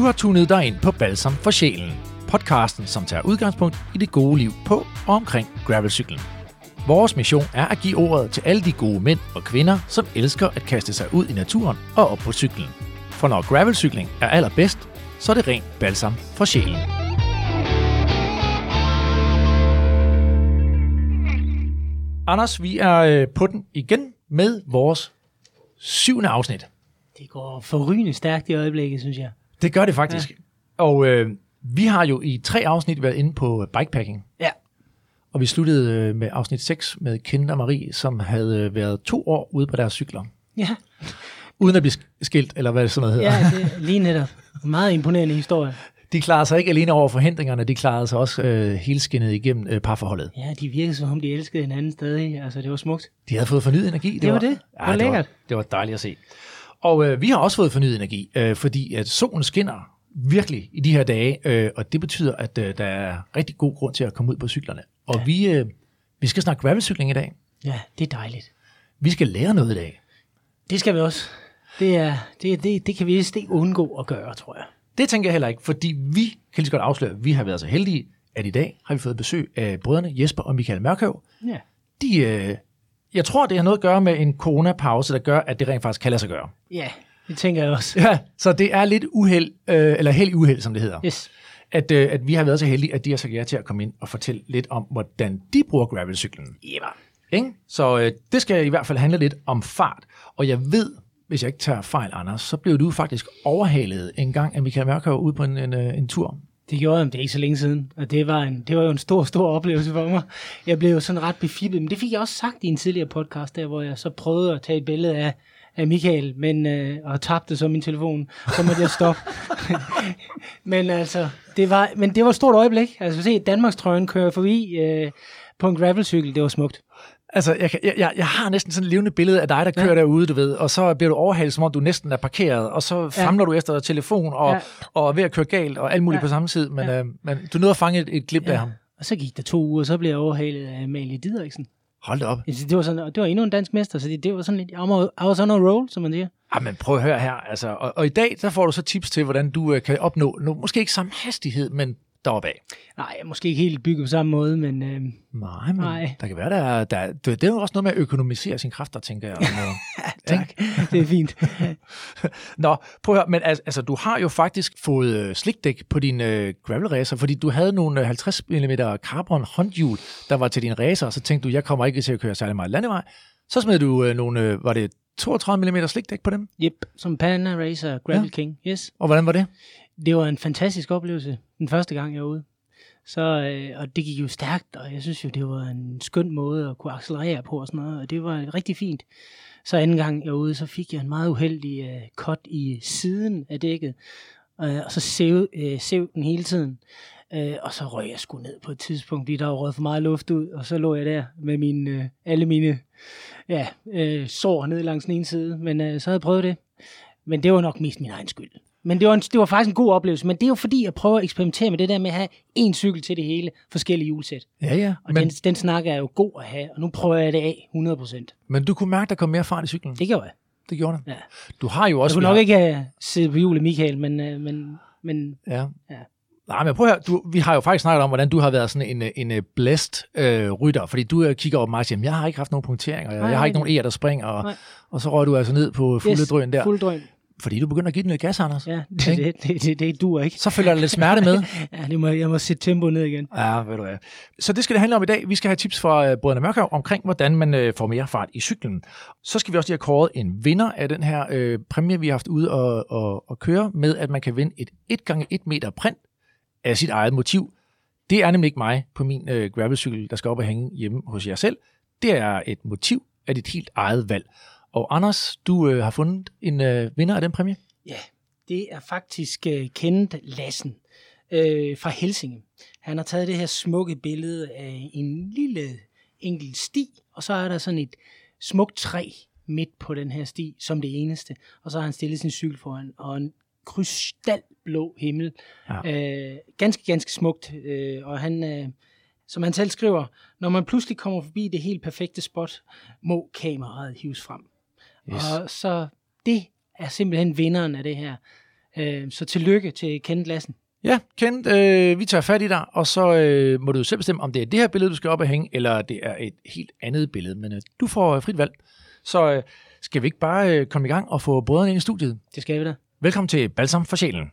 har tunet dig ind på Balsam for Sjælen, podcasten, som tager udgangspunkt i det gode liv på og omkring gravelcyklen. Vores mission er at give ordet til alle de gode mænd og kvinder, som elsker at kaste sig ud i naturen og op på cyklen. For når gravelcykling er allerbedst, så er det rent balsam for sjælen. Anders, vi er øh, på den igen med vores syvende afsnit. Det går forrygende stærkt i øjeblikket, synes jeg. Det gør det faktisk. Ja. Og øh, vi har jo i tre afsnit været inde på bikepacking. Ja. Og vi sluttede øh, med afsnit 6 med og Marie, som havde øh, været to år ude på deres cykler. Ja, Uden at blive sk- skilt, eller hvad det sådan noget hedder. ja det er lige netop. Meget imponerende historie. De klarede sig ikke alene over forhindringerne, de klarede sig også øh, hele skinnet igennem øh, parforholdet. Ja, de virkede som om, de elskede hinanden stadig. Altså, det var smukt. De havde fået fornyet energi. Det var det. Hvor det lækkert. Var, det var dejligt at se. Og øh, vi har også fået fornyet energi, øh, fordi at solen skinner virkelig i de her dage, øh, og det betyder, at øh, der er rigtig god grund til at komme ud på cyklerne. Og ja. vi, øh, vi skal snakke gravelcykling i dag. Ja, det er dejligt. Vi skal lære noget i dag. Det skal vi også. Det, er, det, det, det kan vi vist ikke undgå at gøre, tror jeg. Det tænker jeg heller ikke, fordi vi kan lige så godt afsløre, at vi har været så heldige, at i dag har vi fået besøg af brødrene Jesper og Michael Mørkøv. Ja. De, øh, jeg tror, det har noget at gøre med en coronapause, der gør, at det rent faktisk kan lade sig gøre. Ja, det tænker jeg også. Ja, så det er lidt uheld, øh, eller held i uheld, som det hedder. Yes. At, øh, at vi har været så heldige, at de har sagt ja til at komme ind og fortælle lidt om, hvordan de bruger gravelcyklen. Ja. Ikke? Så øh, det skal i hvert fald handle lidt om fart. Og jeg ved, hvis jeg ikke tager fejl, Anders, så blev du faktisk overhalet en gang af Michael Mørkøv ude på en, en, øh, en tur. Det gjorde jeg, men det er ikke så længe siden, og det var, en, det var jo en stor, stor oplevelse for mig. Jeg blev jo sådan ret befippet, men det fik jeg også sagt i en tidligere podcast, der hvor jeg så prøvede at tage et billede af, af Michael, men, øh, og tabte så min telefon, så måtte jeg stoppe. men altså, det var, men det var et stort øjeblik. Altså, se Danmarks trøjen kører forbi øh, på en gravelcykel, det var smukt. Altså, jeg, kan- jeg, jeg, har næsten sådan et levende billede af dig, der kører ja. derude, du ved, og så bliver du overhalet, som om du næsten er parkeret, og så famler du efter telefon og, ja. Ja. og er ved at køre galt og alt muligt ja. Ja. på samme tid, men, ja. øh, men du nåede at fange et, et glimt ja. af ham. Og så gik der to uger, og så blev jeg overhalet af Amalie Didriksen. Hold da op. Det var, sådan, det var endnu en dansk mester, så det, det var sådan lidt, I was on a roll, som man siger. Ah, men prøv at høre her, altså, og, og i dag, der får du så tips til, hvordan du øh, kan opnå, nu, måske ikke samme hastighed, men deroppe af. Nej, måske ikke helt bygget på samme måde, men øh, Nej, men Nej. der kan være, der, der, det, det er jo også noget med at økonomisere sine kræfter, tænker jeg. Noget. tak, det er fint. Nå, prøv at høre, men altså, du har jo faktisk fået øh, slikdæk på din øh, gravel racer, fordi du havde nogle øh, 50 mm carbon håndhjul, der var til din racer, og så tænkte du, jeg kommer ikke til at køre særlig meget landevej. Så smed du øh, nogle, øh, var det 32 mm slikdæk på dem? Yep, som Panda Racer Gravel Ja. ja. King, yes. Og hvordan var det? Det var en fantastisk oplevelse, den første gang jeg var ude. Så, øh, og det gik jo stærkt, og jeg synes jo, det var en skøn måde at kunne accelerere på og sådan noget, og det var rigtig fint. Så anden gang jeg var ude, så fik jeg en meget uheldig øh, cut i siden af dækket, øh, og så sev, øh, sev den hele tiden. Øh, og så røg jeg sgu ned på et tidspunkt, fordi der var røget for meget luft ud, og så lå jeg der med mine, øh, alle mine ja, øh, sår ned langs den ene side, men øh, så havde jeg prøvet det. Men det var nok mest min egen skyld. Men det var, en, det var faktisk en god oplevelse, men det er jo fordi, jeg prøver at eksperimentere med det der med at have én cykel til det hele, forskellige hjulsæt. Ja, ja. Og Men, den, den snak er jo god at have, og nu prøver jeg det af 100%. men du kunne mærke, der kom mere fart i cyklen. Det gjorde jeg. Det gjorde det. Ja. Du har jo Jeg også... kunne vi nok har- ikke uh, sidde på hjulet, Michael, men, uh, men, men Ja. Ja. Nej, men prøv at høre, du, vi har jo faktisk snakket om, hvordan du har været sådan en, øh, en øh, blæst øh, rytter, fordi du øh, kigger op mig og siger, "Jamen, jeg har ikke haft nogen punkteringer, jeg, Nej, jeg har ikke nogen e'er, der springer, og, Nej. og så røg du altså ned på fulde yes, drøn der, fuld drøn. Fordi du begynder at give den lidt gas, Anders. Ja, det, det, det, det, det duer ikke. Så følger der lidt smerte med. Ja, det må, jeg må sætte tempoet ned igen. Ja, ved du hvad. Så det skal det handle om i dag. Vi skal have tips fra øh, Brødrene Mørkhav omkring, hvordan man øh, får mere fart i cyklen. Så skal vi også lige have kåret en vinder af den her øh, præmie, vi har haft ude og, og, og køre med, at man kan vinde et 1x1 meter print af sit eget motiv. Det er nemlig ikke mig på min øh, gravelcykel, der skal op og hænge hjemme hos jer selv. Det er et motiv af dit helt eget valg. Og Anders, du øh, har fundet en øh, vinder af den præmie. Ja, det er faktisk uh, Kenneth Lassen øh, fra Helsinge. Han har taget det her smukke billede af en lille enkelt sti, og så er der sådan et smukt træ midt på den her sti, som det eneste. Og så har han stillet sin cykel foran, og en krystalblå himmel. Ja. Øh, ganske, ganske smukt. Øh, og han, øh, som han selv skriver, når man pludselig kommer forbi det helt perfekte spot, må kameraet hives frem. Yes. Og så det er simpelthen vinderen af det her Øh, så tillykke til Kenneth Lassen. Ja, Kent, øh, vi tager fat i dig, og så øh, må du selv bestemme, om det er det her billede, du skal op og hænge, eller det er et helt andet billede. Men øh, du får øh, frit valg. Så øh, skal vi ikke bare øh, komme i gang og få brødrene ind i studiet? Det skal vi da. Velkommen til Balsam for Sjælen.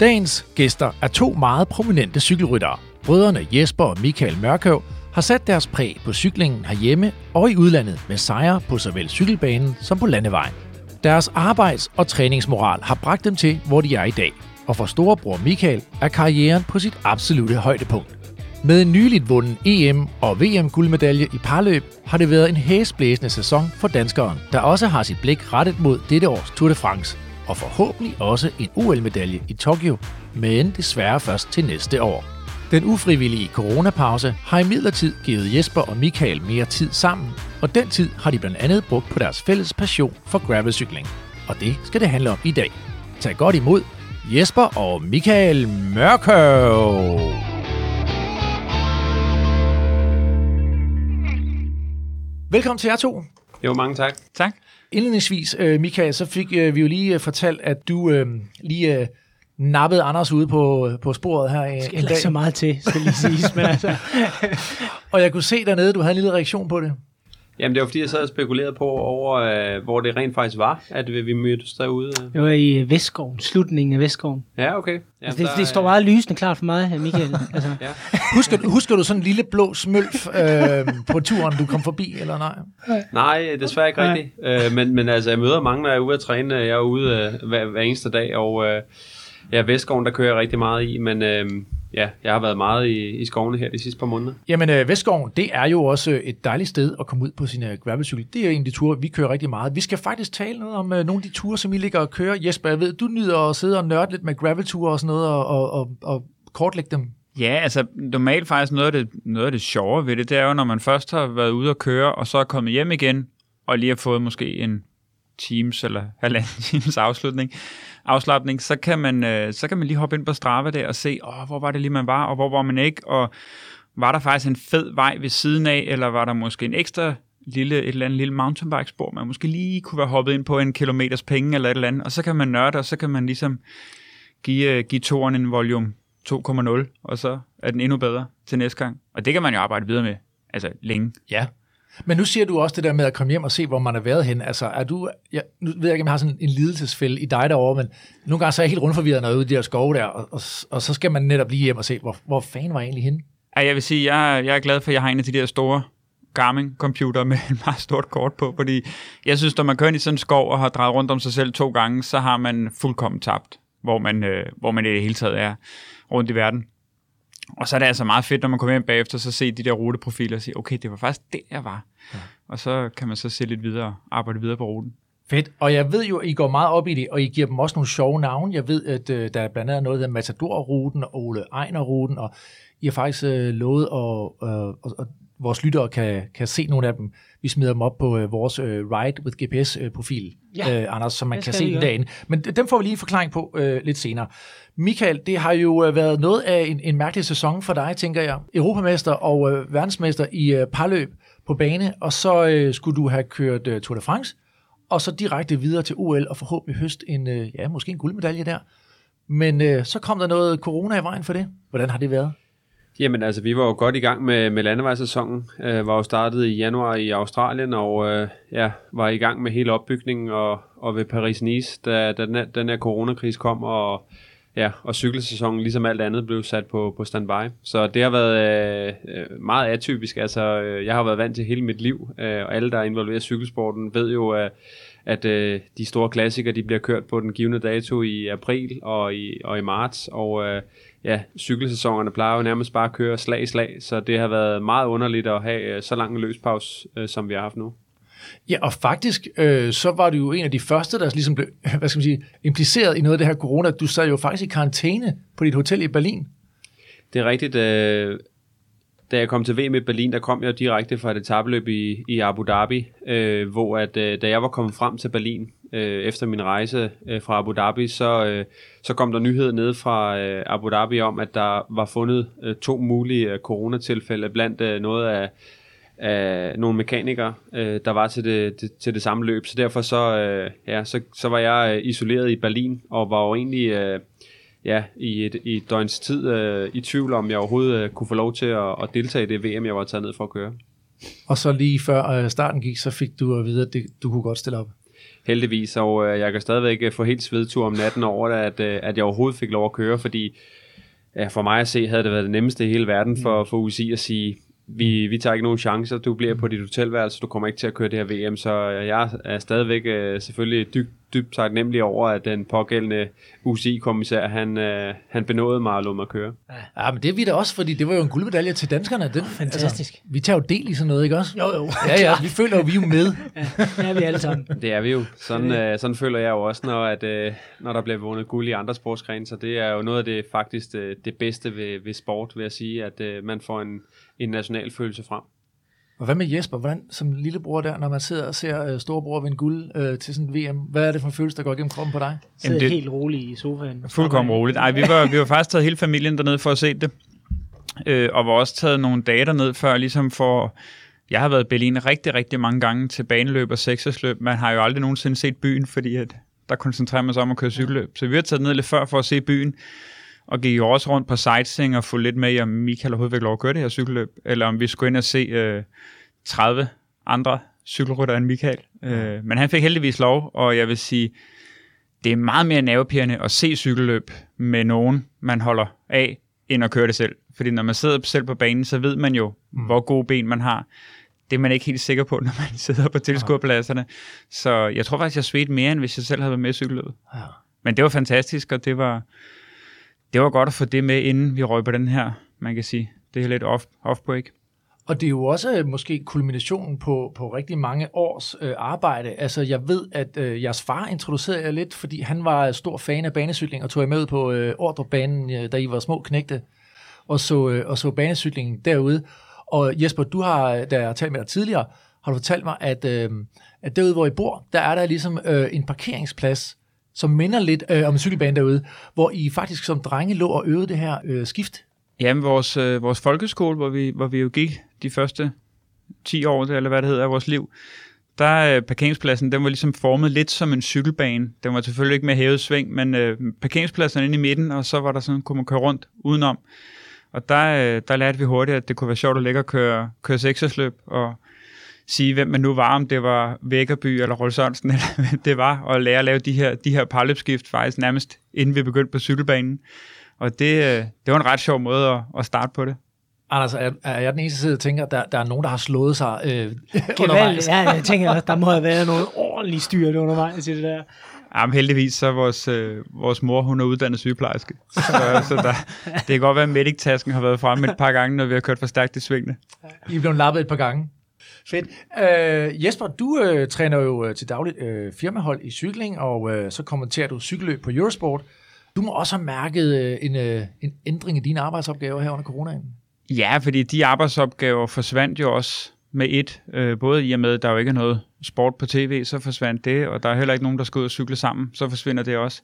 Dagens gæster er to meget prominente cykelryttere. Brødrene Jesper og Michael Mørkøv har sat deres præg på cyklingen herhjemme og i udlandet med sejre på såvel cykelbanen som på landevejen. Deres arbejds- og træningsmoral har bragt dem til, hvor de er i dag. Og for storebror Michael er karrieren på sit absolute højdepunkt. Med en nyligt vunden EM- og VM-guldmedalje i parløb har det været en hæsblæsende sæson for danskeren, der også har sit blik rettet mod dette års Tour de France, og forhåbentlig også en OL-medalje i Tokyo, men desværre først til næste år. Den ufrivillige coronapause har imidlertid givet Jesper og Michael mere tid sammen, og den tid har de blandt andet brugt på deres fælles passion for gravelcykling. Og det skal det handle om i dag. Tag godt imod Jesper og Michael Mørkøv. Velkommen til jer to. Jo, mange tak. Tak. Indledningsvis, øh, Michael, så fik øh, vi jo lige øh, fortalt, at du øh, lige nappede Anders ude på, på sporet her Det en, skal en ikke så dag. meget til, skal lige siges. Men altså, Og jeg kunne se dernede, du havde en lille reaktion på det. Jamen, det var fordi, jeg sad og spekulerede på, over, øh, hvor det rent faktisk var, at vi, mødtes derude. jeg var i øh, Vestskoven, slutningen af Vestskoven. Ja, okay. Jamen, Altså, det, der det står meget lysende klart for mig, Michael. Altså, Ja. Husker, du- husker du sådan en lille blå smølf øh, på turen, du kom forbi, eller nej? Nej, desværre ikke rigtigt. Øh, men, men altså, jeg møder mange, når jeg er ude at træne. Jeg er ude øh, hver, hver eneste dag, og øh, ja, Vestskoven, der kører jeg rigtig meget i, men øh, ja, jeg har været meget i, i skovene her de sidste par måneder. Jamen, øh, Vestskoven, det er jo også et dejligt sted at komme ud på sin øh, gravelcykel. Det er en af de ture, vi kører rigtig meget. Vi skal faktisk tale noget om øh, nogle af de ture, som I ligger og kører. Jesper, jeg ved, du nyder at sidde og nørde lidt med gravelture og sådan noget, og, og, og, og kortlægge dem. Ja, altså normalt faktisk noget af, det, noget af det sjove ved det, det er jo, når man først har været ude at køre, og så er kommet hjem igen, og lige har fået måske en times eller halvanden times afslutning, afslappning, så kan, man, øh, så kan man lige hoppe ind på Strava der og se, åh, hvor var det lige, man var, og hvor var man ikke, og var der faktisk en fed vej ved siden af, eller var der måske en ekstra lille, et eller andet lille mountainbike-spor, man måske lige kunne være hoppet ind på en kilometers penge eller et eller andet, og så kan man nørde, og så kan man ligesom give, øh, give toren en volume 2,0, og så er den endnu bedre til næste gang. Og det kan man jo arbejde videre med, altså længe. Ja. Men nu siger du også det der med at komme hjem og se, hvor man har været hen. Altså, er du, jeg, nu ved jeg ikke, om jeg har sådan en lidelsesfælde i dig derovre, men nogle gange så er jeg helt rundforvirret, når jeg er ude i de her skove der, og, og, og så skal man netop lige hjem og se, hvor, hvor fanden var jeg egentlig henne? Ja, jeg vil sige, jeg, jeg er glad for, at jeg har en af de der store Garmin-computer med et meget stort kort på, fordi jeg synes, når man kører ind i sådan en skov og har drejet rundt om sig selv to gange, så har man fuldkommen tabt, hvor man, øh, hvor man i det hele taget er rundt i verden. Og så er det altså meget fedt, når man kommer hjem bagefter, så se de der ruteprofiler og sige, okay, det var faktisk der, jeg var. Ja. Og så kan man så se lidt videre og arbejde videre på ruten. Fedt. Og jeg ved jo, at I går meget op i det, og I giver dem også nogle sjove navne. Jeg ved, at øh, der er blandt andet noget, der hedder Matador-ruten og Ole Ejner-ruten, og I har faktisk øh, lovet, at, øh, og, og vores lyttere kan, kan se nogle af dem. Vi smider dem op på øh, vores øh, Ride with GPS-profil, Ja, øh, Anders, så man det kan se gøre. derinde. Men dem får vi lige en forklaring på øh, lidt senere. Michael, det har jo øh, været noget af en, en mærkelig sæson for dig, tænker jeg. Europamester og øh, verdensmester i øh, parløb på bane, og så øh, skulle du have kørt øh, Tour de France, og så direkte videre til OL og forhåbentlig høst en, øh, ja, måske en guldmedalje der. Men øh, så kom der noget corona i vejen for det. Hvordan har det været? Jamen altså, vi var jo godt i gang med, med landevejssæsonen. Øh, var jo startet i januar i Australien, og øh, ja, var i gang med hele opbygningen, og, og ved Paris-Nice, da, da den, her, den her coronakrise kom, og ja, og cykelsæsonen, ligesom alt andet, blev sat på, på standby. Så det har været øh, øh, meget atypisk. Altså, øh, jeg har været vant til hele mit liv, øh, og alle, der er involveret i cykelsporten, ved jo, øh, at øh, de store klassikere, de bliver kørt på den givende dato i april og i, og i marts, og øh, ja, cykelsæsonerne plejer jo nærmest bare at køre slag i slag, så det har været meget underligt at have øh, så lang en løspause, øh, som vi har haft nu. Ja, og faktisk, øh, så var du jo en af de første, der ligesom blev, hvad skal man sige, impliceret i noget af det her corona. Du sad jo faktisk i karantæne på dit hotel i Berlin. Det er rigtigt. Øh, da jeg kom til VM i Berlin, der kom jeg direkte fra et etabeløb i, i Abu Dhabi, øh, hvor at, øh, da jeg var kommet frem til Berlin øh, efter min rejse øh, fra Abu Dhabi, så, øh, så kom der nyhed ned fra øh, Abu Dhabi om, at der var fundet øh, to mulige øh, coronatilfælde blandt øh, noget af af nogle mekanikere, øh, der var til det, det, til det samme løb. Så derfor så, øh, ja, så, så var jeg øh, isoleret i Berlin, og var jo egentlig øh, ja, i, et, i et døgns tid øh, i tvivl om, jeg overhovedet øh, kunne få lov til at, at deltage i det VM, jeg var taget ned for at køre. Og så lige før øh, starten gik, så fik du at vide, at det, du kunne godt stille op. Heldigvis, og øh, jeg kan stadigvæk øh, få helt svedtur om natten over det, at, øh, at jeg overhovedet fik lov at køre, fordi ja, for mig at se, havde det været det nemmeste i hele verden for, for UCI at sige, vi, vi tager ikke nogen chancer, du bliver på dit hotelværelse, du kommer ikke til at køre det her VM, så jeg er stadigvæk øh, selvfølgelig dybt, dybt taknemmelig over, at den pågældende UCI-kommissær, han, øh, han benåede mig og lod mig køre. Ja, men det er vi da også, fordi det var jo en guldmedalje til danskerne. Den, Fantastisk. Altså, vi tager jo del i sådan noget, ikke også? Jo, jo. Ja, ja, vi føler jo, vi er jo med. Ja, det er vi alle sammen. Det er vi jo. Sådan, øh, sådan føler jeg jo også, når, at, øh, når der bliver vundet guld i andre sportsgrene. Så det er jo noget af det faktisk det, det bedste ved, ved sport, vil jeg sige, at øh, man får en, en national følelse frem. Og hvad med Jesper? Hvordan, som lillebror der, når man sidder og ser øh, storebror vinde guld øh, til sådan et VM, hvad er det for en følelse, der går igennem kroppen på dig? Sidder det- helt roligt i sofaen. Fuldkommen roligt. Ej, vi var, vi var faktisk taget hele familien derned for at se det. Øh, og var også taget nogle dage derned før, ligesom for... Jeg har været i Berlin rigtig, rigtig mange gange til baneløb og seksersløb. Man har jo aldrig nogensinde set byen, fordi at der koncentrerer man sig om at køre cykelløb. Så vi har taget ned lidt før for at se byen, og gik jo også rundt på sightseeing og få lidt med i, om Michael overhovedet fik lov at køre det her cykelløb, eller om vi skulle ind og se øh, 30 andre cykelrytter end Michael. Øh, men han fik heldigvis lov, og jeg vil sige, det er meget mere nervepirrende at se cykelløb med nogen, man holder af, end at køre det selv. Fordi når man sidder selv på banen, så ved man jo, mm. hvor gode ben man har. Det er man ikke helt sikker på, når man sidder på tilskuerpladserne. Så jeg tror faktisk, jeg svedte mere, end hvis jeg selv havde været med i cykelløbet. Ja. Men det var fantastisk, og det var, det var godt at få det med, inden vi røg på den her, man kan sige. Det er lidt off, off-break. Og det er jo også øh, måske kulminationen på, på rigtig mange års øh, arbejde. Altså, jeg ved, at øh, jeres far introducerede jer lidt, fordi han var stor fan af banecykling, og tog jer med på øh, Ordrebanen, øh, da I var små knægte, og så, øh, og så banecyklingen derude. Og Jesper, du har, da jeg har talt med dig tidligere, har du fortalt mig, at, øh, at derude, hvor I bor, der er der ligesom øh, en parkeringsplads, som minder lidt øh, om en cykelbane derude, hvor I faktisk som drenge lå og øvede det her øh, skift. Jamen, vores, øh, vores folkeskole, hvor vi, hvor vi jo gik de første 10 år, eller hvad det hedder, af vores liv, der øh, parkeringspladsen, den var ligesom formet lidt som en cykelbane. Den var selvfølgelig ikke med hævet sving, men øh, parkeringspladsen inde i midten, og så var der sådan, kunne man køre rundt udenom. Og der, øh, der lærte vi hurtigt, at det kunne være sjovt at ligge og køre, køre seksersløb, og sige, hvem man nu var, om det var Vækkerby eller Rolf Sørensen, eller hvem det var, og lære at lave de her, de her parløbsskift faktisk nærmest, inden vi begyndte på cykelbanen. Og det, øh, det var en ret sjov måde at, at starte på det. Anders, er, er jeg den eneste side, der tænker, at der, der er nogen, der har slået sig øh, undervejs? Ja, jeg tænker også, der må have været noget ordentligt styrt undervejs i det der. Jamen heldigvis, så er vores, øh, vores mor, hun er uddannet sygeplejerske. Så, så der, det kan godt være, at medic-tasken har været fremme et par gange, når vi har kørt for stærkt i svingene. I er blevet lappet et par gange. Fedt. Øh, Jesper, du øh, træner jo øh, til dagligt øh, firmahold i cykling, og øh, så kommenterer du cykelløb på Eurosport. Du må også have mærket øh, en, øh, en ændring i dine arbejdsopgaver her under coronaen. Ja, fordi de arbejdsopgaver forsvandt jo også med et. Øh, både i og med, at der jo ikke er noget sport på tv, så forsvandt det, og der er heller ikke nogen, der skal ud og cykle sammen, så forsvinder det også.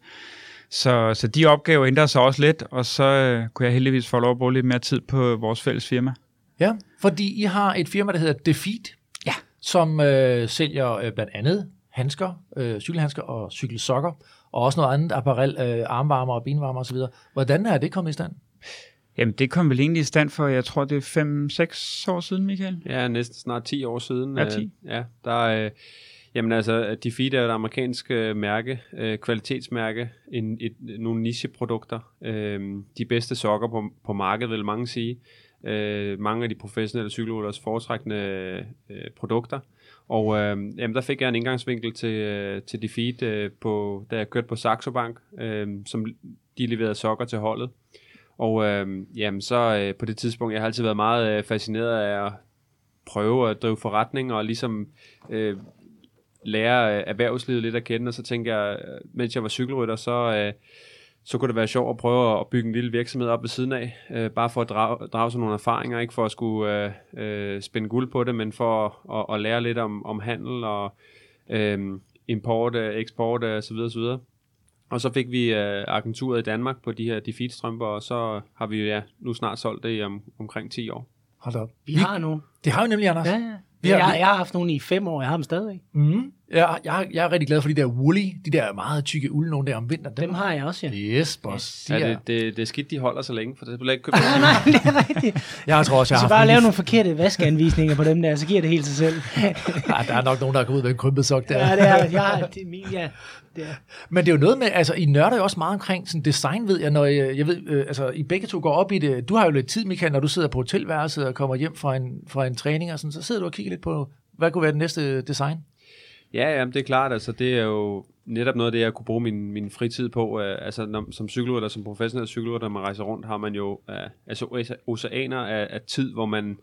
Så, så de opgaver ændrer sig også lidt, og så øh, kunne jeg heldigvis få lov at bruge lidt mere tid på vores fælles firma. Ja, fordi I har et firma, der hedder Defeat, Ja. som øh, sælger øh, blandt andet handsker, øh, cykelhandsker og cykelsokker, og også noget andet apparel, øh, armvarmer og benvarmer osv. Hvordan er det kommet i stand? Jamen, det kom vel egentlig i stand for, jeg tror, det er 5-6 år siden, Michael. Ja, næsten snart 10 år siden. Ja, øh, 10. Ja, der er, øh, jamen altså, Defeat er et amerikansk øh, mærke, øh, kvalitetsmærke, en, et, nogle nicheprodukter. Øh, de bedste sokker på, på markedet, vil mange sige. Øh, mange af de professionelle cykelrytteres foretrækkende øh, produkter. Og øh, jamen, der fik jeg en indgangsvinkel til, øh, til Defeat, øh, på, da jeg kørte på Saxo Bank, øh, som de leverede sokker til holdet. Og øh, jamen, så øh, på det tidspunkt, jeg har altid været meget øh, fascineret af at prøve at drive forretning og ligesom øh, lære øh, erhvervslivet lidt at kende, og så tænkte jeg, øh, mens jeg var cykelrytter, så, øh, så kunne det være sjovt at prøve at bygge en lille virksomhed op ved siden af, øh, bare for at drage, drage sådan nogle erfaringer, ikke for at skulle øh, øh, spænde guld på det, men for at, at, at lære lidt om, om handel og øh, import, øh, eksport og så videre, så videre. Og så fik vi øh, agenturet i Danmark på de her Defeat-strømper, og så har vi ja, nu snart solgt det i om, omkring 10 år. Hold op. Vi har nogen. Det har vi nemlig, Anders. Ja, ja. Vi Vi har- vi- jeg, jeg har haft nogen i fem år, jeg har dem stadigvæk. Mm. Jeg, jeg, jeg er rigtig glad for de der woolly, de der meget tykke uld, nogle der om vinteren. Dem har jeg også, ja. Yes, boss. De Ja, er, det, det, det er skidt, de holder så længe, for det bliver ikke købt. Nej, nej, det er rigtigt. jeg tror også, jeg har bare en- nogle forkerte vaskeanvisninger på dem der, så giver det helt sig selv. Ja, der er nok nogen, der er gået ud med en krympet sok der. ja, det er, jeg har, det er min, ja. Det er. Men det er jo noget med, altså I nørder jo også meget omkring sådan design, ved jeg, når jeg, jeg ved, øh, altså I begge to går op i det. Du har jo lidt tid, Michael, når du sidder på hotelværelset og kommer hjem fra en, fra en træning og sådan, så sidder du og kigger lidt på, hvad kunne være det næste øh, design? Ja, ja, det er klart. Altså, det er jo netop noget af det, jeg kunne bruge min, min fritid på. Øh, altså, når, som cykelrytter, som professionel cykelrytter, når man rejser rundt, har man jo øh, altså, oceaner af, af tid, hvor man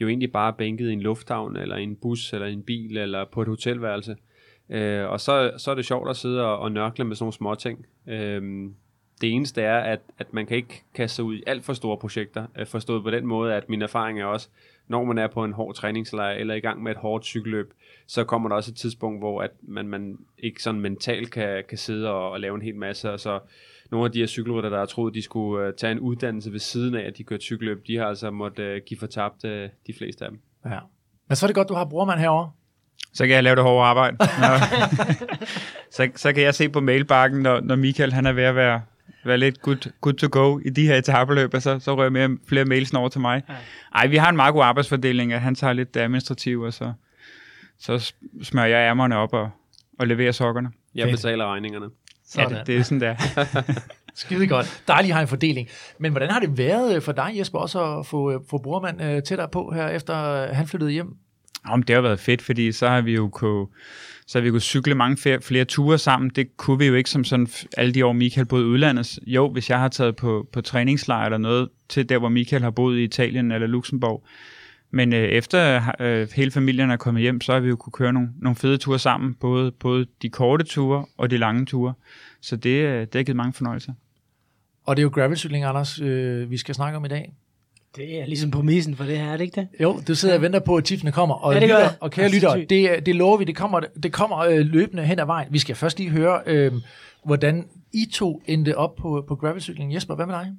jo egentlig bare er bænket i en lufthavn, eller i en bus, eller i en bil, eller på et hotelværelse. Øh, og så, så er det sjovt at sidde og, og nørkle med sådan nogle små ting. Øh, det eneste er, at, at man kan ikke kaste sig ud i alt for store projekter, øh, forstået på den måde, at min erfaring er også, når man er på en hård træningslejr, eller i gang med et hårdt cykelløb, så kommer der også et tidspunkt, hvor at man, man ikke sådan mentalt kan, kan sidde og, og lave en hel masse, og så nogle af de her cykelrytter, der har troet, de skulle uh, tage en uddannelse ved siden af, at de kørte cykelløb, de har altså måttet uh, give fortabt uh, de fleste af dem. Ja. Men så er det godt, du har brormand herovre. Så kan jeg lave det hårde arbejde. Så, så kan jeg se på mailbakken, når, når Michael han er ved at være, være lidt good, good to go i de her etabeløb, så, så rører mere, flere mails over til mig. Ja. Ej, vi har en meget god arbejdsfordeling, at han tager lidt det administrative, og så, så smører jeg ærmerne op og, og leverer sokkerne. Jeg betaler regningerne. Ja, Sådan. det, det er sådan der. Skide godt. Dejligt at have en fordeling. Men hvordan har det været for dig, Jesper, også at få, få brormand øh, tættere på her, efter han flyttede hjem? Om det har været fedt, fordi så har vi jo kunne, så har vi kunne cykle mange flere, flere ture sammen. Det kunne vi jo ikke som sådan alle de år, Michael boede i udlandet. Jo, hvis jeg har taget på, på træningslejr eller noget til der, hvor Michael har boet i Italien eller Luxembourg. Men øh, efter øh, hele familien er kommet hjem, så har vi jo kunne køre nogle, nogle fede ture sammen, både, både de korte ture og de lange ture. Så det, øh, det har givet mange fornøjelser. Og det er jo gravelcykling, Anders, øh, vi skal snakke om i dag. Det er ligesom på missen for det her, er det ikke det? Jo, du sidder og venter på, at tipsene kommer. Og, Ja, det gør lytter, jeg. og kære Ja, lytter, det, det lover vi, det kommer, det kommer øh, løbende hen ad vejen. Vi skal først lige høre, øh, hvordan I to endte op på, på gravelcykling. Jesper, hvad med dig?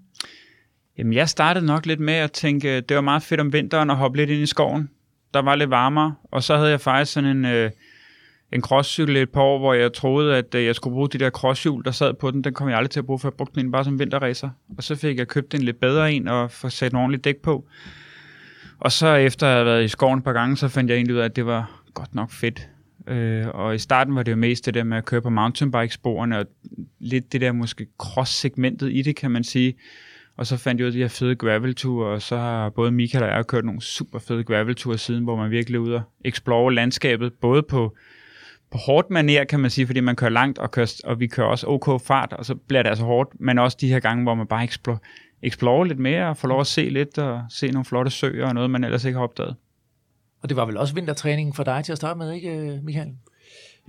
Jamen, jeg startede nok lidt med at tænke, det var meget fedt om vinteren at hoppe lidt ind i skoven. Der var lidt varmere, og så havde jeg faktisk sådan en, øh, en crosscykel et par år, hvor jeg troede, at øh, jeg skulle bruge de der crosshjul, der sad på den. Den kom jeg aldrig til at bruge, for jeg brugte den bare som vinterracer. Og så fik jeg købt en lidt bedre en og få sat en ordentlig dæk på. Og så efter at have været i skoven et par gange, så fandt jeg egentlig ud af, at det var godt nok fedt. Øh, og i starten var det jo mest det der med at køre på mountainbike-sporene, og lidt det der måske cross-segmentet i det, kan man sige. Og så fandt jeg ud af de her fede gravelture, og så har både Michael og jeg kørt nogle super fede gravelture siden, hvor man virkelig er ude og explore landskabet, både på, på hårdt maner, kan man sige, fordi man kører langt, og, kører, og vi kører også OK fart, og så bliver det altså hårdt, men også de her gange, hvor man bare explore, explore lidt mere, og får lov at se lidt, og se nogle flotte søer, og noget, man ellers ikke har opdaget. Og det var vel også vintertræning for dig til at starte med, ikke øh, Michael?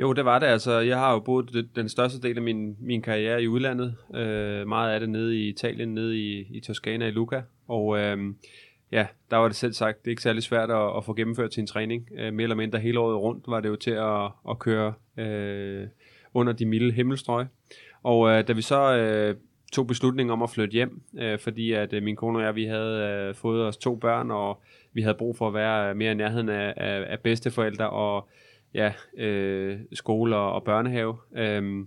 Jo, det var det. Altså, jeg har jo boet den største del af min, min karriere i udlandet. Øh, meget af det nede i Italien, nede i, i Toskana i Luca. Og øh, ja, der var det selv sagt, det er ikke særlig svært at, at få gennemført sin træning. Øh, mere eller mindre hele året rundt var det jo til at, at køre øh, under de milde himmelstrøg. Og øh, da vi så øh, tog beslutningen om at flytte hjem, øh, fordi at øh, min kone og jeg, vi havde øh, fået os to børn, og vi havde brug for at være mere i nærheden af, af, af bedsteforældre, og ja, øh, skole og, og børnehave. Øh,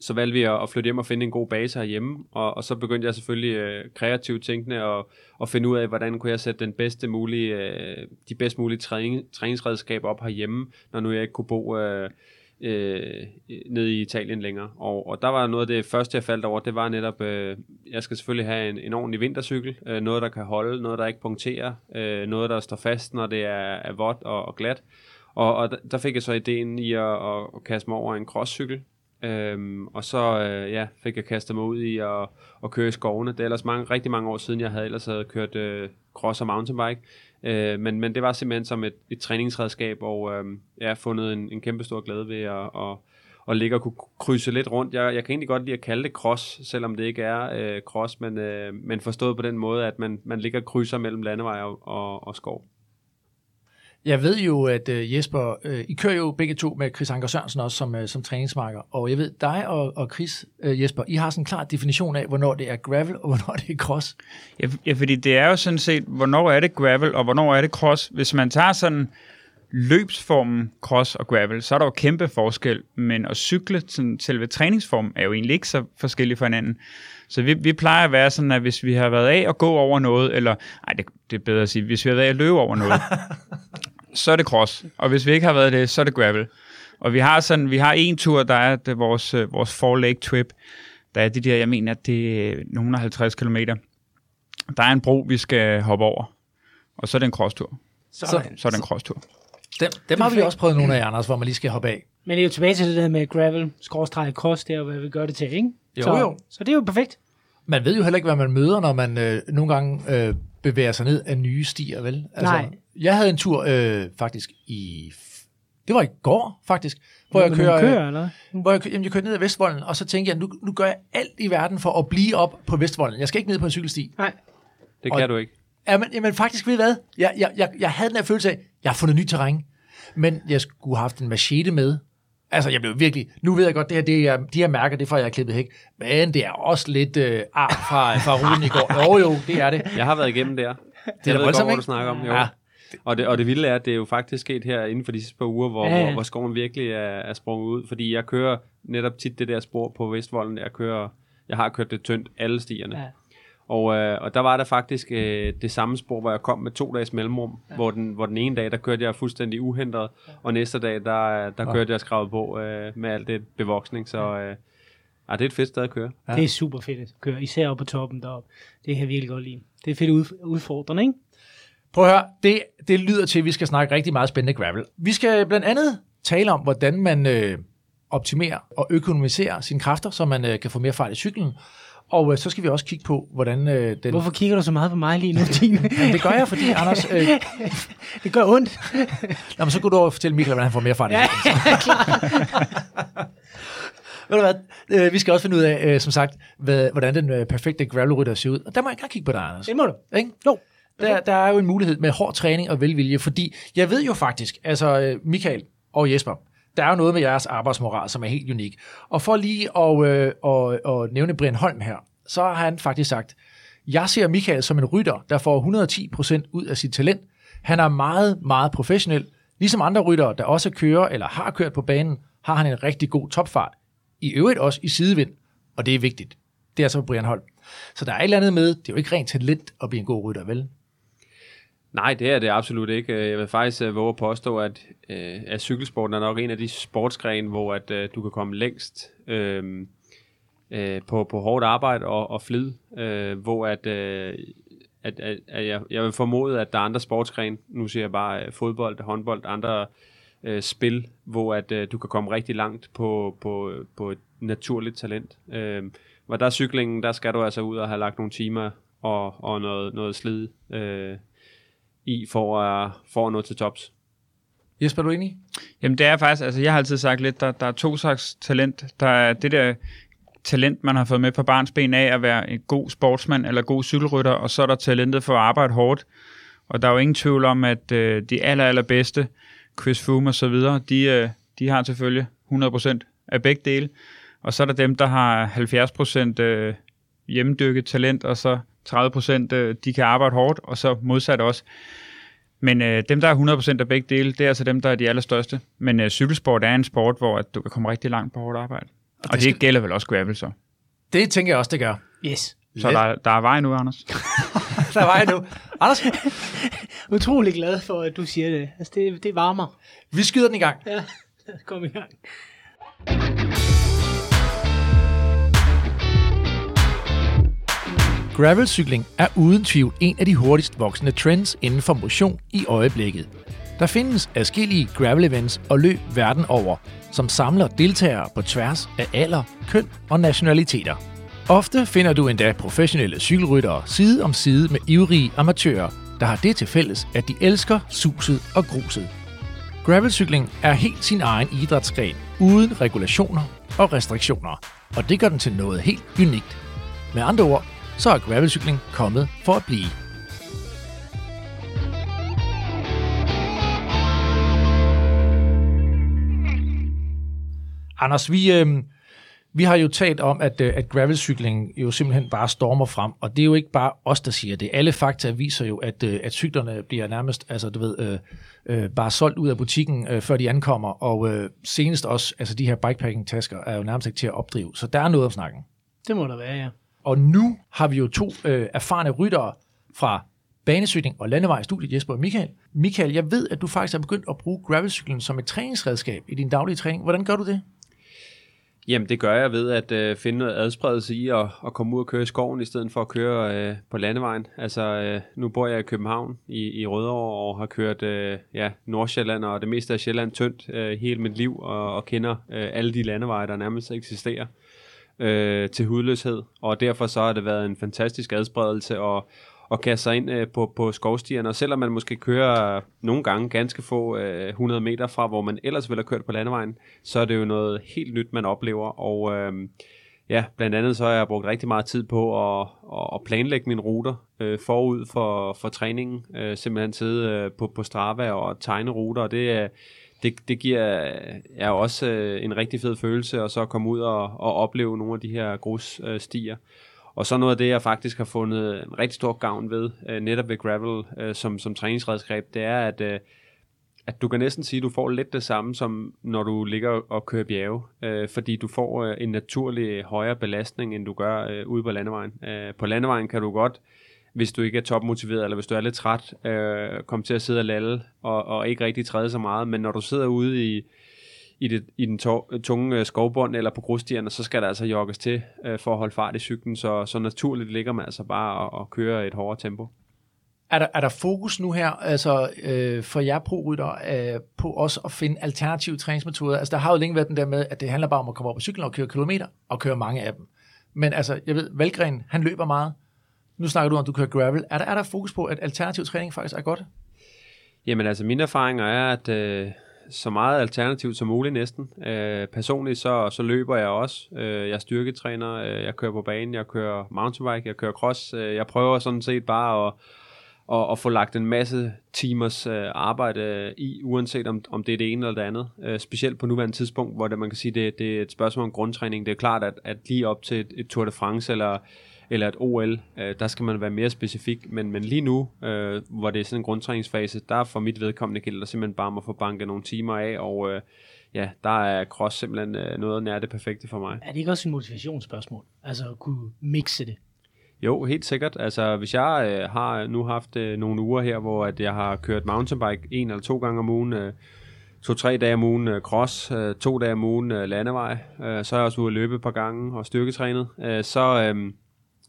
så valgte vi at, at flytte hjem og finde en god base herhjemme, og, og så begyndte jeg selvfølgelig øh, kreativt tænkende og, og finde ud af, hvordan kunne jeg sætte den bedste mulige, øh, de bedst mulige træning, træningsredskaber op herhjemme, når nu jeg ikke kunne bo øh, øh, nede i Italien længere. Og, og der var noget af det første, jeg faldt over, det var netop, øh, jeg skal selvfølgelig have en, en ordentlig vintercykel, øh, noget der kan holde, noget der ikke punkterer, øh, noget der står fast, når det er, er vådt og, og glat. Og, og der- der fik jeg så ideen i at, at, at kaste mig over en crosscykel. Øhm, og så øh, ja, fik jeg kastet mig ud i at, at køre i skovene. Det er ellers mange, rigtig mange år siden, jeg havde ellers havde kørt øh, cross og mountainbike. Øh, men, men det var simpelthen som et, et træningsredskab, og øh, jeg har fundet en, en kæmpe stor glæde ved at, at, at ligge og kunne krydse lidt rundt. Jeg, jeg kan egentlig godt lide at kalde det cross, selvom det ikke er øh, cross, men, øh, men forstået på den måde, at man, man ligger og krydser mellem landevej og, og, og skov. Jeg ved jo, at øh, Jesper, øh, I kører jo begge to med Chris Anker Sørensen også som, øh, som træningsmarker, og jeg ved, dig og, og Chris, Jesper, I har sådan en klar definition af, hvornår det er gravel, og hvornår det er cross. Ja, ja, fordi det er jo sådan set, hvornår er det gravel, og hvornår er det cross. Hvis man tager sådan løbsformen cross og gravel, så er der jo kæmpe forskel, men at cykle, sådan, selve træningsformen, er jo egentlig ikke så forskellig fra hinanden. Så vi, vi plejer at være sådan, at hvis vi har været af at gå over noget, eller, nej, det, det er bedre at sige, hvis vi har været af at løbe over noget, så er det cross. Og hvis vi ikke har været det, så er det gravel. Og vi har sådan, vi har en tur, der er det, vores, øh, vores Four Lake Trip. Der er det der, jeg mener, at det er nogle 50 km. Der er en bro, vi skal hoppe over. Og så er det en crosstur. Så, Så er det en crosstur. Dem, dem har vi også prøvet nogle af, Anders, hvor man lige skal hoppe af. Men det er jo tilbage til det der med gravel, skråstreg, cross, det er jo, hvad vi gør det til, ikke? Jo, så, jo. Så det er jo perfekt. Man ved jo heller ikke, hvad man møder, når man øh, nogle gange øh, bevæger sig ned af nye stier, vel? Altså, Nej. Jeg havde en tur øh, faktisk i... Det var i går, faktisk, hvor jeg Men kører... kører, eller? hvor jeg, jamen, jeg kørte ned ad Vestvolden, og så tænkte jeg, nu, nu gør jeg alt i verden for at blive op på Vestvolden. Jeg skal ikke ned på en cykelsti. Nej. Det Og- kan du ikke. Jamen, jamen faktisk, ved I hvad? Jeg, jeg, jeg, jeg havde den her følelse af, jeg har fundet nyt terræn, men jeg skulle have haft en machete med. Altså, jeg blev virkelig... Nu ved jeg godt, det her, det er, de her mærker, det er fra, jeg har klippet hæk. Men det er også lidt øh, ar fra, fra ruden i går. Jo, jo, det er det. Jeg har været igennem der. Det jeg ved voldsomt, godt, ikke? du snakker om. Jo. Ja. Og, det, og det vilde er, at det er jo faktisk sket her inden for de sidste par uger, hvor, ja, ja. hvor, hvor skoven virkelig er, er sprunget ud. Fordi jeg kører netop tit det der spor på Vestvolden. Jeg, kører, jeg har kørt det tyndt alle stierne. Ja. Ja. Og, øh, og der var der faktisk øh, det samme spor, hvor jeg kom med to dages mellemrum, ja. hvor, den, hvor den ene dag, der kørte jeg fuldstændig uhindret, ja. og næste dag, der, der kørte jeg skrevet på øh, med alt det bevoksning, så øh, ja, det er et fedt sted at køre. Ja. Ja. Det er super fedt at køre, især oppe på toppen deroppe. Det kan jeg virkelig godt lide. Det er fedt ud, udfordrende, ikke? Prøv at høre, det, det lyder til, at vi skal snakke rigtig meget spændende gravel. Vi skal blandt andet tale om, hvordan man øh, optimerer og økonomiserer sine kræfter, så man øh, kan få mere fart i cyklen. Og øh, så skal vi også kigge på, hvordan øh, den... Hvorfor kigger du så meget på mig lige nu, Tine? Jamen, det gør jeg, fordi Anders... Øh, det gør ondt. Nå, men så kunne du over fortælle Michael, hvordan han får mere fart Ja, cyklen. Ved du hvad, øh, vi skal også finde ud af, øh, som sagt, hvad, hvordan den øh, perfekte gravelrytter ser ud. Og der må jeg gerne kigge på dig, Anders. det må du. Ikke? Jo. Der, der er jo en mulighed med hård træning og velvilje, fordi jeg ved jo faktisk, altså øh, Michael og Jesper, der er jo noget med jeres arbejdsmoral, som er helt unik. Og for lige at, øh, og, og nævne Brian Holm her, så har han faktisk sagt, jeg ser Michael som en rytter, der får 110% ud af sit talent. Han er meget, meget professionel. Ligesom andre ryttere, der også kører eller har kørt på banen, har han en rigtig god topfart. I øvrigt også i sidevind, og det er vigtigt. Det er altså Brian Holm. Så der er et eller andet med, det er jo ikke rent talent at blive en god rytter, vel? Nej, det er det absolut ikke. Jeg vil faktisk uh, våge at påstå, at, uh, at cykelsporten er nok en af de sportsgrene, hvor at, uh, du kan komme længst uh, uh, på, på hårdt arbejde og, og flid, uh, hvor at, uh, at, at, at jeg, jeg vil formode, at der er andre sportsgrene, nu siger jeg bare uh, fodbold, håndbold, andre uh, spil, hvor at uh, du kan komme rigtig langt på, på, på et naturligt talent. Uh, hvor der er cyklingen, der skal du altså ud og have lagt nogle timer og, og noget, noget slid uh, i for at, for at nå til tops. Jesper, er du enig? Jamen det er faktisk, altså jeg har altid sagt lidt, der, der er to slags talent. Der er det der talent, man har fået med på barns ben af at være en god sportsmand eller god cykelrytter, og så er der talentet for at arbejde hårdt. Og der er jo ingen tvivl om, at øh, de aller, allerbedste, Chris Froome og så videre, de, øh, de har selvfølgelig 100% af begge dele. Og så er der dem, der har 70% øh, hjemmedykket talent, og så 30% øh, de kan arbejde hårdt, og så modsat også. Men øh, dem, der er 100% af begge dele, det er altså dem, der er de allerstørste. Men øh, cykelsport er en sport, hvor at du kan komme rigtig langt på hårdt arbejde. Og, og det, skal- det gælder vel også gravel så. Det tænker jeg også, det gør. Yes. Så der, der er vej nu, Anders. der var jeg nu. Anders, Utrolig glad for, at du siger det. Altså, det, det varmer. vi skyder den i gang. Ja, komme i gang. Gravelcykling er uden tvivl en af de hurtigst voksende trends inden for motion i øjeblikket. Der findes adskillige gravel-events og løb verden over, som samler deltagere på tværs af alder, køn og nationaliteter. Ofte finder du endda professionelle cykelryttere side om side med ivrige amatører, der har det til fælles, at de elsker suset og gruset. Gravelcykling er helt sin egen idrætsgren, uden regulationer og restriktioner, og det gør den til noget helt unikt. Med andre ord, så er gravelcykling kommet for at blive. Anders, vi, øh, vi har jo talt om, at, øh, at gravelcykling jo simpelthen bare stormer frem, og det er jo ikke bare os, der siger det. Alle fakta viser jo, at, øh, at cyklerne bliver nærmest, altså du ved, øh, øh, bare solgt ud af butikken, øh, før de ankommer, og øh, senest også, altså de her bikepacking-tasker er jo nærmest ikke til at opdrive, så der er noget om snakken. Det må der være, ja. Og nu har vi jo to øh, erfarne ryttere fra banesygning og landevejstudiet, Jesper og Michael. Michael, jeg ved, at du faktisk har begyndt at bruge gravelcyklen som et træningsredskab i din daglige træning. Hvordan gør du det? Jamen, det gør jeg ved at øh, finde noget adspredelse i at, at komme ud og køre i skoven, i stedet for at køre øh, på landevejen. Altså, øh, nu bor jeg i København i, i Rødovre og har kørt øh, ja, Nordsjælland og det meste af Sjælland tyndt øh, hele mit liv og, og kender øh, alle de landeveje, der nærmest eksisterer øh, til hudløshed. Og derfor så har det været en fantastisk adspredelse og og kaste sig ind øh, på, på skovstierne. Og selvom man måske kører nogle gange ganske få øh, 100 meter fra, hvor man ellers ville have kørt på landevejen, så er det jo noget helt nyt, man oplever. Og øh, ja, blandt andet så har jeg brugt rigtig meget tid på at, at planlægge mine ruter øh, forud for, for træningen. Øh, simpelthen sidde øh, på, på Strava og tegne ruter, og det er det, det giver er også øh, en rigtig fed følelse at så komme ud og, og opleve nogle af de her grusstier. Øh, og så noget af det, jeg faktisk har fundet en rigtig stor gavn ved, øh, netop ved gravel øh, som, som træningsredskab, det er, at, øh, at du kan næsten sige, at du får lidt det samme, som når du ligger og kører bjerge, øh, fordi du får øh, en naturlig højere belastning, end du gør øh, ude på landevejen. Øh, på landevejen kan du godt, hvis du ikke er topmotiveret, eller hvis du er lidt træt, øh, komme til at sidde og lalle, og, og ikke rigtig træde så meget, men når du sidder ude i i, det, i den to, tunge øh, skovbånd eller på grusstierne, så skal der altså jogges til øh, for at holde fart i cyklen, så, så naturligt ligger man altså bare og, og kører et hårdere tempo. Er der, er der fokus nu her, altså øh, for jer pro øh, på også at finde alternative træningsmetoder? Altså der har jo længe været den der med, at det handler bare om at komme op på cyklen og køre kilometer, og køre mange af dem. Men altså, jeg ved, Valgren, han løber meget. Nu snakker du om, at du kører gravel. Er der, er der fokus på, at alternativ træning faktisk er godt? Jamen altså, mine erfaringer er, at... Øh så meget alternativt som muligt næsten. Øh, personligt så, så løber jeg også. Øh, jeg er styrketræner, øh, jeg kører på banen, jeg kører mountainbike, jeg kører cross. Øh, jeg prøver sådan set bare at, at, at få lagt en masse timers øh, arbejde i, uanset om, om det er det ene eller det andet. Øh, specielt på nuværende tidspunkt, hvor det, man kan sige, det, det er et spørgsmål om grundtræning. Det er klart, at, at lige op til et, et Tour de France eller eller et OL, øh, der skal man være mere specifik, men, men lige nu, øh, hvor det er sådan en grundtræningsfase, der for mit vedkommende gælder simpelthen bare om at få banket nogle timer af, og øh, ja, der er cross simpelthen øh, noget nær det perfekte for mig. Er det ikke også et motivationsspørgsmål? Altså at kunne mixe det? Jo, helt sikkert. Altså, hvis jeg øh, har nu haft øh, nogle uger her, hvor at jeg har kørt mountainbike en eller to gange om ugen, øh, to-tre dage om ugen øh, cross, øh, to dage om ugen øh, landevej, øh, så er jeg også ude at løbe et par gange og styrketrænet, øh, så, øh,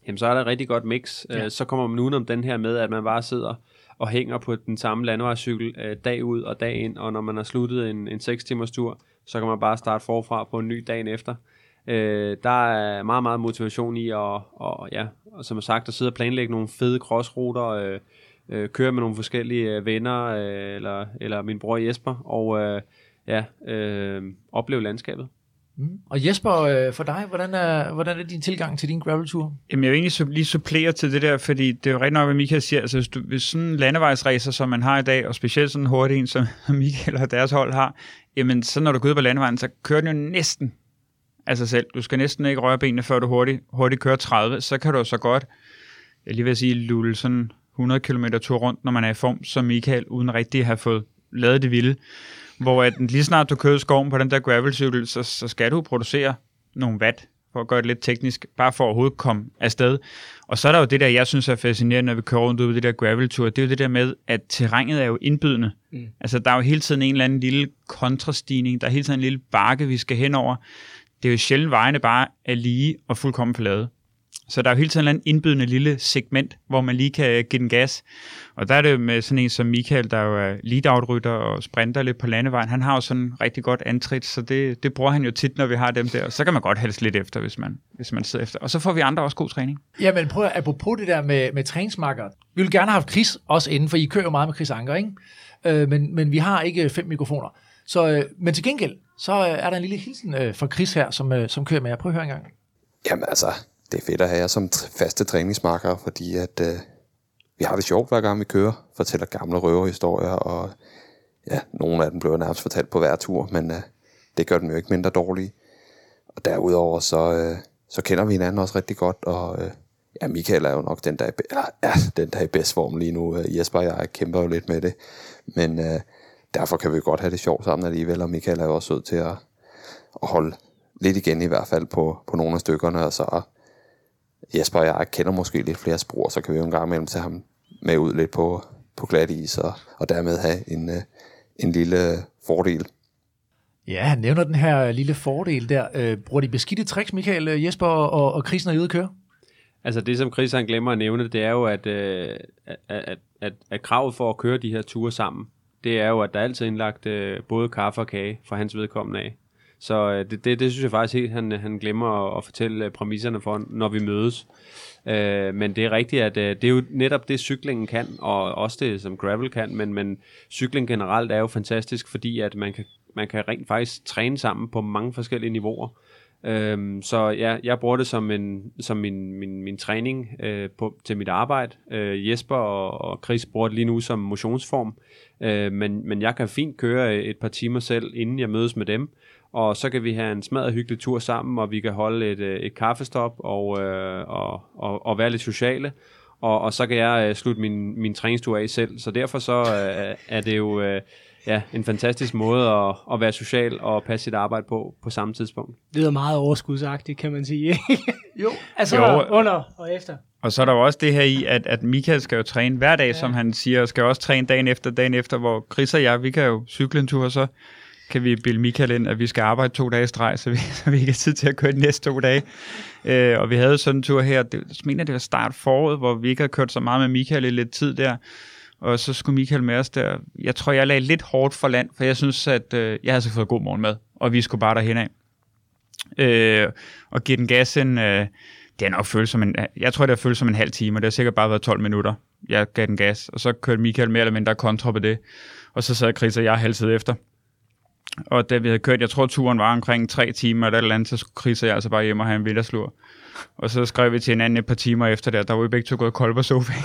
jamen så er der et rigtig godt mix. Ja. Øh, så kommer man udenom den her med, at man bare sidder og hænger på den samme landevejscykel øh, dag ud og dag ind, og når man har sluttet en, en 6 timers tur, så kan man bare starte forfra på en ny dagen efter. Øh, der er meget, meget motivation i at, og, ja, og som sagt, at sidde og planlægge nogle fede crossruter, øh, øh, køre med nogle forskellige øh, venner, øh, eller, eller min bror Jesper, og øh, ja, øh, opleve landskabet. Mm. Og Jesper, øh, for dig, hvordan er, hvordan er din tilgang til din graveltur? Jamen, jeg vil egentlig lige supplere til det der, fordi det er jo rigtig nok, hvad Michael siger. Altså, hvis, du, hvis sådan en landevejsracer, som man har i dag, og specielt sådan en hurtig en, som Michael og deres hold har, jamen, så når du går ud på landevejen, så kører den jo næsten af sig selv. Du skal næsten ikke røre benene, før du hurtigt, hurtigt kører 30. Så kan du så godt, jeg lige vil sige, lulle sådan 100 km tur rundt, når man er i form, som Michael, uden rigtig at have fået lavet det vilde hvor at lige snart du kører skoven på den der gravelcykel, så, så skal du producere nogle watt, for at gøre det lidt teknisk, bare for at overhovedet komme afsted. Og så er der jo det der, jeg synes er fascinerende, når vi kører rundt ud på det der graveltur, det er jo det der med, at terrænet er jo indbydende. Mm. Altså, der er jo hele tiden en eller anden lille kontrastigning, der er hele tiden en lille bakke, vi skal hen over. Det er jo sjældent vejene bare er lige og fuldkommen forladet. Så der er jo hele tiden en indbydende lille segment, hvor man lige kan give den gas. Og der er det med sådan en som Michael, der jo er lead og sprinter lidt på landevejen. Han har jo sådan rigtig godt antrit, så det, det bruger han jo tit, når vi har dem der. Så kan man godt helst lidt efter, hvis man, hvis man sidder efter. Og så får vi andre også god træning. Ja, men prøv at apropos det der med, med træningsmarker. Vi vil gerne have Chris også inden, for I kører jo meget med Chris Anker, ikke? Øh, men, men vi har ikke fem mikrofoner. Så, øh, men til gengæld, så øh, er der en lille hilsen øh, fra Chris her, som, øh, som kører med jer. Prøv at høre en gang. Jamen altså, det er fedt at have jer som faste træningsmarker, fordi at øh, vi har det sjovt hver gang vi kører, fortæller gamle røverhistorier, og ja, nogle af dem bliver nærmest fortalt på hver tur, men øh, det gør dem jo ikke mindre dårlige. og derudover så, øh, så kender vi hinanden også rigtig godt, og øh, ja, Michael er jo nok den, der er, eller, ja, den, der er i bedst form lige nu. Øh, Jesper og jeg kæmper jo lidt med det, men øh, derfor kan vi godt have det sjovt sammen alligevel, og Michael er jo også sød til at, at holde lidt igen i hvert fald på, på nogle af stykkerne, og så Jesper og jeg kender måske lidt flere spor, så kan vi jo en gang imellem tage ham med ud lidt på, på glat is, og, og dermed have en, øh, en lille fordel. Ja, han nævner den her lille fordel der. Øh, bruger de beskidte tricks, Michael, øh, Jesper og, og Chris, når I er køre? Altså det, som Chris han glemmer at nævne, det er jo, at, øh, at, at, at, at kravet for at køre de her ture sammen, det er jo, at der er altid indlagt øh, både kaffe og kage fra hans vedkommende af. Så øh, det, det, det synes jeg faktisk helt, han, han glemmer at, at fortælle øh, præmisserne for, når vi mødes. Øh, men det er rigtigt, at øh, det er jo netop det, cyklingen kan, og også det, som gravel kan, men, men cykling generelt er jo fantastisk, fordi at man kan, man kan rent faktisk træne sammen på mange forskellige niveauer. Øhm, så ja, jeg bruger det som, en, som min, min, min træning øh, på, til mit arbejde. Øh, Jesper og, og Chris bruger det lige nu som motionsform, øh, men, men jeg kan fint køre et par timer selv, inden jeg mødes med dem, og så kan vi have en smadret hyggelig tur sammen, og vi kan holde et, øh, et kaffestop og, øh, og, og, og være lidt sociale, og, og så kan jeg øh, slutte min, min træningstur af selv. Så derfor så øh, er det jo øh, ja, en fantastisk måde at, at være social og passe sit arbejde på på samme tidspunkt. Det lyder meget overskudsagtigt, kan man sige. Jo. altså Jo. under og efter. Og så er der jo også det her i, at, at Michael skal jo træne hver dag, ja. som han siger, og skal også træne dagen efter, dagen efter, hvor Chris og jeg, vi kan jo cykle en tur, og så kan vi bilde Michael ind, at vi skal arbejde to dage i streg, så vi, så vi ikke har tid til at køre de næste to dage. Øh, og vi havde sådan en tur her, det, jeg mener, det var start foråret, hvor vi ikke havde kørt så meget med Michael i lidt tid der, og så skulle Michael med os der. Jeg tror, jeg lagde lidt hårdt for land, for jeg synes, at øh, jeg havde så fået god morgenmad, og vi skulle bare derhen af. Øh, og give den gas en, øh, det har nok følt som en, jeg tror, det har følt som en halv time, og det har sikkert bare været 12 minutter. Jeg gav den gas, og så kørte Michael mere eller mindre kontra på det. Og så sad Chris og jeg halvtid efter. Og da vi havde kørt, jeg tror turen var omkring 3 timer eller et eller andet, så skulle Chris og jeg altså bare hjem og have en villaslur. Og så skrev vi til hinanden et par timer efter der, der var vi begge to gået kold på sofaen.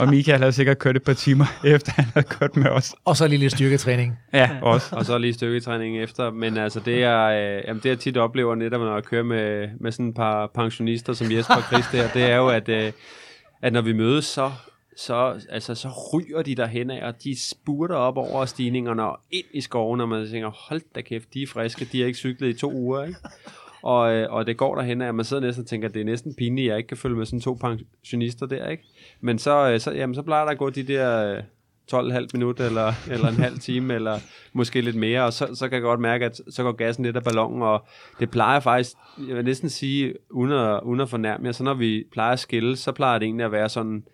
og Michael havde sikkert kørt et par timer efter, han havde kørt med os. Og så lige lidt styrketræning. Ja, også. Og så lige styrketræning efter. Men altså, det er, øh, jamen, det jeg tit oplever netop, når jeg kører med, med sådan et par pensionister som Jesper og Chris der, det er jo, at, øh, at når vi mødes, så, så, altså, så ryger de derhen af, og de spurter op over stigningerne og ind i skoven, og man tænker, hold da kæft, de er friske, de har ikke cyklet i to uger, ikke? Og, øh, og det går derhen at man sidder næsten og tænker, at det er næsten pinligt, at jeg ikke kan følge med sådan to pensionister der, ikke? Men så, øh, så, jamen, så plejer der at gå de der øh, 12,5 minutter, eller, eller en halv time, eller måske lidt mere, og så, så kan jeg godt mærke, at så går gassen lidt af ballonen, og det plejer faktisk, jeg vil næsten sige, uden at, uden at fornærme jer, så når vi plejer at skille, så plejer det egentlig at være sådan,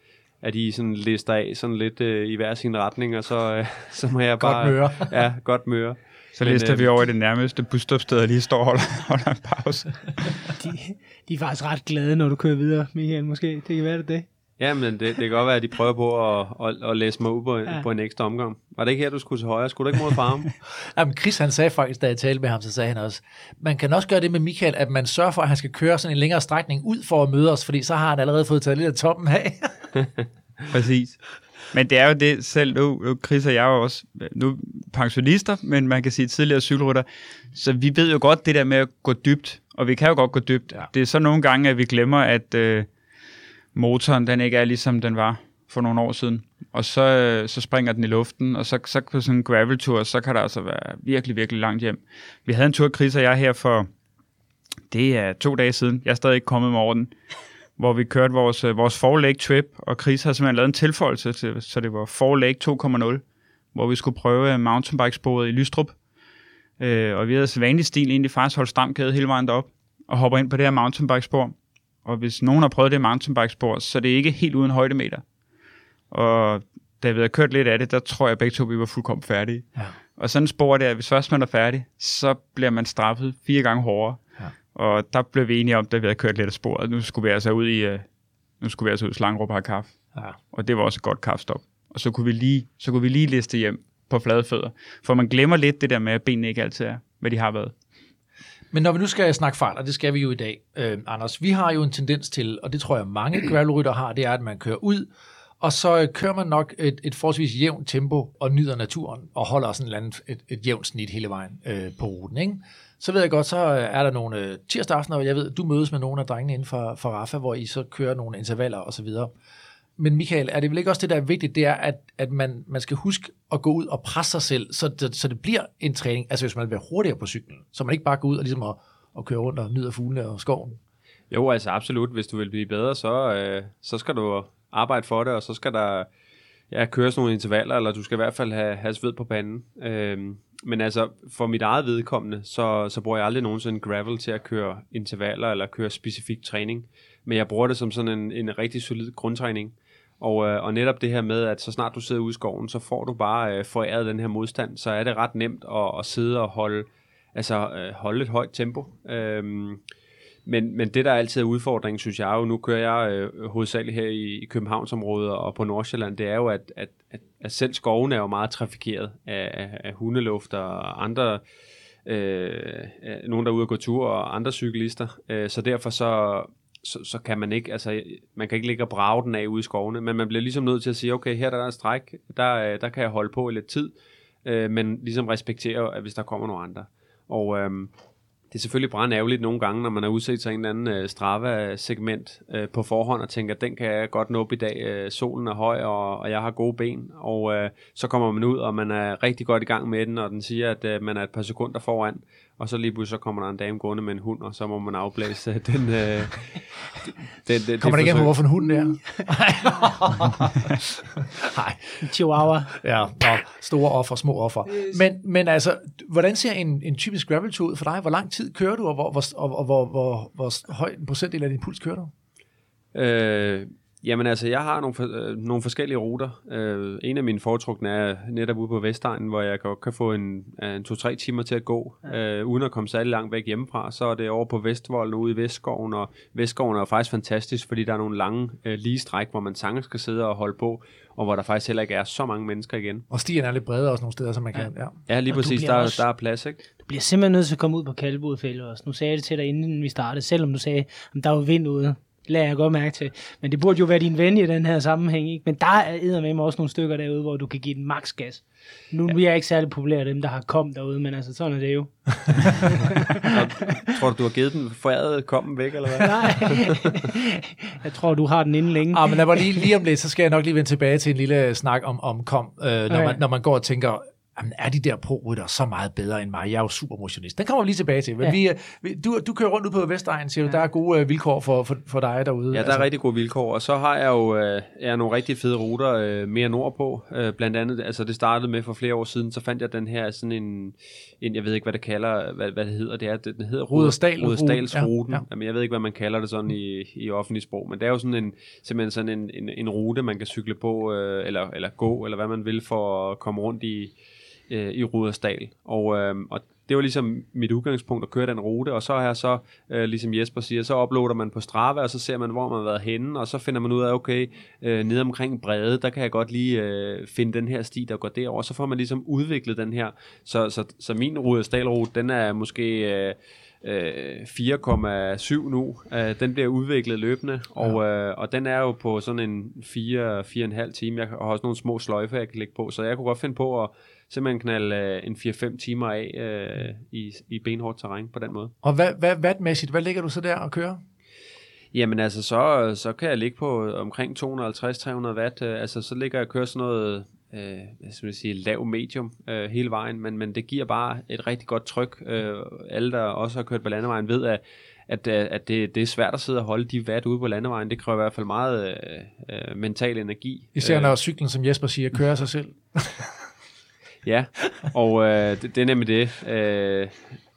at I sådan lister af sådan lidt øh, i hver sin retning, og så, øh, så må jeg bare... møre. Ja, godt møre. Så lister øh, vi over i det nærmeste busstopsted, og lige står og holder, holder en pause. De, de er faktisk ret glade, når du kører videre, Michael, måske. Det kan være det. det. Ja, men det, det kan godt være, at de prøver på at, at, at læse mig ud på. Ja. på en ekstra omgang. Var det ikke her, du skulle til højre? Skulle du ikke mod farm? Jamen, Chris han sagde faktisk, da jeg talte med ham, så sagde han også, man kan også gøre det med Michael, at man sørger for, at han skal køre sådan en længere strækning ud for at møde os, fordi så har han allerede fået taget lidt af toppen af. Præcis. Men det er jo det selv, nu, nu Chris og jeg er jo også nu pensionister, men man kan sige tidligere cykelrytter, så vi ved jo godt det der med at gå dybt, og vi kan jo godt gå dybt. Ja. Det er så nogle gange, at vi glemmer, at øh, motoren den ikke er ligesom den var for nogle år siden. Og så, øh, så springer den i luften, og så, så på sådan en graveltur, så kan der altså være virkelig, virkelig langt hjem. Vi havde en tur, Chris og jeg, her for, det er to dage siden. Jeg er stadig ikke kommet med over den hvor vi kørte vores, øh, vores Four Lake Trip, og Chris har simpelthen lavet en tilføjelse til, så det var Four Lake 2.0, hvor vi skulle prøve øh, mountainbikesporet i Lystrup. Øh, og vi havde så vanlig stil egentlig faktisk holdt stram kæde hele vejen derop, og hopper ind på det her mountainbikespor. Og hvis nogen har prøvet det mountainbikespor, så er det ikke helt uden højdemeter. Og da vi havde kørt lidt af det, der tror jeg begge to, vi var fuldkommen færdige. Ja. Og sådan spor der, hvis først man er færdig, så bliver man straffet fire gange hårdere. Og der blev vi enige om, da vi havde kørt lidt af sporet, nu skulle vi altså ud i, uh, nu skulle vi altså ud i Slangerup og have kaffe. Ja. Og det var også et godt kaffestop. Og så kunne vi lige, så kunne vi lige liste hjem på flade fødder. For man glemmer lidt det der med, at benene ikke altid er, hvad de har været. Men når vi nu skal snakke fart, og det skal vi jo i dag, øh, Anders, vi har jo en tendens til, og det tror jeg mange gravelrytter har, det er, at man kører ud, og så øh, kører man nok et, et forholdsvis jævnt tempo og nyder naturen, og holder sådan et, andet, et, et jævnt snit hele vejen øh, på ruten. Ikke? Så ved jeg godt, så øh, er der nogle øh, tirsdag aftener, og jeg ved, du mødes med nogle af drengene inden for, for Rafa, hvor I så kører nogle intervaller og så videre. Men Michael, er det vel ikke også det, der er vigtigt, det er, at, at man, man skal huske at gå ud og presse sig selv, så det, så det bliver en træning. Altså hvis man vil være hurtigere på cyklen, så man ikke bare går ud og ligesom at, at køre rundt og nyder fuglene og skoven. Jo, altså absolut. Hvis du vil blive bedre, så, øh, så skal du arbejde for det, og så skal der ja, køre nogle intervaller, eller du skal i hvert fald have, have sved på panden. Øh, men altså, for mit eget vedkommende, så, så bruger jeg aldrig nogensinde gravel til at køre intervaller, eller køre specifik træning. Men jeg bruger det som sådan en, en rigtig solid grundtræning. Og, øh, og netop det her med, at så snart du sidder ude i skoven, så får du bare øh, foræret den her modstand, så er det ret nemt at, at sidde og holde, altså, øh, holde et højt tempo. Øhm, men, men det, der altid er udfordringen, synes jeg jo, nu kører jeg øh, hovedsageligt her i, i Københavnsområdet og på Nordsjælland, det er jo, at, at, at, at selv skoven er jo meget trafikeret af, af, af hundeluft og andre, øh, nogen der er ude og gå tur og andre cyklister. Øh, så derfor så, så, så kan man ikke, altså man kan ikke ligge og brage den af ude i skovene, men man bliver ligesom nødt til at sige, okay, her der er en stræk, der, øh, der kan jeg holde på i lidt tid, øh, men ligesom respektere, at hvis der kommer nogle andre. Og øh, det er selvfølgelig brændt ærgerligt nogle gange, når man er udset til en eller anden øh, Strava-segment øh, på forhånd og tænker, den kan jeg godt nå op i dag. Øh, solen er høj, og, og jeg har gode ben. Og øh, så kommer man ud, og man er rigtig godt i gang med den, og den siger, at øh, man er et par sekunder foran. Og så lige pludselig så kommer der en dame gående med en hund, og så må man afblæse den... Øh, den, den kommer det ikke på, hvorfor en hund det er? Nej. Chihuahua. Ja, og store offer, små offer. Men, men altså, hvordan ser en, en typisk gravel ud for dig? Hvor lang tid kører du, og hvor, hvor, og, og hvor, hvor, hvor høj en procentdel af din puls kører du? Øh, Jamen altså, jeg har nogle, for, øh, nogle forskellige ruter. Øh, en af mine foretrukne er netop ude på Vestegnen, hvor jeg godt kan få en, en to-tre timer til at gå, ja. øh, uden at komme særlig langt væk hjemmefra. Så er det over på Vestvolden ude i Vestskoven, og Vestskoven er faktisk fantastisk, fordi der er nogle lange øh, lige stræk, hvor man sagtens skal sidde og holde på, og hvor der faktisk heller ikke er så mange mennesker igen. Og stien er lidt bredere også nogle steder, som man ja. kan. Ja, ja lige præcis. Der, også, der er plads, ikke? Du bliver simpelthen nødt til at komme ud på Kalvebodfælde også. Nu sagde jeg det til dig, inden vi startede, selvom du sagde, at der var vind ude lader jeg godt mærke til. Men det burde jo være din ven i den her sammenhæng. Ikke? Men der er med også nogle stykker derude, hvor du kan give den max gas. Nu ja. er jeg ikke særlig populær dem, der har kom derude, men altså sådan er det jo. tror du, du har givet den foræret kommen væk, eller hvad? Nej, jeg tror, du har den inden længe. Ah, men lad mig lige, lige om lidt, så skal jeg nok lige vende tilbage til en lille snak om, om kom, øh, når, okay. man, når man går og tænker, jamen, er de der pro så meget bedre end mig? Jeg er jo super motionist. Den kommer vi lige tilbage til. Men ja. vi, vi, du, du kører rundt ud på Vestegnen, siger du. Ja. Der er gode uh, vilkår for, for, for dig derude. Ja, der altså. er rigtig gode vilkår. Og så har jeg jo uh, jeg nogle rigtig fede ruter mere nordpå. Blandt andet, altså det startede med for flere år siden, så fandt jeg den her sådan en, en jeg ved ikke, hvad det kalder, hvad, hvad det hedder. Det er, den hedder Rudersdal, Rudersdalsruten. Ja, ja. Jamen, jeg ved ikke, hvad man kalder det sådan i, i offentlig sprog, men det er jo sådan en, simpelthen sådan en, en, en rute, man kan cykle på, eller, eller gå, eller hvad man vil, for at komme rundt i øh, i Rudersdal. Og, øh, og det var ligesom mit udgangspunkt at køre den rute, og så har jeg så, øh, ligesom Jesper siger, så uploader man på Strava, og så ser man, hvor man har været henne, og så finder man ud af, okay, øh, nede omkring Brede, der kan jeg godt lige øh, finde den her sti, der går derover, så får man ligesom udviklet den her. Så, så, så min Rudersdal-rute, den er måske... Øh, 4,7 nu. Uh, den bliver udviklet løbende, og, uh, og den er jo på sådan en 4-4,5 time. Jeg har også nogle små sløjfer, jeg kan lægge på, så jeg kunne godt finde på at simpelthen knalde uh, en 4-5 timer af uh, i, i benhårdt terræn på den måde. Og hvad, hvad, wattmæssigt, hvad ligger du så der og kører? Jamen altså, så, så kan jeg ligge på omkring 250-300 watt. Altså, så ligger jeg og kører sådan noget øh, hvad skal man sige, lav medium øh, hele vejen, men, men det giver bare et rigtig godt tryk. Øh, alle, der også har kørt på landevejen, ved, at, at, øh, at det, det er svært at sidde og holde de watt ude på landevejen. Det kræver i hvert fald meget øh, øh, mental energi. Især når øh, cyklen, som Jesper siger, kører sig selv. ja, og øh, det, det er nemlig det. Øh,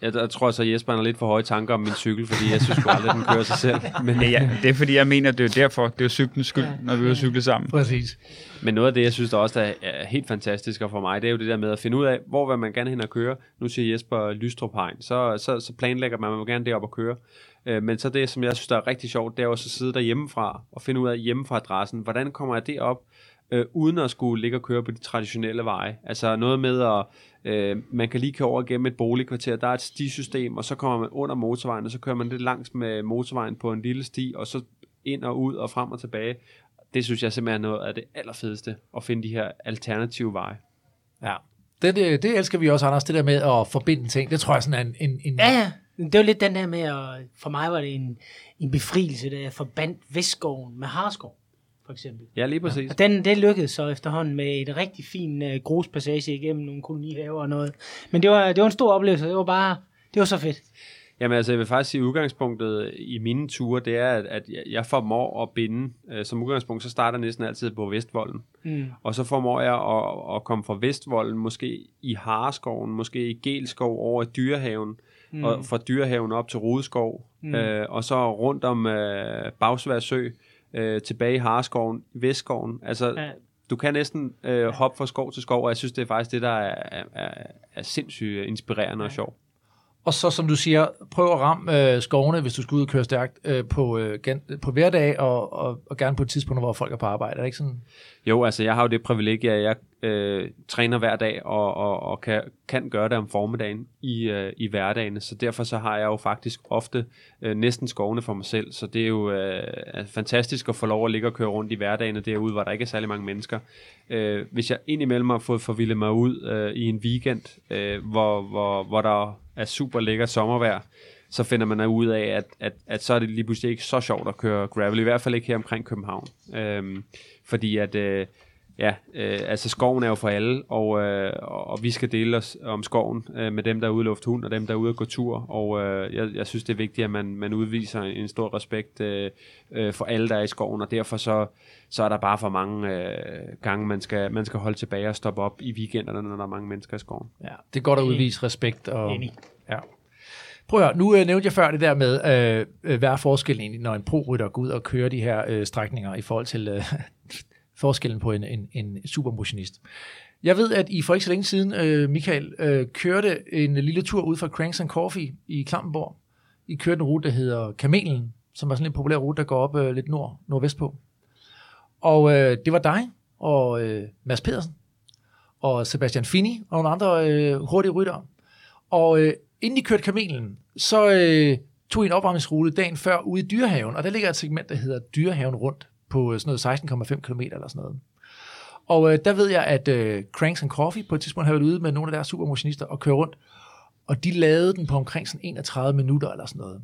jeg, jeg tror så, Jesper har lidt for høje tanker om min cykel, fordi jeg synes aldrig, den kører sig selv. Men, ja, det er fordi, jeg mener, det er derfor. Det er cyklens skyld, ja. når vi vil cykle sammen. Præcis. Men noget af det, jeg synes, der også er, er helt fantastisk for mig, det er jo det der med at finde ud af, hvor vil man gerne hen og køre. Nu siger Jesper Lystrup Hegn, så, så, så planlægger man, man vil gerne derop og køre. Øh, men så det, som jeg synes, der er rigtig sjovt, det er også at sidde der hjemmefra og finde ud af hjemmefra adressen. Hvordan kommer jeg det op, øh, uden at skulle ligge og køre på de traditionelle veje? Altså noget med at Øh, man kan lige køre over gennem et boligkvarter, der er et stisystem, og så kommer man under motorvejen, og så kører man lidt langs med motorvejen på en lille sti, og så ind og ud og frem og tilbage. Det synes jeg simpelthen er noget af det allerfedeste, at finde de her alternative veje. Ja, Det, det, det elsker vi også, Anders, det der med at forbinde ting. Det tror jeg sådan er en... en, en Ja, ja. Det var lidt den der med, at for mig var det en, en befrielse, da jeg forbandt Vestskoven med Harskov, for eksempel. Ja, lige præcis. Og den, det lykkedes så efterhånden med et rigtig fin uh, gruspassage igennem nogle kolonihaver og noget. Men det var, det var en stor oplevelse. Det var bare, det var så fedt. Jamen altså, jeg vil faktisk sige, at udgangspunktet i mine ture, det er, at, at jeg formår at binde. Øh, som udgangspunkt, så starter jeg næsten altid på Vestvolden. Mm. Og så formår jeg at, at komme fra Vestvolden, måske i Hareskoven, måske i Gelskov over i Dyrehaven, mm. og fra Dyrehaven op til Rudeskov, mm. øh, og så rundt om øh, Bagsvær Sø, øh, tilbage i Hareskoven, i Vestskoven. Altså, Ja. du kan næsten øh, hoppe fra skov til skov, og jeg synes, det er faktisk det, der er, er, er sindssygt inspirerende og sjovt. Og så, som du siger, prøv at ramme øh, skovene, hvis du skal ud og køre stærkt øh, på, øh, gan, på hverdag, og, og, og gerne på et tidspunkt, hvor folk er på arbejde. Er det ikke sådan? Jo, altså jeg har jo det privilegie, at jeg øh, træner hver dag og, og, og kan, kan gøre det om formiddagen i, øh, i hverdagen. Så derfor så har jeg jo faktisk ofte øh, næsten skovene for mig selv. Så det er jo øh, fantastisk at få lov at ligge og køre rundt i hverdagen derude, hvor der ikke er særlig mange mennesker. Øh, hvis jeg indimellem har fået forvildet mig ud øh, i en weekend, øh, hvor, hvor, hvor der er super lækker sommervejr, så finder man ud af, at, at, at så er det lige pludselig ikke så sjovt at køre gravel, i hvert fald ikke her omkring København. Øhm, fordi at, øh, ja, øh, altså skoven er jo for alle, og, øh, og vi skal dele os om skoven øh, med dem, der er ude at lufte hund, og dem, der er ude at gå tur, og øh, jeg, jeg synes, det er vigtigt, at man, man udviser en stor respekt øh, øh, for alle, der er i skoven, og derfor så, så er der bare for mange øh, gange, man skal, man skal holde tilbage og stoppe op i weekenderne, når der er mange mennesker i skoven. Ja, det er godt at udvise respekt. Og, Enig. Ja. Prøv at høre, nu øh, nævnte jeg før det der med, øh, øh, hvad er forskellen egentlig, når en pro-rytter går ud og kører de her øh, strækninger i forhold til øh, forskellen på en, en, en supermotionist. Jeg ved, at I for ikke så længe siden, øh, Michael, øh, kørte en lille tur ud fra Cranks and Coffee i Klampenborg. I kørte en rute, der hedder Kamelen, som er sådan en populær rute, der går op øh, lidt nord, nordvest på. Og øh, det var dig og øh, Mads Pedersen og Sebastian Fini og nogle andre øh, hurtige ryttere. Og øh, inden I kørte kamelen, så øh, tog I en opvarmningsrute dagen før ude i Dyrehaven, og der ligger et segment, der hedder Dyrehaven rundt på øh, sådan noget 16,5 km eller sådan noget. Og øh, der ved jeg, at øh, Cranks and Coffee på et tidspunkt har været ude med nogle af deres supermotionister og køre rundt, og de lavede den på omkring sådan 31 minutter eller sådan noget.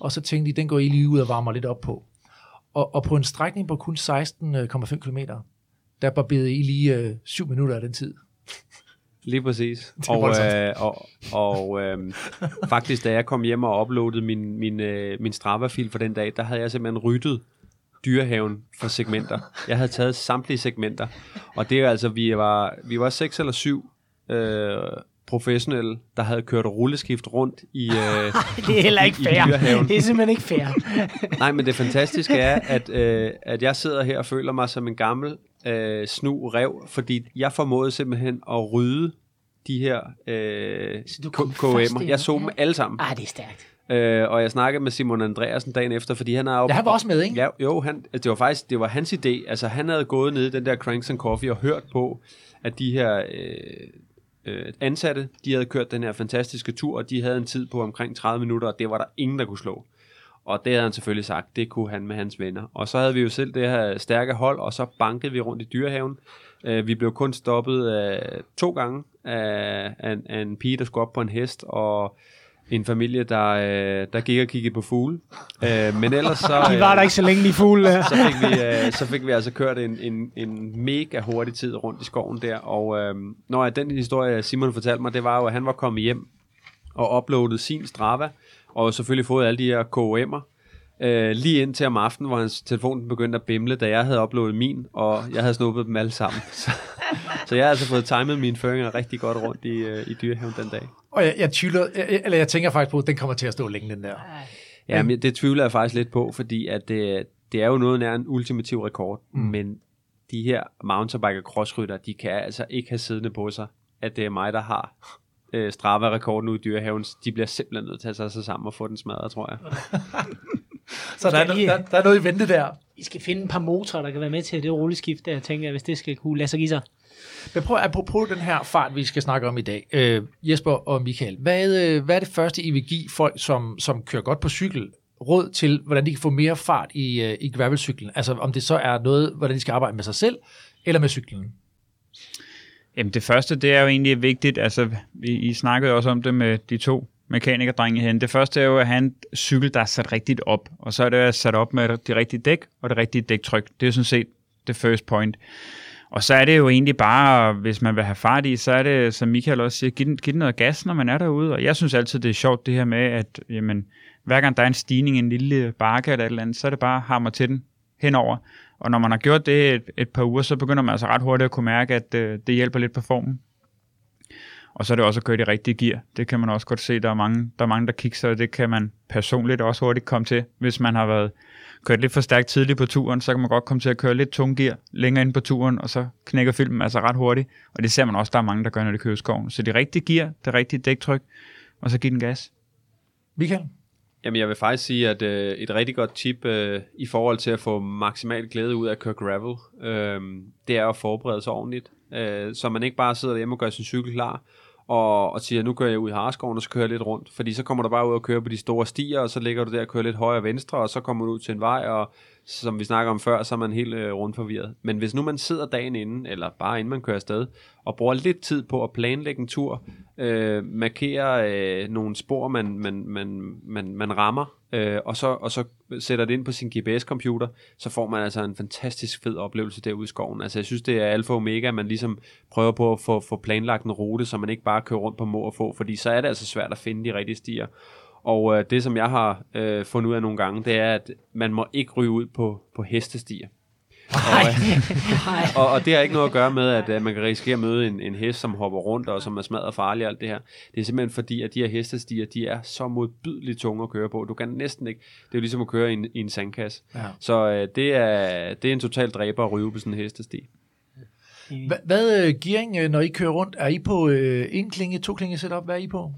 Og så tænkte de, den går I lige ud og varmer lidt op på. Og, og på en strækning på kun 16,5 km, der barberede I lige øh, 7 minutter af den tid. Lige præcis. og, øh, og, og øh, faktisk, da jeg kom hjem og uploadede min, min, øh, min Strava-fil for den dag, der havde jeg simpelthen ryttet dyrehaven for segmenter. Jeg havde taget samtlige segmenter. Og det er altså, vi var, vi var seks eller syv øh, professionelle, der havde kørt rulleskift rundt i... Øh, Det er heller ikke i fair. Dyrehaven. Det er simpelthen ikke fair. Nej, men det fantastiske er, at, øh, at jeg sidder her og føler mig som en gammel øh, snu rev, fordi jeg formåede simpelthen at rydde de her øh, KM'er. Jeg så dem alle sammen. Ah, det er stærkt. Øh, og jeg snakkede med Simon Andreasen dagen efter, fordi han er jo... Ja, han var også med, ikke? Ja, jo, han, det var faktisk det var hans idé. Altså, han havde gået ned i den der Cranks and Coffee og hørt på, at de her øh, øh, ansatte, de havde kørt den her fantastiske tur, og de havde en tid på omkring 30 minutter, og det var der ingen, der kunne slå. Og det havde han selvfølgelig sagt, det kunne han med hans venner. Og så havde vi jo selv det her stærke hold, og så bankede vi rundt i dyrehaven. Øh, vi blev kun stoppet øh, to gange af, af, en- af en pige, der skulle op på en hest, og en familie, der, øh, der gik og kiggede på fugle. Øh, men ellers så... De var der ikke så længe, de fugle. der. så fik vi, øh, så fik vi altså kørt en, en, en mega hurtig tid rundt i skoven der, og øh, når jeg, den historie, Simon fortalte mig, det var jo, at han var kommet hjem og uploadet sin Strava, og selvfølgelig fået alle de her KOM'er, øh, lige ind til om aftenen, hvor hans telefon begyndte at bimle, da jeg havde uploadet min, og jeg havde snuppet dem alle sammen. Så, så jeg har altså fået timet mine føringer rigtig godt rundt i, øh, i dyrehaven den dag. Og jeg, jeg, tvivler, jeg, eller jeg tænker faktisk på, at den kommer til at stå længe, den der. Ja, men det tvivler jeg faktisk lidt på, fordi at det, det er jo noget nær en ultimativ rekord, mm. men de her mountainbike og crossrytter, de kan altså ikke have siddende på sig, at det er mig, der har øh, Strava-rekorden ude i dyrehaven. De bliver simpelthen nødt til at tage sig sammen og få den smadret, tror jeg. Så der er, lige- der, der er noget i vente der. I skal finde et par motorer, der kan være med til det rulleskift, der tænker jeg, hvis det skal kunne lade sig give sig. Men prøv apropos den her fart, vi skal snakke om i dag. Øh, Jesper og Michael, hvad, øh, hvad er det første, I vil give folk, som, som kører godt på cykel, råd til, hvordan de kan få mere fart i, øh, i gravelcyklen? Altså om det så er noget, hvordan de skal arbejde med sig selv, eller med cyklen? Jamen det første, det er jo egentlig vigtigt, altså I, I snakkede også om det med de to mekanikerdrenge hen. Det første er jo at have en cykel, der er sat rigtigt op, og så er det at sat op med det rigtige dæk og det rigtige dæktryk. Det er sådan set det first point. Og så er det jo egentlig bare, hvis man vil have fart i, så er det, som Michael også siger, giv den, giv den noget gas, når man er derude. Og jeg synes altid, det er sjovt det her med, at jamen, hver gang der er en stigning, en lille bakke eller et eller andet, så er det bare hammer til den henover. Og når man har gjort det et, et par uger, så begynder man altså ret hurtigt at kunne mærke, at øh, det hjælper lidt på formen. Og så er det også at køre det rigtige gear. Det kan man også godt se, der er mange, der, er mange, der kigger, og det kan man personligt også hurtigt komme til, hvis man har været kørt lidt for stærkt tidligt på turen, så kan man godt komme til at køre lidt tung gear længere ind på turen, og så knækker filmen altså ret hurtigt. Og det ser man også, der er mange, der gør, når de kører skoven. Så det rigtige gear, det rigtige dæktryk, og så give den gas. Michael? Jamen, jeg vil faktisk sige, at øh, et rigtig godt tip øh, i forhold til at få maksimal glæde ud af at køre gravel, øh, det er at forberede sig ordentligt, øh, så man ikke bare sidder hjemme og gør sin cykel klar, og, og siger, nu kører jeg ud i Harskoven, og så kører jeg lidt rundt. Fordi så kommer du bare ud og kører på de store stier, og så ligger du der og kører lidt højre og venstre, og så kommer du ud til en vej, og som vi snakker om før, så er man helt øh, rundt forvirret. Men hvis nu man sidder dagen inden, eller bare inden man kører afsted, og bruger lidt tid på at planlægge en tur, øh, markere øh, nogle spor, man, man, man, man, man rammer, øh, og, så, og så sætter det ind på sin GPS-computer, så får man altså en fantastisk fed oplevelse derude i skoven. Altså jeg synes, det er alfa og omega, at man ligesom prøver på at få, få planlagt en rute, så man ikke bare kører rundt på må og få, fordi så er det altså svært at finde de rigtige stier. Og øh, det, som jeg har øh, fundet ud af nogle gange, det er, at man må ikke ryge ud på, på hestestier. Og, øh, og, og det har ikke noget at gøre med, at uh, man kan risikere at møde en, en hest, som hopper rundt og som er smadret farlig og alt det her. Det er simpelthen fordi, at de her hestestier, de er så modbydeligt tunge at køre på. Du kan næsten ikke, det er jo ligesom at køre i en, i en sandkasse. Ja. Så uh, det, er, det er en total dræber at ryge på sådan en hestesti. Hvad, hvad uh, gearing, når I kører rundt? Er I på uh, en klinge, to klinge setup? Hvad er I på?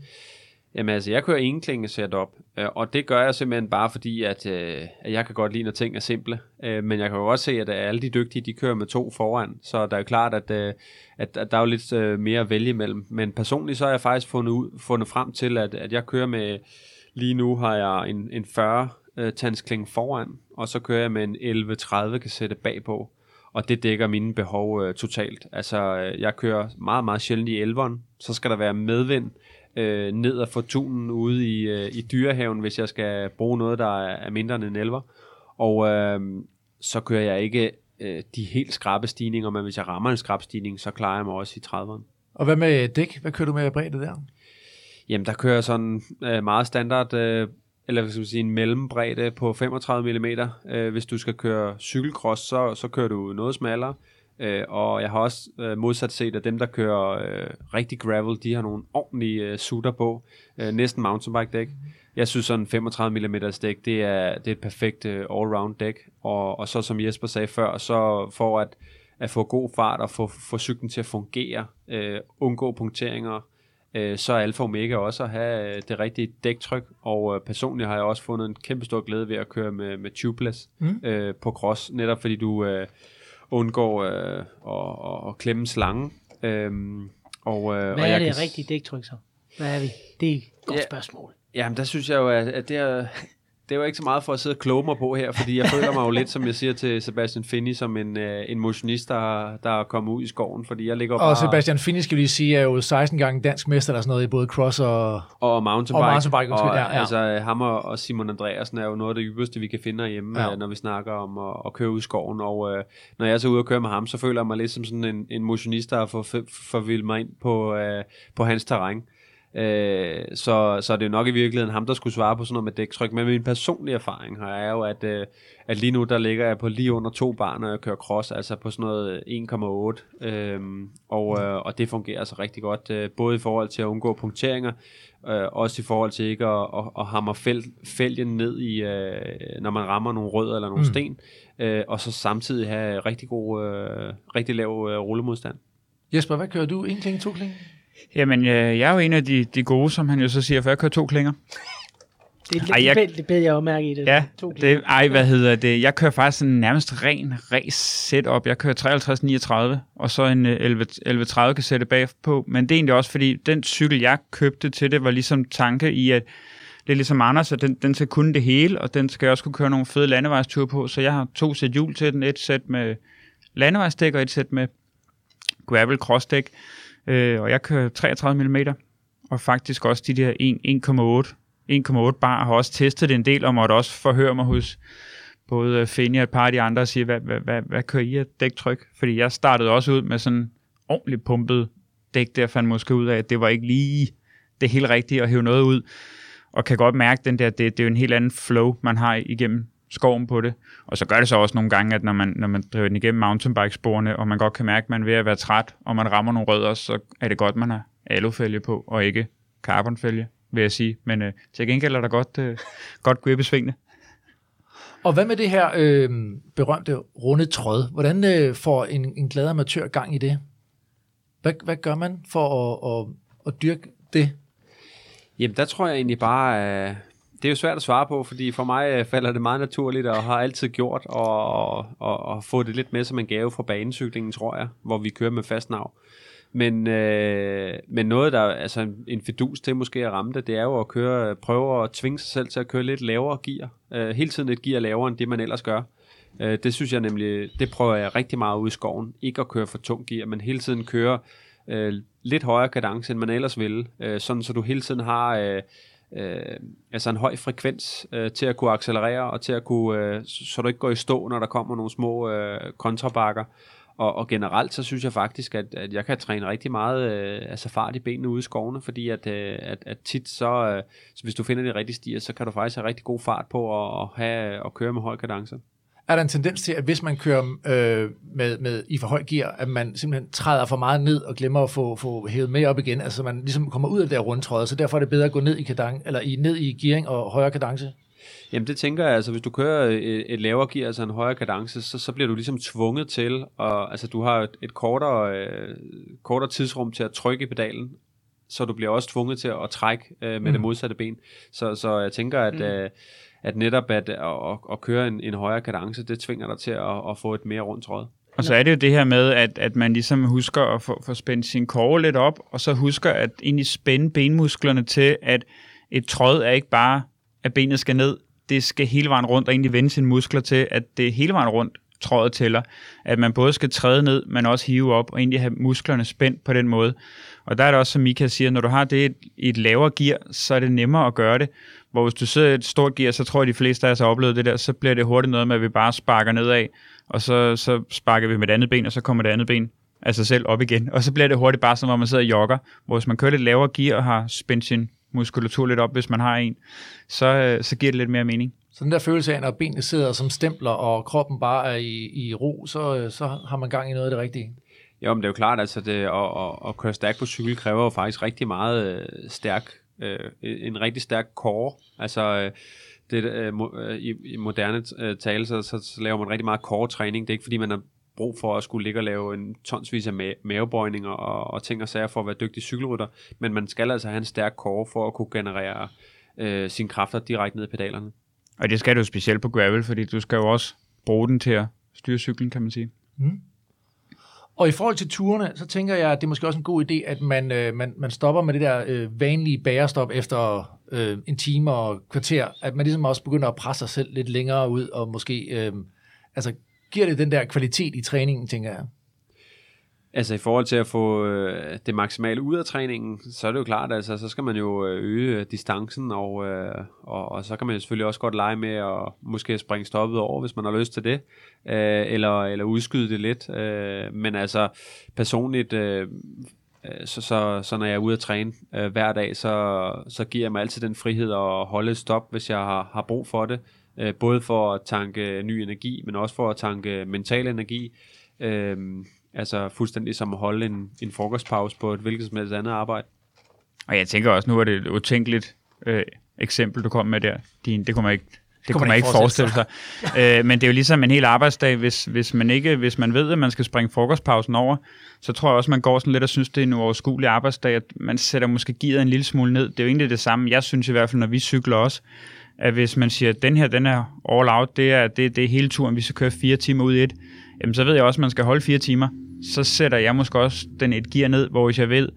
Jamen altså, jeg kører ingen klinge setup, øh, og det gør jeg simpelthen bare fordi, at, øh, at jeg kan godt lide, når ting er simple. Øh, men jeg kan jo også se, at øh, alle de dygtige, de kører med to foran, så der er jo klart, at, øh, at, at der er jo lidt øh, mere at vælge imellem. Men personligt så har jeg faktisk fundet, ud, fundet frem til, at, at jeg kører med, lige nu har jeg en, en 40 tandskling foran, og så kører jeg med en 11-30 kassette bagpå og det dækker mine behov øh, totalt. Altså, jeg kører meget, meget sjældent i elveren, så skal der være medvind, øh, ned og få tunen ude i, øh, i dyrehaven, hvis jeg skal bruge noget, der er, mindre end en elver. Og øh, så kører jeg ikke øh, de helt skrabe stigninger, men hvis jeg rammer en skrab stigning, så klarer jeg mig også i 30'erne. Og hvad med dæk? Hvad kører du med bredde der? Jamen, der kører sådan øh, meget standard, øh, eller hvad skal man sige, en mellembredde på 35 mm. Øh, hvis du skal køre cykelcross, så, så kører du noget smallere. Øh, og jeg har også øh, modsat set, at dem, der kører øh, rigtig gravel, de har nogle ordentlige øh, sutter på. Øh, næsten mountainbike dæk. Jeg synes sådan 35 mm dæk, det er, det er et perfekt øh, all-round dæk. Og, og så som Jesper sagde før, så for at, at få god fart og få, få cyklen til at fungere, øh, undgå punkteringer, øh, så er Alfa Omega også at have øh, det rigtige dæktryk. Og øh, personligt har jeg også fundet en kæmpe stor glæde ved at køre med, med tubeless mm. øh, på cross, netop fordi du... Øh, undgår øh, at, at, klemme slangen. Øhm, og, øh, Hvad og er jeg det kan... rigtige dæktryk så? Hvad er vi? Det er et godt ja, spørgsmål. Jamen, der synes jeg jo, at, at det er, det var ikke så meget for at sidde og kloge mig på her, fordi jeg føler mig jo lidt, som jeg siger til Sebastian Finney, som en, øh, en motionist, der, der er kommet ud i skoven, fordi jeg ligger og bare... Og Sebastian Finney, skal vi lige sige, er jo 16 gange dansk mester eller sådan noget i både cross og... Og mountainbike. Og mountainbike, og, ja, ja. Altså, ham og Simon Andreasen er jo noget af det ypperste, vi kan finde herhjemme, ja. Øh, når vi snakker om at, at køre ud i skoven, og øh, når jeg er så ude og køre med ham, så føler jeg mig lidt som sådan en, en motionist, der har forvildt mig ind på, øh, på hans terræn. Øh, så, så er det jo nok i virkeligheden ham, der skulle svare på sådan noget med dæktryk. Men min personlige erfaring her er jo, at, øh, at lige nu der ligger jeg på lige under to bar, når jeg kører cross, altså på sådan noget 1,8. Øh, og, øh, og det fungerer altså rigtig godt, øh, både i forhold til at undgå punkteringer, øh, også i forhold til ikke at, at, at hamre fæl, fælgen ned i, øh, når man rammer nogle rødder eller nogle mm. sten, øh, og så samtidig have rigtig god, øh, rigtig lav øh, rullemodstand. Jesper, hvad kører du? En kling, to kling? Jamen, øh, jeg er jo en af de, de gode, som han jo så siger, for jeg kører to klinger. Det, ej, jeg, det bed jeg jo mærke i det. Ja, to det, ej, hvad hedder det? Jeg kører faktisk en nærmest ren race setup. Jeg kører 53-39, og så en 11-30 øh, kan sætte bagpå. Men det er egentlig også, fordi den cykel, jeg købte til det, var ligesom tanke i, at det er ligesom Anders, at den, den skal kunne det hele, og den skal også kunne køre nogle fede landevejsture på. Så jeg har to sæt hjul til den. Et sæt med landevejsdæk og et sæt med gravel crossdæk, øh, og jeg kører 33 mm, og faktisk også de der 1,8 1,8 bar, har også testet det en del, og måtte også forhøre mig hos både Finja og et par af de andre og sige, hvad, hvad, hvad, hvad kører I af dæktryk? Fordi jeg startede også ud med sådan ordentligt pumpet dæk, der fandt måske ud af, at det var ikke lige det helt rigtige at hæve noget ud, og kan godt mærke den der, det, det er jo en helt anden flow, man har igennem skoven på det. Og så gør det så også nogle gange, at når man, når man driver den igennem mountainbike-sporene, og man godt kan mærke, at man er ved at være træt, og man rammer nogle rødder, så er det godt, man har alufælge på, og ikke carbonfælge, vil jeg sige. Men øh, til gengæld er der godt, øh, godt grip i svingene. Og hvad med det her øh, berømte runde tråd? Hvordan øh, får en, en glad amatør gang i det? Hvad, hvad gør man for at, at, at dyrke det? Jamen, der tror jeg egentlig bare, øh, det er jo svært at svare på, fordi for mig øh, falder det meget naturligt, og har altid gjort, og, og, og få det lidt med som en gave fra banecyklingen, tror jeg, hvor vi kører med fast navn. Men, øh, men noget, der altså en, en fedus til måske at ramme det, det er jo at køre, prøve at tvinge sig selv til at køre lidt lavere gear. Øh, hele tiden et gear lavere end det, man ellers gør. Øh, det synes jeg nemlig, det prøver jeg rigtig meget ud i skoven. Ikke at køre for tung gear, men hele tiden køre øh, lidt højere kadence, end man ellers ville. Øh, sådan så du hele tiden har... Øh, øh, altså en høj frekvens øh, til at kunne accelerere og til at kunne, øh, så du ikke går i stå, når der kommer nogle små øh, kontrabakker. Og, og generelt så synes jeg faktisk, at, at jeg kan træne rigtig meget øh, altså fart i benene ude i skovene, fordi at, øh, at, at tit så, øh, så hvis du finder de rigtige stier, så kan du faktisk have rigtig god fart på at, at, have, at køre med høj kadence. Er der en tendens til, at hvis man kører øh, med, med i for høj gear, at man simpelthen træder for meget ned og glemmer at få, få hævet med op igen, altså man ligesom kommer ud af det der rundtråd, så derfor er det bedre at gå ned i, kadang, eller i, ned i gearing og højere kadence? Jamen det tænker jeg, altså hvis du kører et, et lavere gear, altså en højere kadence, så, så bliver du ligesom tvunget til, og altså du har et, et kortere, øh, kortere tidsrum til at trykke i pedalen, så du bliver også tvunget til at trække øh, med mm. det modsatte ben. Så, så jeg tænker, at, mm. øh, at netop at, at, at, at køre en, en højere kadence, det tvinger dig til at, at få et mere rundt tråd. Og så er det jo det her med, at, at man ligesom husker at få, få spændt sin kåre lidt op, og så husker at egentlig spænde benmusklerne til, at et tråd er ikke bare, at benet skal ned, det skal hele vejen rundt, og egentlig vende sine muskler til, at det hele vejen rundt trådet tæller. At man både skal træde ned, men også hive op, og egentlig have musklerne spændt på den måde. Og der er det også, som Mika siger, når du har det i et lavere gear, så er det nemmere at gøre det. Hvor hvis du sidder i et stort gear, så tror jeg, at de fleste af os har oplevet det der, så bliver det hurtigt noget med, at vi bare sparker nedad, og så, så sparker vi med det andet ben, og så kommer det andet ben af sig selv op igen. Og så bliver det hurtigt bare som, hvor man sidder og jogger. Hvor hvis man kører lidt lavere gear og har spændt sin muskulatur lidt op, hvis man har en, så, øh, så giver det lidt mere mening. Så den der følelse af, når benene sidder som stempler, og kroppen bare er i, i ro, så, øh, så har man gang i noget af det rigtige. Jo, men det er jo klart, altså det, at, at, at køre stærkt på cykel kræver jo faktisk rigtig meget øh, stærk, øh, en rigtig stærk core. Altså øh, det, øh, øh i, i moderne øh, tale, så, så, så laver man rigtig meget core-træning. Det er ikke fordi, man har brug for at skulle ligge og lave en tonsvis af ma- mavebøjninger og, og ting og sager for at være dygtig cykelrytter, men man skal altså have en stærk core for at kunne generere øh, sine kræfter direkte ned i pedalerne. Og det skal du specielt på gravel, fordi du skal jo også bruge den til at styre cyklen, kan man sige. Mm. Og i forhold til turene, så tænker jeg, at det er måske også en god idé, at man, øh, man, man stopper med det der øh, vanlige bærestop efter øh, en time og kvarter. At man ligesom også begynder at presse sig selv lidt længere ud, og måske øh, altså, giver det den der kvalitet i træningen, tænker jeg. Altså i forhold til at få øh, det maksimale ud af træningen, så er det jo klart, altså så skal man jo øh, øge øh, distancen, og, øh, og, og så kan man jo selvfølgelig også godt lege med at måske springe stoppet over, hvis man har lyst til det, øh, eller, eller udskyde det lidt. Øh, men altså personligt, øh, øh, så, så, så når jeg er ude at træne øh, hver dag, så, så giver jeg mig altid den frihed at holde et stop, hvis jeg har, har brug for det. Øh, både for at tanke ny energi, men også for at tanke mental energi. Øh, Altså fuldstændig som at holde en, en frokostpause på et hvilket som helst andet arbejde. Og jeg tænker også, nu er det et utænkeligt øh, eksempel, du kom med der. Din, det kommer ikke det kunne man ikke forestille sig. øh, men det er jo ligesom en hel arbejdsdag, hvis, hvis, man ikke, hvis man ved, at man skal springe frokostpausen over, så tror jeg også, man går sådan lidt og synes, det er en uoverskuelig arbejdsdag, at man sætter måske gearet en lille smule ned. Det er jo egentlig det samme, jeg synes i hvert fald, når vi cykler også, at hvis man siger, at den her, den er all out, det er, det, det er hele turen, vi skal køre fire timer ud i et, jamen så ved jeg også, at man skal holde fire timer så sætter jeg måske også den et gear ned, hvor hvis jeg ved,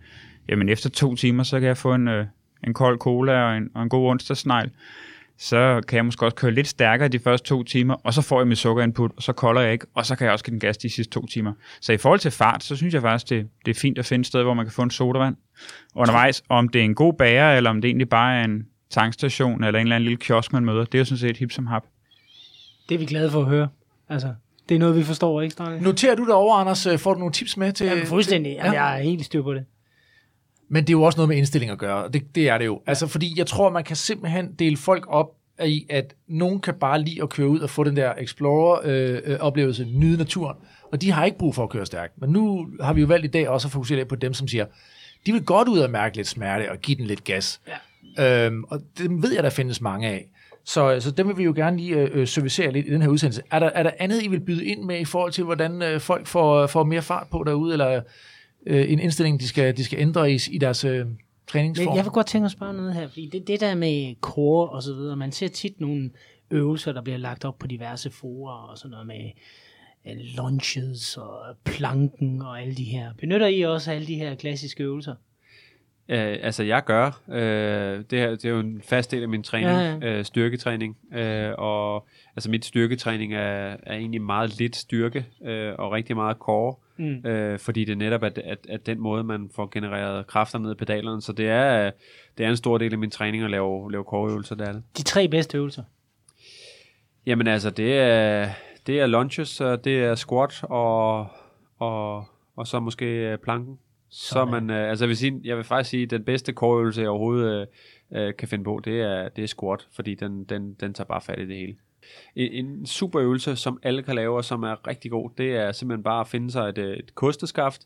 jamen efter to timer, så kan jeg få en, øh, en kold cola og en, og en god onsdagsnegl. så kan jeg måske også køre lidt stærkere de første to timer, og så får jeg mit sukkerinput, og så kolder jeg ikke, og så kan jeg også give den gas de sidste to timer. Så i forhold til fart, så synes jeg faktisk, det, det er fint at finde et sted, hvor man kan få en sodavand undervejs. Om det er en god bager, eller om det egentlig bare er en tankstation, eller en eller anden lille kiosk, man møder, det er jo sådan set hip som hap. Det er vi glade for at høre. Altså, det er noget, vi forstår, ikke, Strange? Noterer du derovre, Anders? Får du nogle tips med til... Ja, fuldstændig. Ja. Jeg er helt styr på det. Men det er jo også noget med indstilling at gøre. Det, det er det jo. Altså, fordi jeg tror, man kan simpelthen dele folk op i, at nogen kan bare lide at køre ud og få den der Explorer-oplevelse, øh, nyde naturen, og de har ikke brug for at køre stærkt. Men nu har vi jo valgt i dag også at fokusere på dem, som siger, de vil godt ud og mærke lidt smerte og give den lidt gas. Ja. Øhm, og det ved jeg, der findes mange af. Så, så dem vil vi jo gerne lige øh, servicere lidt i den her udsendelse. Er der, er der andet, I vil byde ind med i forhold til, hvordan øh, folk får, får mere fart på derude, eller øh, en indstilling, de skal, de skal ændre i, i deres øh, træningsform? Jeg vil godt tænke at spørge noget her, fordi det, det der med core og så videre, man ser tit nogle øvelser, der bliver lagt op på diverse forer og sådan noget med øh, lunches og planken og alle de her. Benytter I også alle de her klassiske øvelser? Øh, altså jeg gør, øh, det, her, det er jo en fast del af min træning, ja, ja. Øh, styrketræning, øh, og altså mit styrketræning er, er egentlig meget lidt styrke, øh, og rigtig meget core, mm. øh, fordi det netop er at, at, den måde, man får genereret kræfter ned i pedalerne, så det er, det er en stor del af min træning at lave, lave core-øvelser, det er det. De tre bedste øvelser? Jamen altså, det er, det er lunges, det er squat, og, og, og så måske planken. Så man, øh, altså jeg vil, sige, jeg vil faktisk sige, at den bedste core jeg overhovedet øh, øh, kan finde på, det er, det er squat, fordi den, den, den tager bare fat i det hele. En, en super øvelse, som alle kan lave, og som er rigtig god, det er simpelthen bare at finde sig et, øh, et kosteskaft,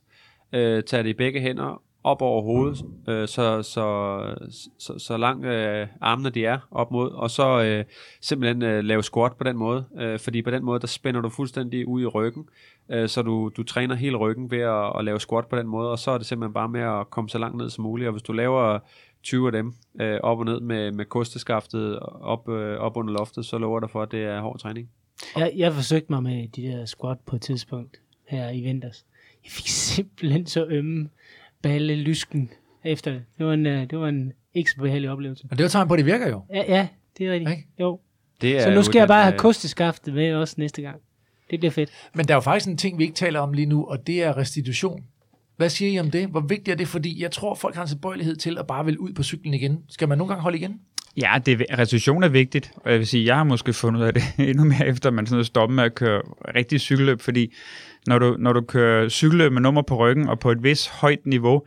øh, tage det i begge hænder, op over hovedet, øh, så, så, så, så langt øh, armene de er op mod, og så øh, simpelthen øh, lave squat på den måde, øh, fordi på den måde, der spænder du fuldstændig ud i ryggen, øh, så du, du træner hele ryggen ved at, at lave squat på den måde, og så er det simpelthen bare med at komme så langt ned som muligt, og hvis du laver 20 af dem øh, op og ned med, med kosteskaftet op, øh, op under loftet, så lover der for, at det er hård træning. Jeg, jeg forsøgte mig med de der squat på et tidspunkt her i vinters. Jeg fik simpelthen så ømme balle lysken efter det. Det var en, øh, det var en ikke så behagelig oplevelse. Og det var tegn på, at det virker jo. Ja, ja det er rigtigt. Okay. Jo. Det er så nu skal jeg bare have kosteskaftet med også næste gang. Det bliver fedt. Men der er jo faktisk en ting, vi ikke taler om lige nu, og det er restitution. Hvad siger I om det? Hvor vigtigt er det? Fordi jeg tror, folk har en tilbøjelighed til at bare vil ud på cyklen igen. Skal man nogle gange holde igen? Ja, det, restitution er vigtigt, og jeg vil sige, jeg har måske fundet ud af det endnu mere efter, at man sådan stopper med at køre rigtig cykelløb, fordi når du, når du kører cykel med nummer på ryggen og på et vis højt niveau,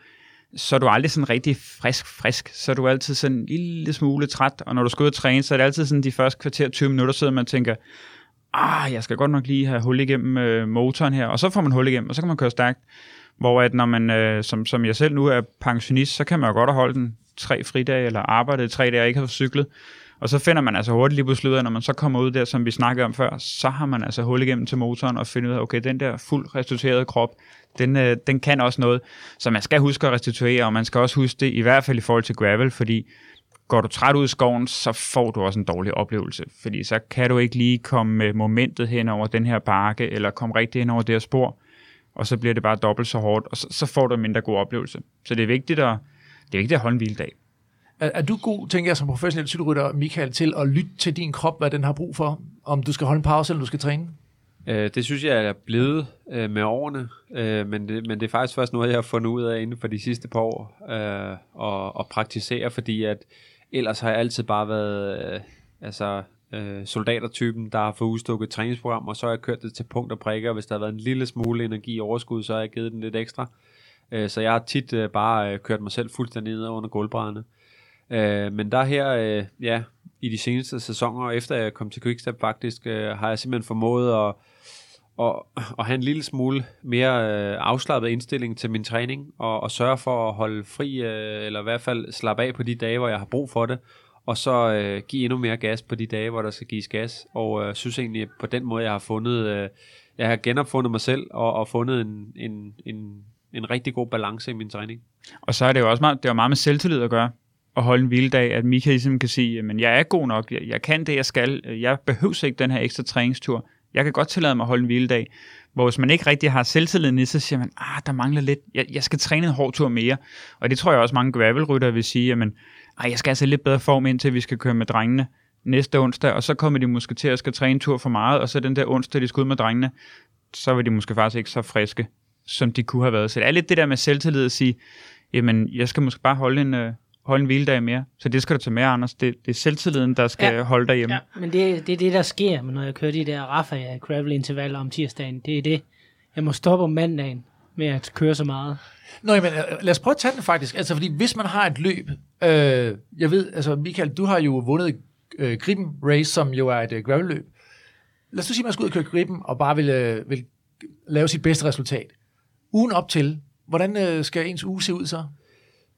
så er du aldrig sådan rigtig frisk, frisk. Så er du altid sådan en lille smule træt, og når du skal ud og træne, så er det altid sådan de første kvarter 20 minutter, så man tænker, ah, jeg skal godt nok lige have hul igennem øh, motoren her, og så får man hul igennem, og så kan man køre stærkt. Hvor at når man, øh, som, som jeg selv nu er pensionist, så kan man jo godt holde den tre fridage, eller arbejde tre dage og ikke have cyklet. Og så finder man altså hurtigt lige pludselig ud af, når man så kommer ud der, som vi snakkede om før, så har man altså hul igennem til motoren og finder ud af, okay, den der fuldt restituerede krop, den, øh, den kan også noget. Så man skal huske at restituere, og man skal også huske det, i hvert fald i forhold til gravel, fordi går du træt ud i skoven, så får du også en dårlig oplevelse, fordi så kan du ikke lige komme med momentet hen over den her bakke, eller komme rigtig hen over det her spor, og så bliver det bare dobbelt så hårdt, og så, så får du en mindre god oplevelse. Så det er vigtigt at, det er vigtigt at holde en hviledag. Er, er du god, tænker jeg, som professionel cykelrytter, Michael, til at lytte til din krop, hvad den har brug for? Om du skal holde en pause, eller du skal træne? Øh, det synes jeg er blevet øh, med årene, øh, men, det, men det er faktisk først noget, jeg har fundet ud af inden for de sidste par år, øh, og, og praktisere, fordi at ellers har jeg altid bare været øh, altså, øh, soldatertypen, der har fået udstukket træningsprogram, og så har jeg kørt det til punkt og prikker, og hvis der har været en lille smule energi i overskud, så har jeg givet den lidt ekstra. Øh, så jeg har tit øh, bare øh, kørt mig selv fuldstændig ned under gulvbrædderne. Øh, Øh, men der her, øh, ja, i de seneste sæsoner, efter jeg kom til Quickstep faktisk, øh, har jeg simpelthen formået at, og, og have en lille smule mere øh, afslappet indstilling til min træning, og, og sørge for at holde fri, øh, eller i hvert fald slappe af på de dage, hvor jeg har brug for det, og så øh, give endnu mere gas på de dage, hvor der skal gives gas. Og øh, synes egentlig, på den måde, jeg har fundet, øh, jeg har genopfundet mig selv, og, og fundet en, en, en, en rigtig god balance i min træning. Og så er det jo også meget, det er meget med selvtillid at gøre at holde en hviledag, at Mika ligesom kan sige, men jeg er god nok, jeg, jeg kan det, jeg skal, jeg behøver ikke den her ekstra træningstur, jeg kan godt tillade mig at holde en hviledag. Hvor hvis man ikke rigtig har selvtilliden i, så siger man, ah, der mangler lidt, jeg, jeg skal træne en hård tur mere. Og det tror jeg også mange gravelrytter vil sige, jamen, ah, jeg skal altså lidt bedre form ind til, vi skal køre med drengene. næste onsdag, og så kommer de måske til at skal træne en tur for meget, og så den der onsdag, de skal ud med drengene, så vil de måske faktisk ikke så friske, som de kunne have været. Så det er lidt det der med selvtillid at sige, jamen, jeg skal måske bare holde en, øh, holde en hviledag mere. Så det skal du tage med, Anders. Det, det er selvtilliden, der skal ja. holde dig hjemme. Ja, men det, det er det, der sker, når jeg kører de der Rafa gravel intervaller om tirsdagen. Det er det. Jeg må stoppe om mandagen med at køre så meget. Nå, men lad os prøve at tage den faktisk. Altså, fordi hvis man har et løb, øh, jeg ved, altså Michael, du har jo vundet øh, Griben Race, som jo er et øh, gravelløb. Lad os sige, at man skal ud og køre Griben, og bare vil, øh, vil lave sit bedste resultat. Ugen op til, hvordan øh, skal ens uge se ud så?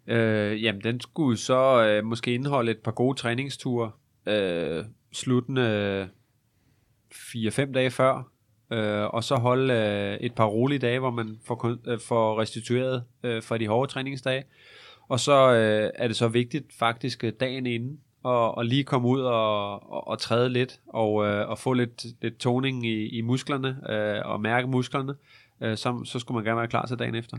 Øh, jamen, den skulle så øh, måske indeholde et par gode træningsture, øh, sluttende 4-5 dage før, øh, og så holde øh, et par rolige dage, hvor man får, øh, får restitueret øh, fra de hårde træningsdage. Og så øh, er det så vigtigt faktisk øh, dagen inden, og, og lige komme ud og, og, og træde lidt, og, øh, og få lidt, lidt toning i, i musklerne, øh, og mærke musklerne, øh, så, så skulle man gerne være klar til dagen efter.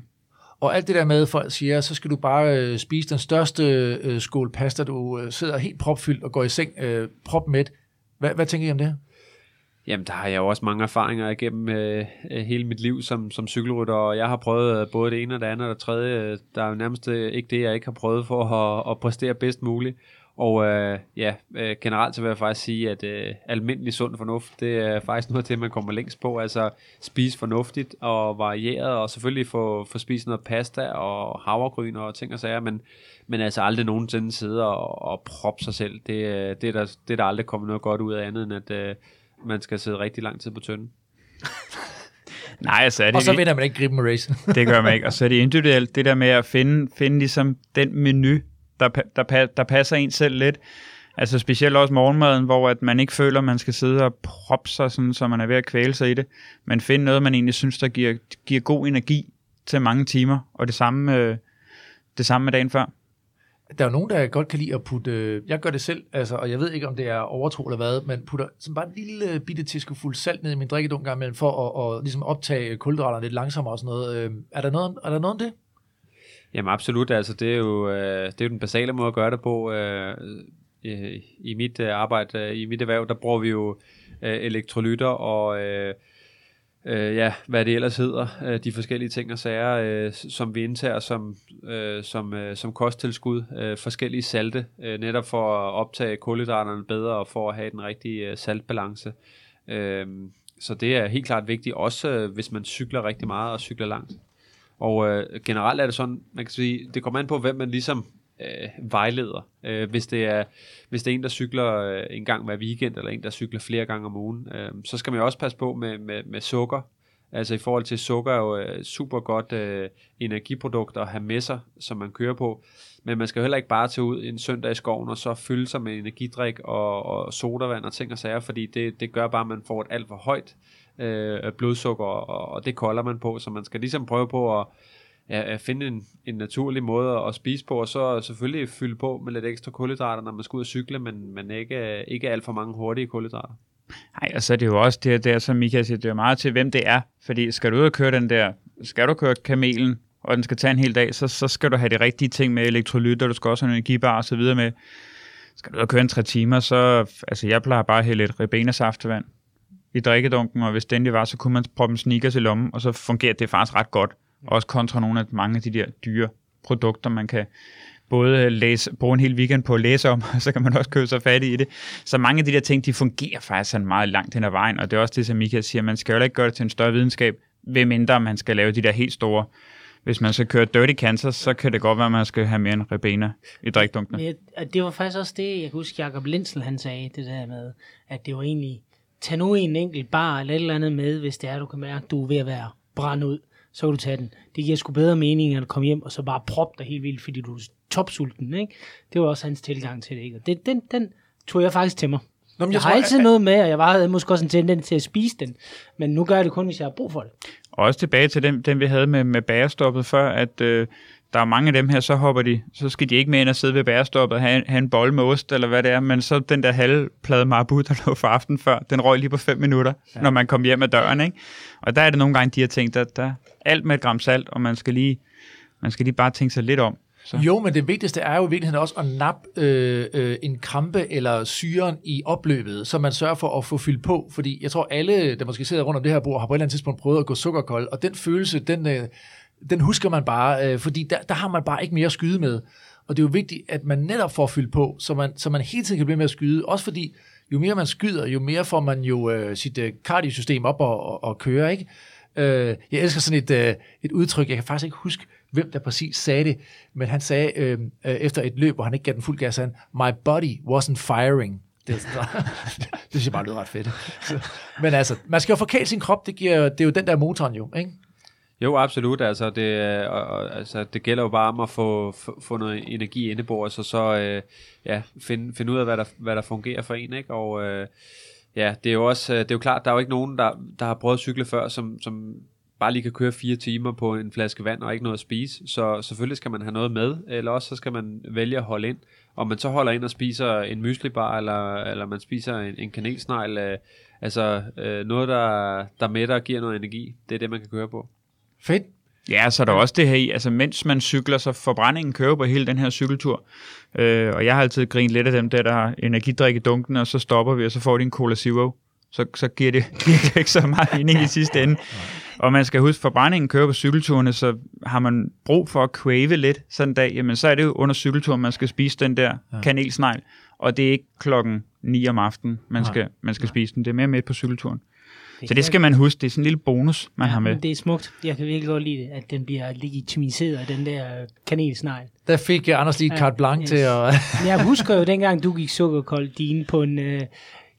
Og alt det der med, folk siger, så skal du bare øh, spise den største øh, skål pasta, du øh, sidder helt propfyldt og går i seng øh, propmæt. Hvad, hvad tænker I om det? Jamen, der har jeg jo også mange erfaringer igennem øh, øh hele mit liv som, som cykelrytter, og jeg har prøvet øh, både det ene og det andet og det tredje. Øh, der er jo nærmest ikke det, jeg ikke har prøvet for at, at præstere bedst muligt. Og øh, ja, øh, generelt så vil jeg faktisk sige, at øh, almindelig sund fornuft, det er faktisk noget af det, man kommer længst på. Altså spise fornuftigt og varieret, og selvfølgelig få, få spist noget pasta og havregryn og ting og sager, men, men altså aldrig nogensinde sidde og, og proppe sig selv. Det, øh, det, er der, det er der aldrig kommet noget godt ud af andet, end at øh, man skal sidde rigtig lang tid på tønden. Nej, altså er det Og så vinder man ikke Griben Race. det gør man ikke. Og så er det individuelt, det der med at finde, finde ligesom den menu, der, der, der passer en selv lidt. Altså specielt også morgenmaden, hvor at man ikke føler, at man skal sidde og proppe sig, sådan, så man er ved at kvæle sig i det. Men finde noget, man egentlig synes, der giver, giver god energi til mange timer. Og det samme, øh, det samme med dagen før. Der er jo nogen, der godt kan lide at putte, øh, jeg gør det selv, altså, og jeg ved ikke, om det er overtro eller hvad, men putter sådan bare en lille bitte tiskefuld salt ned i min drikkedunk gang imellem, for at, og, ligesom optage kulhydraterne lidt langsommere og sådan noget. Øh, er, der noget er der noget om det? Jamen absolut, altså det er jo, øh, det er jo den basale måde at gøre det på. Øh, i, I mit øh, arbejde, øh, i mit erhverv, der bruger vi jo øh, elektrolytter og øh, øh, ja, hvad det ellers hedder, øh, de forskellige ting og sager, øh, som vi indtager som, øh, som, øh, som kosttilskud, øh, forskellige salte, øh, netop for at optage kulhydraterne bedre og for at have den rigtige øh, saltbalance. Øh, så det er helt klart vigtigt, også øh, hvis man cykler rigtig meget og cykler langt. Og øh, generelt er det sådan, man kan sige, det kommer an på, hvem man ligesom øh, vejleder. Øh, hvis, det er, hvis det er en, der cykler øh, en gang hver weekend, eller en, der cykler flere gange om ugen, øh, så skal man jo også passe på med, med, med sukker. Altså i forhold til sukker er jo øh, super godt øh, energiprodukt at have med sig, som man kører på. Men man skal jo heller ikke bare tage ud en søndag i skoven og så fylde sig med energidrik og, og sodavand og ting og sager, fordi det, det gør bare, at man får et alt for højt øh, blodsukker, og, og det kolder man på, så man skal ligesom prøve på at, ja, at finde en, en naturlig måde at spise på, og så selvfølgelig fylde på med lidt ekstra kulhydrater, når man skal ud og cykle, men, men ikke, ikke alt for mange hurtige kulhydrater. Nej, og så er det jo også det der, som Mika siger, det er meget til, hvem det er. Fordi skal du ud og køre den der, skal du køre kamelen, og den skal tage en hel dag, så, så skal du have de rigtige ting med elektrolytter, du skal også have en energibar og så videre med. Skal du ud og køre en tre timer, så, altså jeg plejer bare at hælde lidt ribena saftevand i drikkedunken, og hvis det endelig var, så kunne man proppe en sneakers i lommen, og så fungerer det faktisk ret godt. Også kontra nogle af mange af de der dyre produkter, man kan både læse, bruge en hel weekend på at læse om, og så kan man også købe sig fat i det. Så mange af de der ting, de fungerer faktisk sådan meget langt hen ad vejen, og det er også det, som Michael siger, man skal jo ikke gøre det til en større videnskab, ved mindre man skal lave de der helt store hvis man skal køre Dirty Kansas, så kan det godt være, at man skal have mere end Rebena i drikdunkene. Ja, det var faktisk også det, jeg kan huske, Jacob Lindsel han sagde, det der med, at det var egentlig tag nu en enkelt bar eller et eller andet med, hvis det er, du kan mærke, at du er ved at være brændt ud, så kan du tage den. Det giver sgu bedre mening, end at komme hjem og så bare proppe dig helt vildt, fordi du er topsulten, ikke? Det var også hans tilgang til det, ikke? Og det, den, den tog jeg faktisk til mig. Nå, jeg, jeg har tror, altid jeg, noget med, og jeg var måske også en tendens til at spise den, men nu gør jeg det kun, hvis jeg har brug for det. Og også tilbage til den, den vi havde med, med bærestoppet før, at øh, der er mange af dem her, så hopper de, så skal de ikke mere ind og sidde ved bærestoppet og have, have en bold med ost, eller hvad det er, men så den der halve plade marabu, der lå for aften før, den røg lige på 5 minutter, ja. når man kom hjem af døren, ikke? Og der er det nogle gange, de har tænkt, at der alt med et gram salt, og man skal lige, man skal lige bare tænke sig lidt om. Så. Jo, men det vigtigste er jo i virkeligheden også at nappe øh, øh, en krampe eller syren i opløbet, så man sørger for at få fyldt på, fordi jeg tror alle, der måske sidder rundt om det her bord, har på et eller andet tidspunkt prøvet at gå sukkerkold, og den følelse, den, øh, den husker man bare, øh, fordi der, der har man bare ikke mere at skyde med. Og det er jo vigtigt, at man netop får fyldt på, så man, så man hele tiden kan blive med at skyde, også fordi jo mere man skyder, jo mere får man jo øh, sit øh, kardiosystem op og, og, og køre, ikke? Øh, jeg elsker sådan et, øh, et udtryk, jeg kan faktisk ikke huske, hvem der præcis sagde det, men han sagde øh, øh, efter et løb, hvor han ikke gav den fuld gas, han, my body wasn't firing. Det, det synes jeg bare lyder ret fedt. Så, men altså, man skal jo forkæle sin krop, det, giver, det er jo den der motoren jo, ikke? Jo, absolut. Altså, det, øh, og, altså, det gælder jo bare om at få, få, få noget energi indebords, og så øh, ja, finde find ud af, hvad der, hvad der fungerer for en. Ikke? Og øh, ja, det er jo også øh, det er jo klart, der er jo ikke nogen, der, der har prøvet at cykle før, som, som bare lige kan køre fire timer på en flaske vand og ikke noget at spise. Så selvfølgelig skal man have noget med, eller også så skal man vælge at holde ind. Om man så holder ind og spiser en myslibar, eller, eller man spiser en, en kanelsnegl, øh, altså øh, noget, der, der mætter og giver noget energi, det er det, man kan køre på. Fedt. Ja, så er der også det her i, altså mens man cykler, så forbrændingen kører på hele den her cykeltur. Øh, og jeg har altid grint lidt af dem der, der har energidrik i dunken, og så stopper vi, og så får de en Cola Zero. Så, så giver, det, giver det ikke så meget mening i sidste ende. Og man skal huske, forbrændingen kører på cykelturene, så har man brug for at crave lidt sådan en dag, jamen så er det jo under cykelturen, man skal spise den der ja. kanelsnegl. Og det er ikke klokken 9 om aftenen, man skal, man skal spise den. Det er mere med på cykelturen. Så det skal man huske, det er sådan en lille bonus, man ja, har med. det er smukt. Jeg kan virkelig godt lide at den bliver legitimiseret, den der kanelsnegl. Der fik jeg Anders lige et carte blanc yes. til at... jeg husker jo dengang, du gik sukkerkold din på en uh,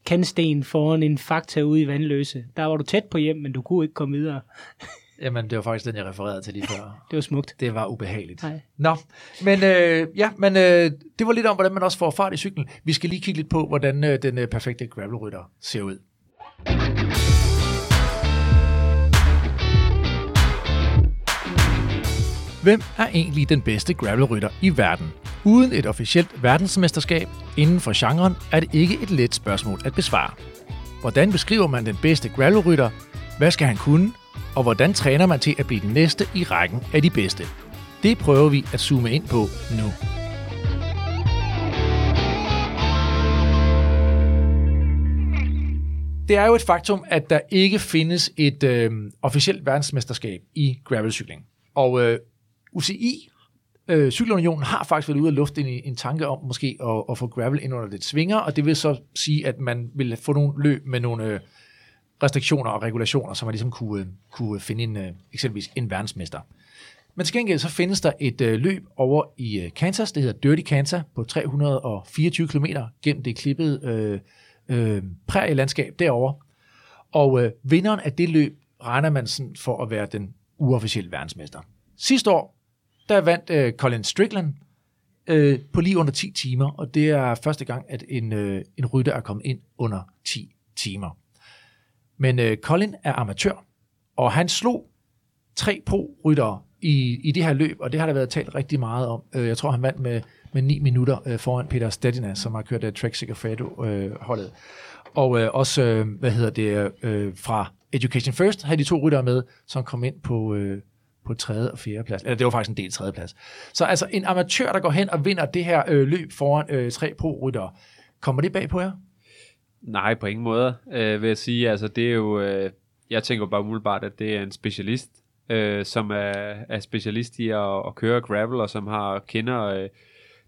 kandsten foran en fakta ude i Vandløse. Der var du tæt på hjem, men du kunne ikke komme videre. Jamen, det var faktisk den, jeg refererede til lige før. det var smukt. Det var ubehageligt. Nej. Nå, men øh, ja, men øh, det var lidt om, hvordan man også får fart i cyklen. Vi skal lige kigge lidt på, hvordan øh, den øh, perfekte gravelrytter ser ud. Hvem er egentlig den bedste gravelrytter i verden? Uden et officielt verdensmesterskab inden for genren er det ikke et let spørgsmål at besvare. Hvordan beskriver man den bedste gravelrytter? Hvad skal han kunne? Og hvordan træner man til at blive den næste i rækken af de bedste? Det prøver vi at zoome ind på nu. Det er jo et faktum, at der ikke findes et øh, officielt verdensmesterskab i gravelcykling. Og øh, UCI, øh, Cykelunionen, har faktisk været ude og lufte en, en tanke om måske at, at få gravel ind under lidt svinger, og det vil så sige, at man vil få nogle løb med nogle øh, restriktioner og regulationer, så man ligesom kunne, øh, kunne finde en, øh, eksempelvis en verdensmester. Men til gengæld så findes der et øh, løb over i øh, Kansas, det hedder Dirty Kansas, på 324 km gennem det klippede øh, øh, prærielandskab derovre. Og øh, vinderen af det løb regner man sådan for at være den uofficielle verdensmester. Sidste år, der vandt øh, Colin Strickland øh, på lige under 10 timer, og det er første gang, at en, øh, en rytter er kommet ind under 10 timer. Men øh, Colin er amatør, og han slog tre pro-ryttere i, i det her løb, og det har der været talt rigtig meget om. Øh, jeg tror, han vandt med, med 9 minutter øh, foran Peter Stadina, som har kørt af Trek Segafredo-holdet. Øh, og øh, også, øh, hvad hedder det, øh, fra Education First havde de to ryttere med, som kom ind på, øh, på tredje og fjerde plads. Eller det var faktisk en del tredje plads. Så altså en amatør, der går hen og vinder det her øh, løb foran øh, tre pro-ryttere. Kommer det bag på jer? Nej, på ingen måde, øh, vil jeg sige. Altså, det er jo, øh, jeg tænker bare umiddelbart, at det er en specialist, øh, som er, er specialist i at, at køre gravel, og som har kender øh,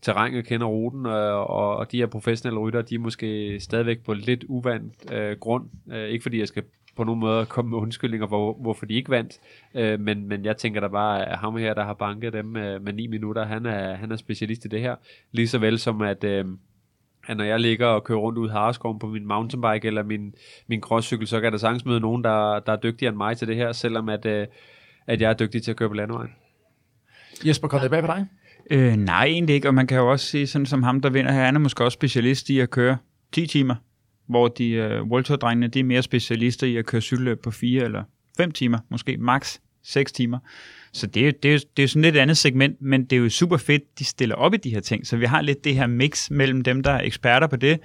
terrænet, kender ruten, øh, og, og de her professionelle rytter, de er måske stadigvæk på lidt uvandt øh, grund. Øh, ikke fordi jeg skal på nogen måde komme med undskyldninger, hvor, hvorfor de ikke vandt. Øh, men, men jeg tænker da bare, at ham her, der har banket dem med, med 9 minutter, han er, han er specialist i det her. Lige så vel som at, øh, at når jeg ligger og kører rundt ud i Harskoven på min mountainbike eller min, min crosscykel, så kan der sagtens møde nogen, der, der er dygtigere end mig til det her, selvom at, øh, at jeg er dygtig til at køre på landevejen. Jesper, kom det bag på dig? Øh, nej, egentlig ikke, og man kan jo også sige, sådan som ham, der vinder her, han er måske også specialist i at køre 10 timer hvor de øh, uh, World Tour-drengene, de er mere specialister i at køre cykelløb på 4 eller 5 timer, måske max 6 timer. Så det er, det, er, det er sådan lidt andet segment, men det er jo super fedt, de stiller op i de her ting. Så vi har lidt det her mix mellem dem, der er eksperter på det,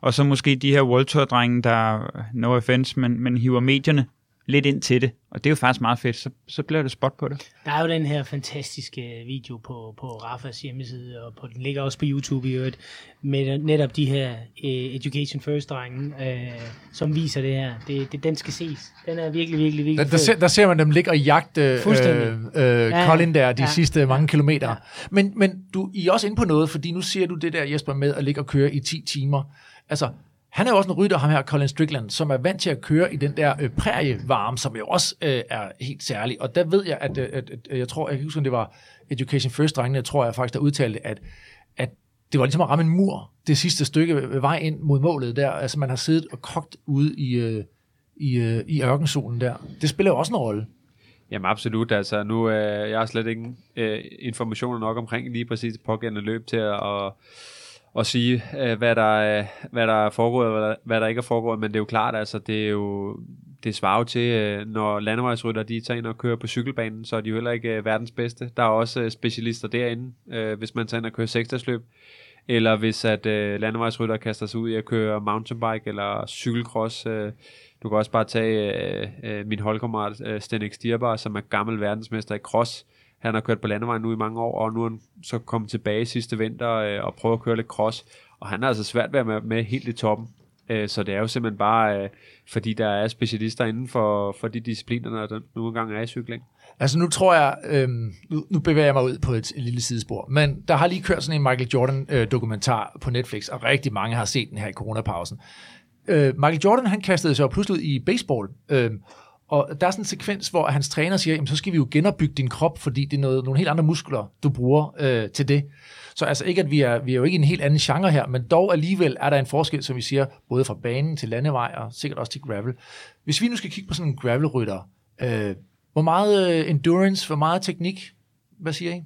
og så måske de her World Tour-drenge, der, øh, no offense, men, men hiver medierne lidt ind til det, og det er jo faktisk meget fedt, så, så bliver det spot på det. Der er jo den her fantastiske video på, på Rafas hjemmeside, og på, den ligger også på YouTube i øvrigt, med netop de her uh, Education First-drenge, uh, som viser det her. Det, det, den skal ses. Den er virkelig, virkelig, virkelig Der, der, ser, der ser man dem ligge og jagte Fuldstændig. øh, øh, Ja, Colin der de ja, sidste mange kilometer. ja. Men, men du I er også inde på noget, fordi nu ser du det der, Jesper, med at ligge og køre i 10 timer. Altså, han er jo også en rytter, ham her, Colin Strickland, som er vant til at køre i den der øh, prærievarme, som jo også øh, er helt særlig. Og der ved jeg, at, øh, at, at jeg tror, jeg kan huske, det var Education First-drengene, jeg tror jeg faktisk, der udtalte, at, at det var ligesom at ramme en mur, det sidste stykke ved vej ind mod målet der. Altså, man har siddet og kogt ude i, øh, i, øh, i ørkensolen der. Det spiller jo også en rolle. Jamen absolut, altså nu øh, jeg har slet ikke øh, informationer nok omkring lige præcis det pågældende løb til at, at, at sige, øh, hvad, der, er- hvad der er foregået, og hvad der, hvad der ikke er foregået, men det er jo klart, altså det er jo, det svarer jo til, øh, når landevejsrytter de tager ind og kører på cykelbanen, så er de jo heller ikke øh, verdens bedste. Der er også øh, specialister derinde, øh, hvis man tager ind og kører seksdagsløb, eller hvis at øh, landevejsrytter kaster sig ud i at køre mountainbike eller cykelcross. Øh, du kan også bare tage øh, øh, min holdkammerat øh, Stenik Stierbar, som er gammel verdensmester i cross. Han har kørt på landevejen nu i mange år, og nu er han så kommet tilbage sidste vinter øh, og prøver at køre lidt cross. Og han har altså svært ved at være med helt i toppen. Øh, så det er jo simpelthen bare, øh, fordi der er specialister inden for, for de discipliner, der nu engang er i cykling. Altså nu tror jeg, øh, nu, nu bevæger jeg mig ud på et, et lille sidespor, men der har lige kørt sådan en Michael Jordan-dokumentar øh, på Netflix, og rigtig mange har set den her i coronapausen. Øh, Michael Jordan, han kastede sig pludselig ud i baseball, øh, og der er sådan en sekvens, hvor hans træner siger, jamen så skal vi jo genopbygge din krop, fordi det er noget, nogle helt andre muskler, du bruger øh, til det. Så altså ikke, at vi er, vi er jo ikke i en helt anden genre her, men dog alligevel er der en forskel, som vi siger, både fra banen til landevej, og sikkert også til gravel. Hvis vi nu skal kigge på sådan en gravelrytter, øh, hvor meget øh, endurance, hvor meget teknik, hvad siger I?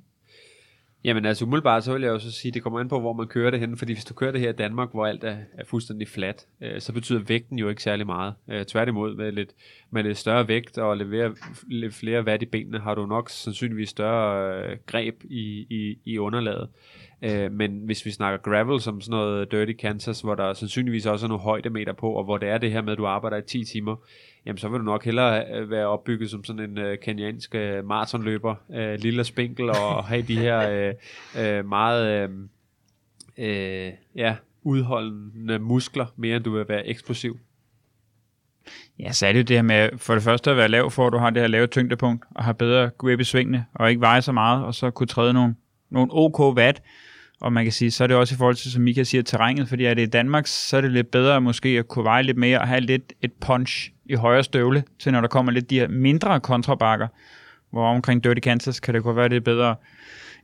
Jamen altså umiddelbart, så vil jeg jo så sige, det kommer an på, hvor man kører det hen, fordi hvis du kører det her i Danmark, hvor alt er, er fuldstændig flat, øh, så betyder vægten jo ikke særlig meget. Øh, tværtimod, med lidt, med lidt større vægt og levere lidt flere vat i benene, har du nok sandsynligvis større øh, greb i, i, i underlaget. Øh, men hvis vi snakker gravel som sådan noget Dirty Kansas, hvor der sandsynligvis også er nogle højdemeter på, og hvor det er det her med, at du arbejder i 10 timer, jamen så vil du nok hellere øh, være opbygget som sådan en øh, kenyansk øh, maratonløber, øh, lille og spinkel, og have de her øh, øh, meget øh, øh, ja, udholdende muskler, mere end du vil være eksplosiv. Ja, så er det jo det her med, for det første at være lav, for at du har det her lave tyngdepunkt, og har bedre grip i svingene, og ikke veje så meget, og så kunne træde nogle, nogle OK watt. Og man kan sige, så er det også i forhold til, som Mika siger, terrænet, fordi er det i Danmark, så er det lidt bedre måske at kunne veje lidt mere, og have lidt et punch i højre støvle, til når der kommer lidt de her mindre kontrabakker, hvor omkring Dirty Kansas kan det godt være, det er bedre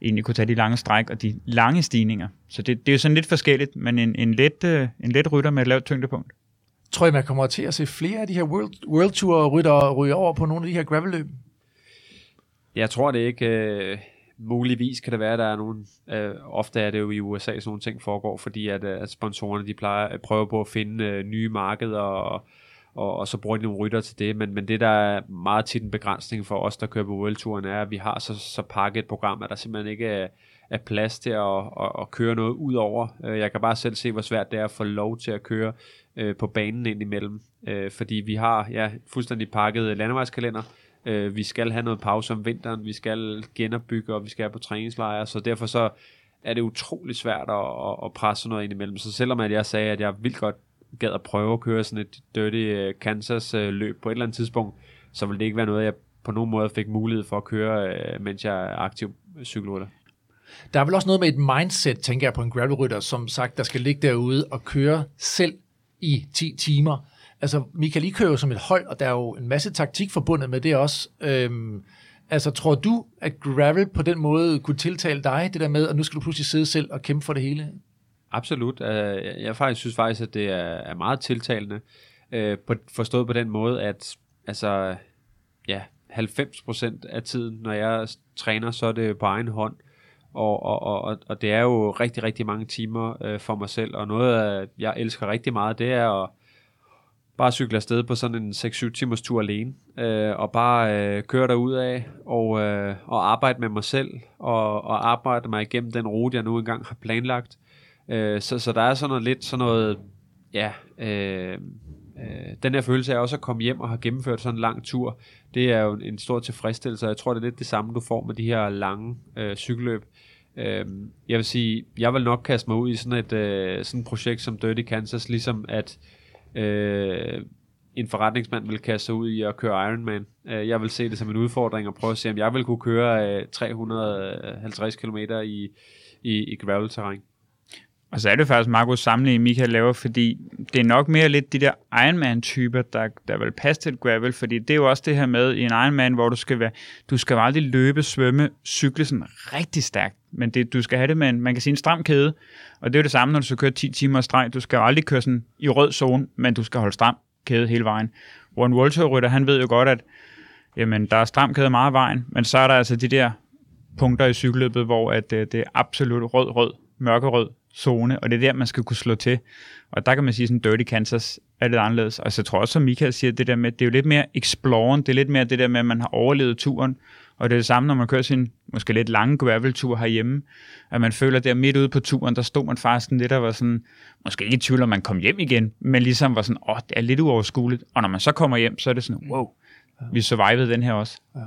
egentlig kunne tage de lange stræk og de lange stigninger. Så det, det er jo sådan lidt forskelligt, men en, en, let, øh, en let rytter med et lavt tyngdepunkt. Tror I, man kommer til at se flere af de her World, World Tour rytter ryge over på nogle af de her gravelløb? Jeg tror det ikke. Øh, muligvis kan det være, at der er nogle... Øh, ofte er det jo i USA, sådan nogle ting foregår, fordi at, øh, at sponsorerne de plejer at prøve på at finde øh, nye markeder, og, og, og så bruger de nogle rytter til det. Men, men det, der er meget tit en begrænsning for os, der kører på World Touren, er, at vi har så, så pakket et program, at der simpelthen ikke er, er plads til at, at, at køre noget ud over. Øh, jeg kan bare selv se, hvor svært det er at få lov til at køre øh, på banen indimellem. Øh, fordi vi har ja, fuldstændig pakket landevejskalender. Øh, vi skal have noget pause om vinteren, vi skal genopbygge, og vi skal på træningslejre, så derfor så er det utrolig svært at, at, at presse noget ind imellem. Så selvom at jeg sagde, at jeg vildt godt gad at prøve at køre sådan et Dirty øh, Kansas øh, løb på et eller andet tidspunkt, så ville det ikke være noget, jeg på nogen måde fik mulighed for at køre, øh, mens jeg er aktiv cykelrytter. Der er vel også noget med et mindset, tænker jeg på en gravelrytter, som sagt, der skal ligge derude og køre selv i 10 timer. Altså, Michael, I kører jo som et hold, og der er jo en masse taktik forbundet med det også. Øhm, altså, tror du, at gravel på den måde kunne tiltale dig, det der med, at nu skal du pludselig sidde selv og kæmpe for det hele? Absolut. Øh, jeg faktisk synes faktisk, at det er, er meget tiltalende. Øh, forstået på den måde, at altså, ja, 90% af tiden, når jeg træner, så er det på egen hånd. Og, og, og, og det er jo rigtig, rigtig mange timer øh, for mig selv. Og noget, øh, jeg elsker rigtig meget, det er at bare cykle afsted på sådan en 6-7 timers tur alene. Øh, og bare øh, køre derud af og, øh, og arbejde med mig selv. Og, og arbejde mig igennem den rute, jeg nu engang har planlagt. Øh, så, så der er sådan noget lidt sådan noget, ja, øh, øh, den her følelse af også at komme hjem og have gennemført sådan en lang tur, det er jo en stor tilfredsstillelse, og jeg tror, det er lidt det samme, du får med de her lange øh, cykelløb. Øh, jeg vil sige, jeg vil nok kaste mig ud i sådan et øh, sådan et projekt som Dirty Kansas, ligesom at øh, en forretningsmand vil kaste sig ud i at køre Ironman. Øh, jeg vil se det som en udfordring og prøve at se, om jeg vil kunne køre øh, 350 km i, i, i gravel-terræn. Og så er det faktisk meget god sammenligning, Michael laver, fordi det er nok mere lidt de der Ironman-typer, der, der vil passe til et gravel, fordi det er jo også det her med i en Ironman, hvor du skal være, du skal aldrig løbe, svømme, cykle sådan rigtig stærkt, men det, du skal have det med en, man kan sige en stram kæde, og det er jo det samme, når du skal køre 10 timer streg, du skal aldrig køre sådan i rød zone, men du skal holde stram kæde hele vejen. Hvor en World han ved jo godt, at jamen, der er stram kæde meget af vejen, men så er der altså de der punkter i cykelløbet, hvor at, øh, det er absolut rød-rød, mørkerød zone, og det er der, man skal kunne slå til. Og der kan man sige, sådan Dirty Kansas er lidt anderledes. Altså, og så tror jeg også, som Michael siger, det der med, det er jo lidt mere exploren, det er lidt mere det der med, at man har overlevet turen, og det er det samme, når man kører sin måske lidt lange graveltur herhjemme, at man føler, at der midt ude på turen, der stod man faktisk lidt og var sådan, måske ikke i tvivl, om man kom hjem igen, men ligesom var sådan, åh, det er lidt uoverskueligt. Og når man så kommer hjem, så er det sådan, wow, vi survivede den her også. Ja.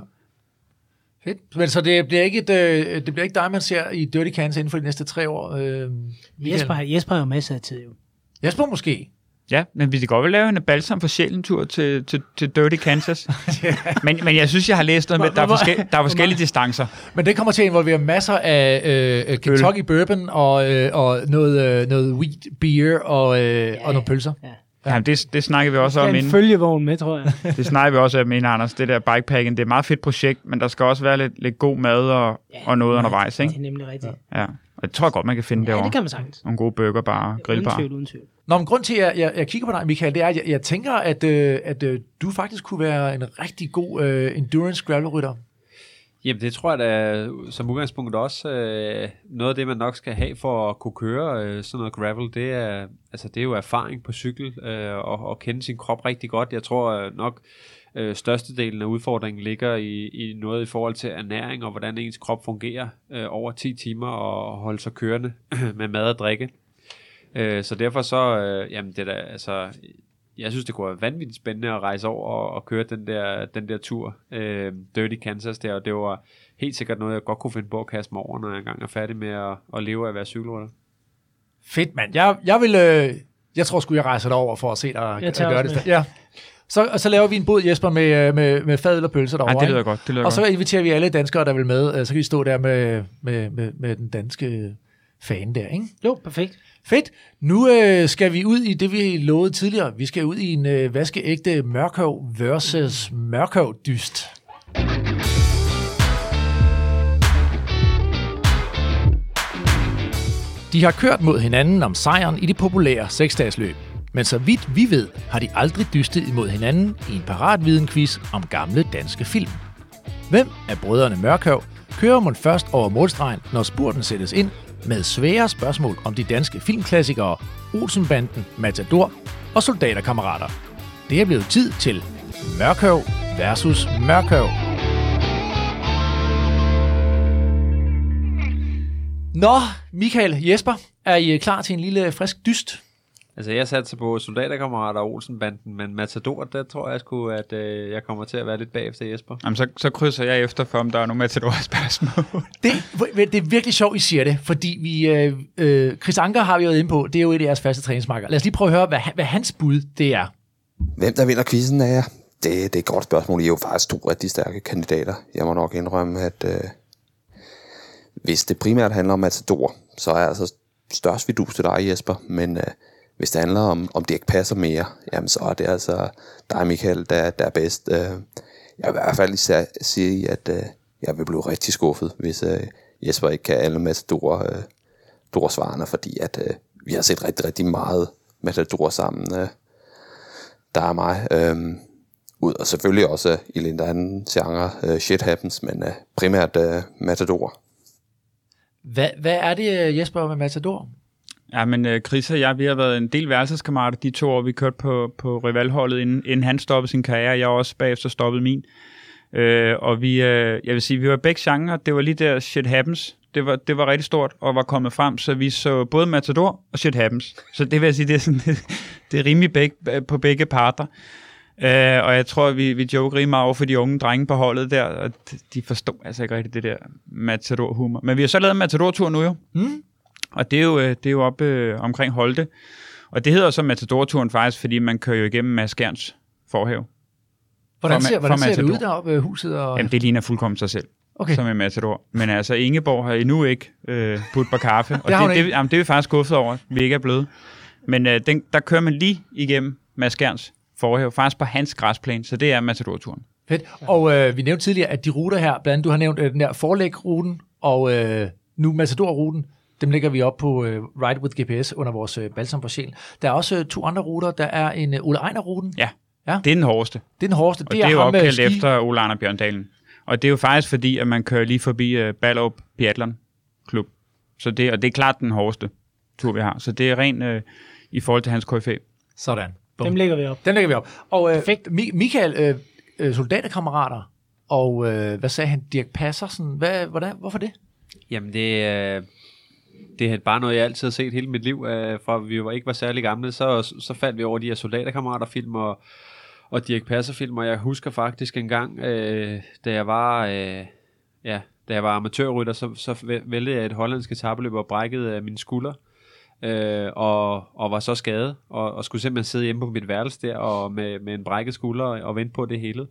Fedt. Men så det bliver ikke, et, øh, det bliver ikke dig, man ser i Dirty Kansas inden for de næste tre år? Øh, Jesper, Jesper har jo masser af tid jo. Jesper måske? Ja, men vi kan godt vel lave en balsam for sjælen-tur til, til, til Dirty Kansas. yeah. men, men jeg synes, jeg har læst noget med, at der er, forskel, der er forskellige distancer. Men det kommer til at involvere masser af øh, Kentucky bourbon og, øh, og noget, øh, noget wheat beer og, øh, ja, og nogle pølser. Ja. Ja. Jamen, det, det snakker vi også om inden. en følgevogn med, tror jeg. det snakker vi også om inden, Anders. Det der bikepacking, det er et meget fedt projekt, men der skal også være lidt, lidt god mad og, ja, og noget undervejs, ikke? Det er nemlig rigtigt. Ja. Og det tror jeg godt, man kan finde ja, derovre. det kan man sagtens. Nogle gode burgerbarer, grillbar. Uden tvivl, uden tvivl. Nå, men grund til, at jeg, jeg, jeg kigger på dig, Michael, det er, at jeg, jeg tænker, at, øh, at øh, du faktisk kunne være en rigtig god øh, endurance gravelrytter. Jamen det tror jeg da som udgangspunkt også øh, noget af det, man nok skal have for at kunne køre øh, sådan noget gravel, det er, altså, det er jo erfaring på cykel øh, og, og kende sin krop rigtig godt. Jeg tror øh, nok øh, størstedelen af udfordringen ligger i, i noget i forhold til ernæring og hvordan ens krop fungerer øh, over 10 timer og holde sig kørende med mad og drikke. Øh, så derfor så, øh, jamen det der, altså, jeg synes, det kunne være vanvittigt spændende at rejse over og, og køre den der, den der tur, øh, Dirty Kansas der, og det var helt sikkert noget, jeg godt kunne finde på at kaste mig over, når jeg engang er færdig med at, at leve af at være cykelrytter. Fedt, mand. Jeg, jeg vil, øh, jeg tror sgu, jeg rejser derover for at se dig jeg gøre det. Ja. Så, og så laver vi en bod, Jesper, med, med, med fadøl og pølser derovre. Ja, det lyder godt. Det lyder og så inviterer vi alle danskere, der vil med. Øh, så kan vi stå der med, med, med, med den danske fan der, ikke? Jo, perfekt. Fedt. Nu øh, skal vi ud i det, vi lovede tidligere. Vi skal ud i en øh, vaskeægte mørkøv versus mørkøv dyst. De har kørt mod hinanden om sejren i det populære seksdagsløb. Men så vidt vi ved, har de aldrig dystet imod hinanden i en paratviden-quiz om gamle danske film. Hvem af brødrene Mørkøv kører man først over målstregen, når spurten sættes ind med svære spørgsmål om de danske filmklassikere, Olsenbanden, Matador og Soldaterkammerater. Det er blevet tid til Mørkøv versus Mørkøv. Nå, Michael, Jesper, er I klar til en lille frisk dyst? Altså, jeg satte sig på soldaterkammerater og Olsenbanden, men Matador, der tror jeg sgu, at øh, jeg kommer til at være lidt bagefter Jesper. Jamen, så, så krydser jeg efter, for om der er nogle Matador-spørgsmål. det, det er virkelig sjovt, I siger det, fordi vi, øh, øh, Chris Anker har vi jo inde på, det er jo et af jeres faste træningsmarker. Lad os lige prøve at høre, hvad, hvad hans bud det er. Hvem der vinder quizzen er det, det er et godt spørgsmål. I er jo faktisk to rigtig stærke kandidater. Jeg må nok indrømme, at øh, hvis det primært handler om Matador, så er jeg altså størst vidus til dig, Jesper, men... Øh, hvis det handler om, om det ikke passer mere, jamen så er det altså dig, Michael, der, der er bedst. Øh, jeg vil i hvert fald især sige, at øh, jeg vil blive rigtig skuffet, hvis øh, Jesper ikke kan alle Matador øh, svarene, fordi at øh, vi har set rigtig, rigtig meget Matador sammen. Øh, der er mig. Ud, og selvfølgelig også i lidt anden genre, Shit Happens, men primært Matador. Hvad, hvad er det, Jesper, med Matador? Ja, men uh, Chris og jeg, vi har været en del værelseskammerater de to år, vi kørte på, på rivalholdet, inden, inden han stoppede sin karriere. Jeg også bagefter stoppede min. Øh, og vi, øh, jeg vil sige, vi var begge genre. Det var lige der Shit Happens. Det var, det var rigtig stort og var kommet frem, så vi så både Matador og Shit Happens. Så det vil jeg sige, det er, sådan, det, det er rimelig begge, på begge parter. Øh, og jeg tror, vi, vi joker rimelig meget over for de unge drenge på holdet der, og de- de forstår altså ikke rigtig det der Matador-humor. Men vi har så lavet en Matador-tur nu jo. Mm. Og det er jo, øh, det er jo oppe øh, omkring Holte. Og det hedder så Matador-turen faktisk, fordi man kører jo igennem Mads Gerns forhave. Hvordan For ser, hvordan for ser det ud deroppe, øh, huset? Og... Jamen, det ligner fuldkommen sig selv, okay. som en Matador. Men altså, Ingeborg har endnu ikke øh, putt på kaffe. Og Det det, det, jamen, det er vi faktisk skuffet over, at vi ikke er blevet. Men øh, den, der kører man lige igennem Mads Gerns forhave, faktisk på hans græsplæne, så det er Matador-turen. Fedt. Og øh, vi nævnte tidligere, at de ruter her, blandt andet du har nævnt øh, den der forlægruten og øh, nu Matador-ruten, dem lægger vi op på øh, Ride with GPS under vores øh, Balsam for Sjælen. Der er også øh, to andre ruter. Der er en øh, Ole Ejner-ruten. Ja, Ja. det er den hårdeste. Det er den hårdeste. Og det er, jo med opkaldt ski- efter Ole Arne Bjørndalen. Og det er jo faktisk fordi, at man kører lige forbi uh, Ballerup Biathlon Klub. Så det, og det er klart den hårdeste tur, vi har. Så det er rent uh, i forhold til hans KFA. Sådan. Bum. Dem lægger vi op. Den lægger vi op. Og øh, Perfekt. Mi- Michael, øh, øh, soldaterkammerater, og øh, hvad sagde han, Dirk Passersen, hvad, hvordan, hvorfor det? Jamen, det, er- det er bare noget, jeg altid har set hele mit liv. øh, Fra vi var ikke var særlig gamle, så, så faldt vi over de her soldaterkammerater-film og, og Dirk Passer-film. Og jeg husker faktisk en gang, øh, da jeg var... Øh, ja, da jeg var amatørrytter, så, så væltede jeg et hollandsk etabeløb og brækkede øh, min skulder. Øh, og, og var så skadet, og, og skulle simpelthen sidde hjemme på mit værelse der, og med, med en brækket skulder, og vente på det hele.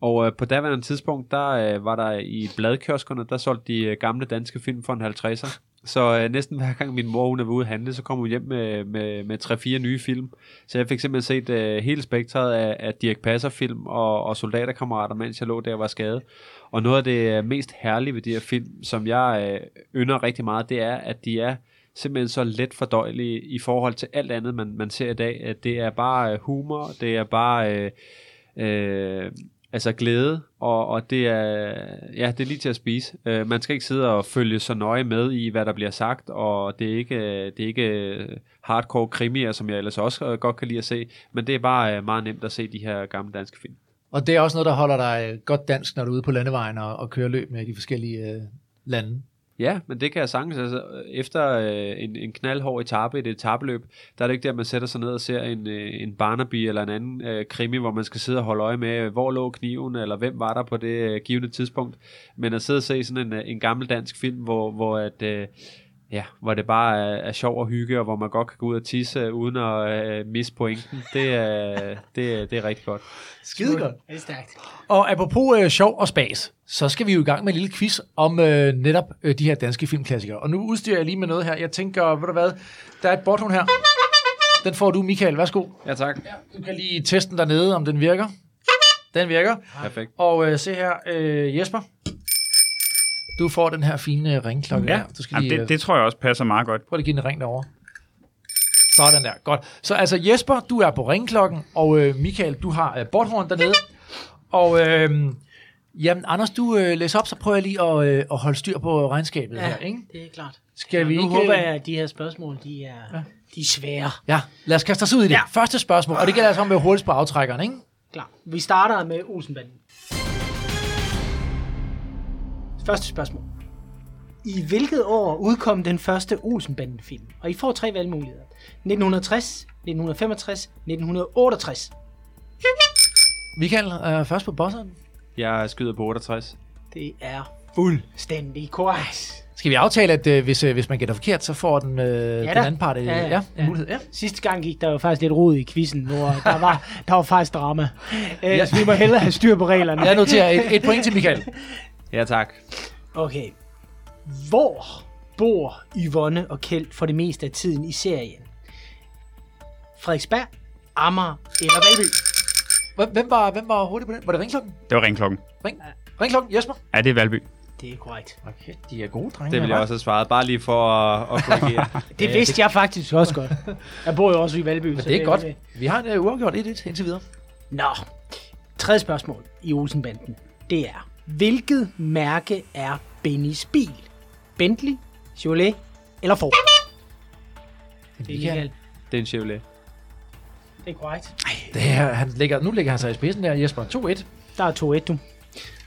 Og øh, på daværende tidspunkt, der øh, var der i bladkioskerne, der solgte de øh, gamle danske film for en 50'er. Så øh, næsten hver gang min mor hun er ude at handle, så kommer hun hjem med, med, med 3-4 nye film. Så jeg fik simpelthen set øh, hele spektret af, af Dirk Passer-film og, og soldaterkammerater, mens jeg lå der og var skadet. Og noget af det øh, mest herlige ved de her film, som jeg øh, ynder rigtig meget, det er, at de er simpelthen så let fordøjelige i forhold til alt andet, man, man ser i dag. At det er bare øh, humor, det er bare... Øh, øh, altså glæde, og, og det er ja, det er lige til at spise. Øh, man skal ikke sidde og følge så nøje med i, hvad der bliver sagt, og det er ikke, det er ikke hardcore krimier, som jeg ellers også øh, godt kan lide at se, men det er bare øh, meget nemt at se de her gamle danske film. Og det er også noget, der holder dig godt dansk, når du er ude på landevejen og, og kører løb med de forskellige øh, lande. Ja, men det kan jeg sagtens. Altså, efter øh, en, en knaldhård etape, et etabeløb, der er det ikke der, man sætter sig ned og ser en, øh, en Barnaby eller en anden øh, krimi, hvor man skal sidde og holde øje med, øh, hvor lå kniven, eller hvem var der på det øh, givende tidspunkt. Men at sidde og se sådan en, øh, en gammel dansk film, hvor, hvor at... Øh, Ja, hvor det bare er, er sjov og hygge, og hvor man godt kan gå ud og tisse uden at øh, misse pointen. Det er, det, er- det er rigtig godt. Skide godt. Det er stærkt. Og apropos øh, sjov og spas, så skal vi jo i gang med en lille quiz om øh, netop øh, de her danske filmklassikere. Og nu udstyrer jeg lige med noget her. Jeg tænker, ved du hvad, der er et botthorn her. Den får du, Michael. Værsgo. Ja, tak. Du kan lige teste den dernede, om den virker. Den virker. Perfekt. Og øh, se her, øh, Jesper. Du får den her fine øh, ringklokke Ja, her. Du skal Jamen, lige, det, det tror jeg også passer meget godt. Prøv lige at give den en ring derovre. Sådan der, godt. Så altså Jesper, du er på ringklokken, og øh, Michael, du har øh, bordhorn dernede. Og øh, jamen, Anders, du øh, læser op, så prøver jeg lige at, øh, at holde styr på regnskabet Ja, her, ikke? det er klart. Skal vi nu ikke... håber jeg, at de her spørgsmål, de er, Ja. de er svære. Ja, lad os kaste os ud i det. Ja. Første spørgsmål, og det gælder altså om være hurtigst på aftrækkeren, ikke? Klar. Vi starter med Olsenbanden. Første spørgsmål. I hvilket år udkom den første Olsenbanden-film? Og I får tre valgmuligheder. 1960, 1965, 1968. Michael er først på bosseren. Jeg skyder på 68. Det er fuldstændig korrekt. Skal vi aftale, at øh, hvis, øh, hvis man gætter forkert, så får den, øh, den da. anden part øh, ja, Ja, ja, ja, en ja. mulighed? Ja. Sidste gang gik der jo faktisk lidt rod i quizzen, hvor der var, der var faktisk drama. Øh, så vi må hellere have styr på reglerne. Jeg noterer et, et point til Michael. Ja, tak. Okay. Hvor bor Yvonne og Kjeld for det meste af tiden i serien? Frederiksberg, Amager eller Valby? Hvem- Hvem var, hvem var hurtig på den? Var det ringklokken? Det var ringklokken. Ring, ringklokken, Jesper? Ja, det er Valby. Det er korrekt. Okay, de er gode drenge. Det vil jeg også have svaret, bare lige for at, at korrigere. Det vidste jeg faktisk også godt. Jeg bor jo også i Valby. Men det er godt. Vi har en uh, uafgjort 1-1 indtil videre. Nå. Tredje spørgsmål i Olsenbanden. Det er, hvilket mærke er Bennys bil? Bentley, Chevrolet eller Ford? Det er Michael. Det er en Chevrolet. Det er korrekt. Det her, han ligger, nu ligger han sig i spidsen der, Jesper. 2-1. Der er 2-1, du.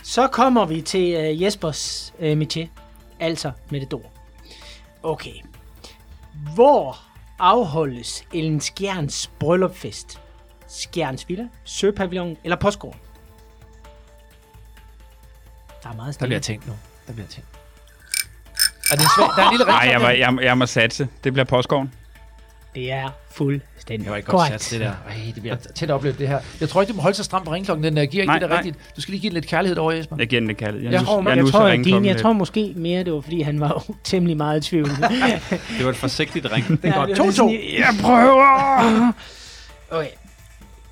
Så kommer vi til uh, Jespers uh, métier, altså Matador. Okay. Hvor afholdes Ellen Skjerns bryllupfest? Skjerns Villa, Søpavillon eller Postgården? Der er meget Der stille. bliver tænkt nu. Der bliver tænkt. Er det svag? Der er en lille Nej, jeg, må- jeg, jeg må satse. Det bliver påskoven. Det er fuldstændig Det var ikke godt korrekt. sat, det der. Ej, det bliver tæt oplevet, det her. Jeg tror ikke, du må holde så stramt på ringklokken. Den der giver ikke Nej, det der nej. rigtigt. Du skal lige give den lidt kærlighed over, Jesper. Jeg giver den det kaldet. Jeg, Jeg tror, jeg, nusser tror, ringklokken din, jeg lidt. tror måske mere, det var, fordi han var temmelig meget i tvivl. Det var et forsigtigt ring. Det er godt. det var 2-2. lidt sådan, Jeg prøver! Okay.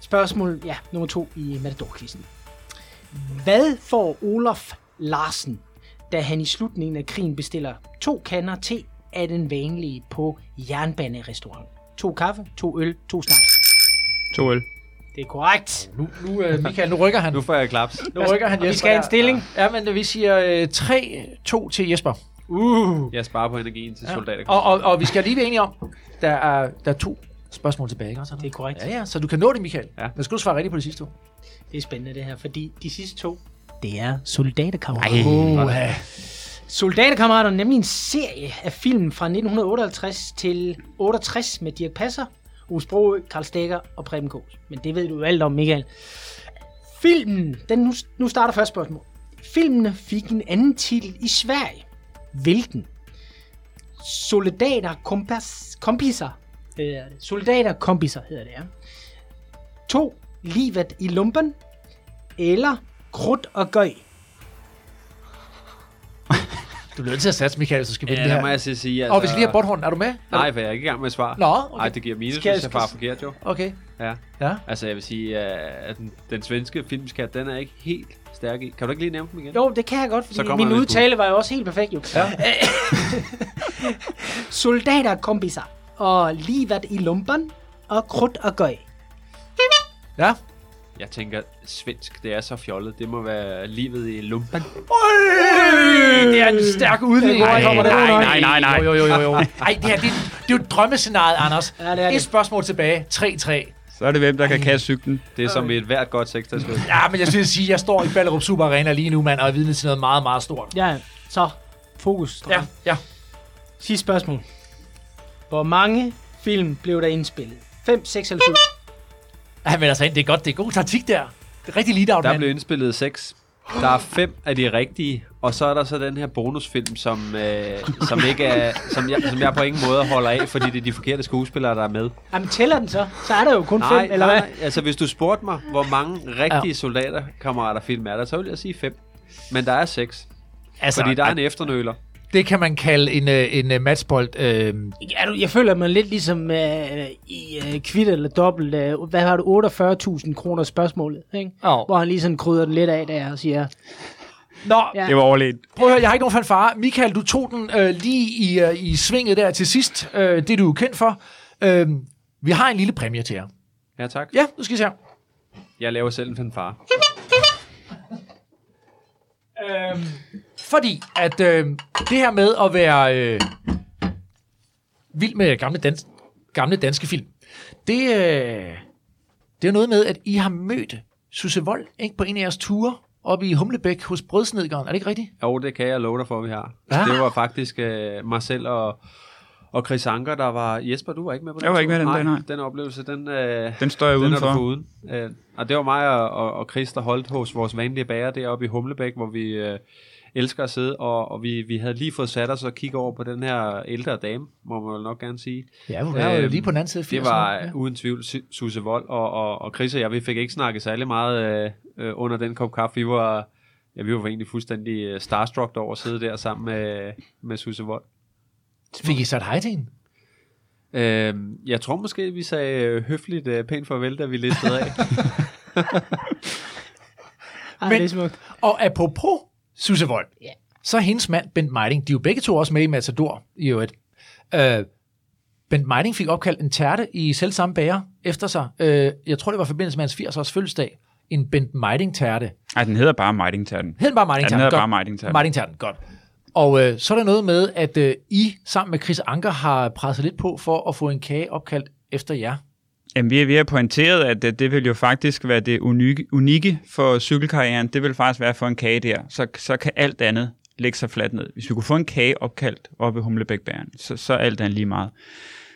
Spørgsmål, ja, nummer to i Matador-quizzen. Hvad får Olof Larsen, da han i slutningen af krigen bestiller to kander te af den vanlige på jernbanerestaurant? To kaffe, to øl, to snaps. To øl. Det er korrekt. Nu, nu øh, Michael, nu rykker han. Nu får jeg klaps. Nu rykker han Og vi Jesper. skal have en stilling. Ja, men vi siger øh, 3-2 til Jesper. Uh. Jeg sparer på energien til Ja. soldater. Og, og, og vi skal lige være enige om, der er, der er to spørgsmål tilbage, ikke? Det er korrekt. Ja, ja, så du kan nå det, Michael. Ja. Men skal du svare rigtigt på de sidste to? Det er spændende det her, fordi de sidste to, det er soldaterkammerater. Uh, ja. Soldaterkammerater er nemlig en serie af film fra 1958 til 68 med Dirk Passer, Ove Sprogø, Karl Stegger og Preben Kås. Men det ved du jo alt om, Michael. Filmen, den nu, nu starter første spørgsmål. Filmen fik en anden titel i Sverige. Hvilken? Soldater kompas, kompiser. hedder det. Soldater kompiser hedder det, ja. To. Livet i lumpen. Eller Krudt og Gøj. Du bliver nødt til at satse, Michael, så skal vi Ja, vinde det her. må jeg så sige. Altså, Og vi skal lige have Bornholm. Er du med? Nej, for jeg er ikke i gang med at svare. Nå, Nej, okay. det giver minus, Skal- hvis jeg bare forkert jo. Okay. Ja. Ja. Altså, jeg vil sige, at den, den svenske filmskat, den er ikke helt stærk i. Kan du ikke lige nævne dem igen? Jo, det kan jeg godt, Så fordi kommer min udtale var jo også helt perfekt jo. Ja. Soldater kompiser og livet i lumpen og krudt og gøj. Ja. Jeg tænker, svensk, det er så fjollet. Det må være livet i lumpen. Det er en stærk udvikling. Nej, nej, nej, nej, nej. Jo, jo, jo, jo. Ej, det her, det, det er jo et drømmescenarie, Anders. Ja, det er Et det. spørgsmål tilbage. 3-3. Så er det hvem, der kan kaste cyklen. Det er som et hvert godt seksdagsløb. Ja, men jeg skulle sige, at jeg står i Ballerup Super Arena lige nu, mand, og er vidne til noget meget, meget stort. Ja, så fokus. Ja, ja. Sidste spørgsmål. Hvor mange film blev der indspillet? 5, 6 eller 7? Han melder sig ind. Det er godt. Det er god taktik der. Det er rigtig lead out, Der mand. blev indspillet seks. Der er fem af de rigtige, og så er der så den her bonusfilm, som, øh, som, ikke er, som, jeg, som jeg på ingen måde holder af, fordi det er de forkerte skuespillere, der er med. Jamen tæller den så? Så er der jo kun 5, Nej, eller nej, hvad? nej, altså hvis du spurgte mig, hvor mange rigtige soldaterkammerater film er der, så vil jeg sige fem. Men der er seks, Altså, fordi der er en efternøler. Det kan man kalde en, øh, en uh, matchbold. Øh, Ja, du, jeg føler mig lidt ligesom øh, i øh, kvitt eller dobbelt. Øh, hvad har du? 48.000 kroner spørgsmålet, ikke? oh. Hvor han lige sådan krydder den lidt af der og siger, Nå, Ja. Det var overledt. prøv at høre, jeg har ikke nogen fanfare. Michael, du tog den øh, lige i, øh, i svinget der til sidst. Øh, det er du jo kendt for. Øh, vi har en lille præmie til jer. Ja, tak. Ja, nu skal se her. Jeg laver selv en fanfare. Øhm, fordi at øh, det her med at være øh, vild med gamle, dans, gamle danske film, det, øh, det er noget med, at I har mødt Susse Vold ikke, på en af jeres ture oppe i Humlebæk hos Brødsnedgården. Er det ikke rigtigt? Jo, det kan jeg love dig for, vi har. Ja. Det var faktisk øh, mig selv og, og Chris Anker, der var... Jesper, du var ikke med på den Jeg var ikke med den dag, nej. Den oplevelse, den, øh, Den står jeg den er udenfor. du foruden. Øh, og det var mig og, og, og Chris, der holdt hos vores vanlige bager deroppe i Humlebæk, hvor vi øh, elsker at sidde, og, og vi, vi havde lige fået sat os og kigge over på den her ældre dame, må man vel nok gerne sige. Ja, hun er jo Øhm, lige på den anden side af 80'erne. Det var ja. uden tvivl Su- Susse Vold, og, og, og Chris og jeg, vi fik ikke snakket særlig meget øh, øh, under den kop kaffe. Vi var, ja, vi var egentlig fuldstændig øh, starstruck over at sidde der sammen med, med Susse Vold. Fik I sat hej til hende? Øh, jeg tror måske, vi sagde øh, høfligt øh, pænt farvel, da vi listede af. Ej, Men- det er smukt. Og apropos Susse Vold, Ja. så er hendes mand, Bent Meiding, de er jo begge to også med i Matador i øvrigt. Øh, Bent Meiding fik opkaldt en tærte i selv samme bager efter sig. Øh, jeg tror, det var i forbindelse med hans 80-års fødselsdag. En Bent Meiding tærte. Nej, den hedder bare Mighting Tatten. Hed den bare Meiding Ja, den hedder Godt. bare. Martin Terten, godt. Og øh, så er der noget med, at øh, I sammen med Chris Anker har presset lidt på for at få en kage opkaldt efter jer. Jamen, vi, vi har pointeret, at det, det vil jo faktisk være det unikke, unikke for cykelkarrieren. Det vil faktisk være for en kage der. Så, så kan alt andet lægge sig fladt ned. Hvis vi kunne få en kage opkaldt op ved Humlebækbæren, så, så er alt andet lige meget.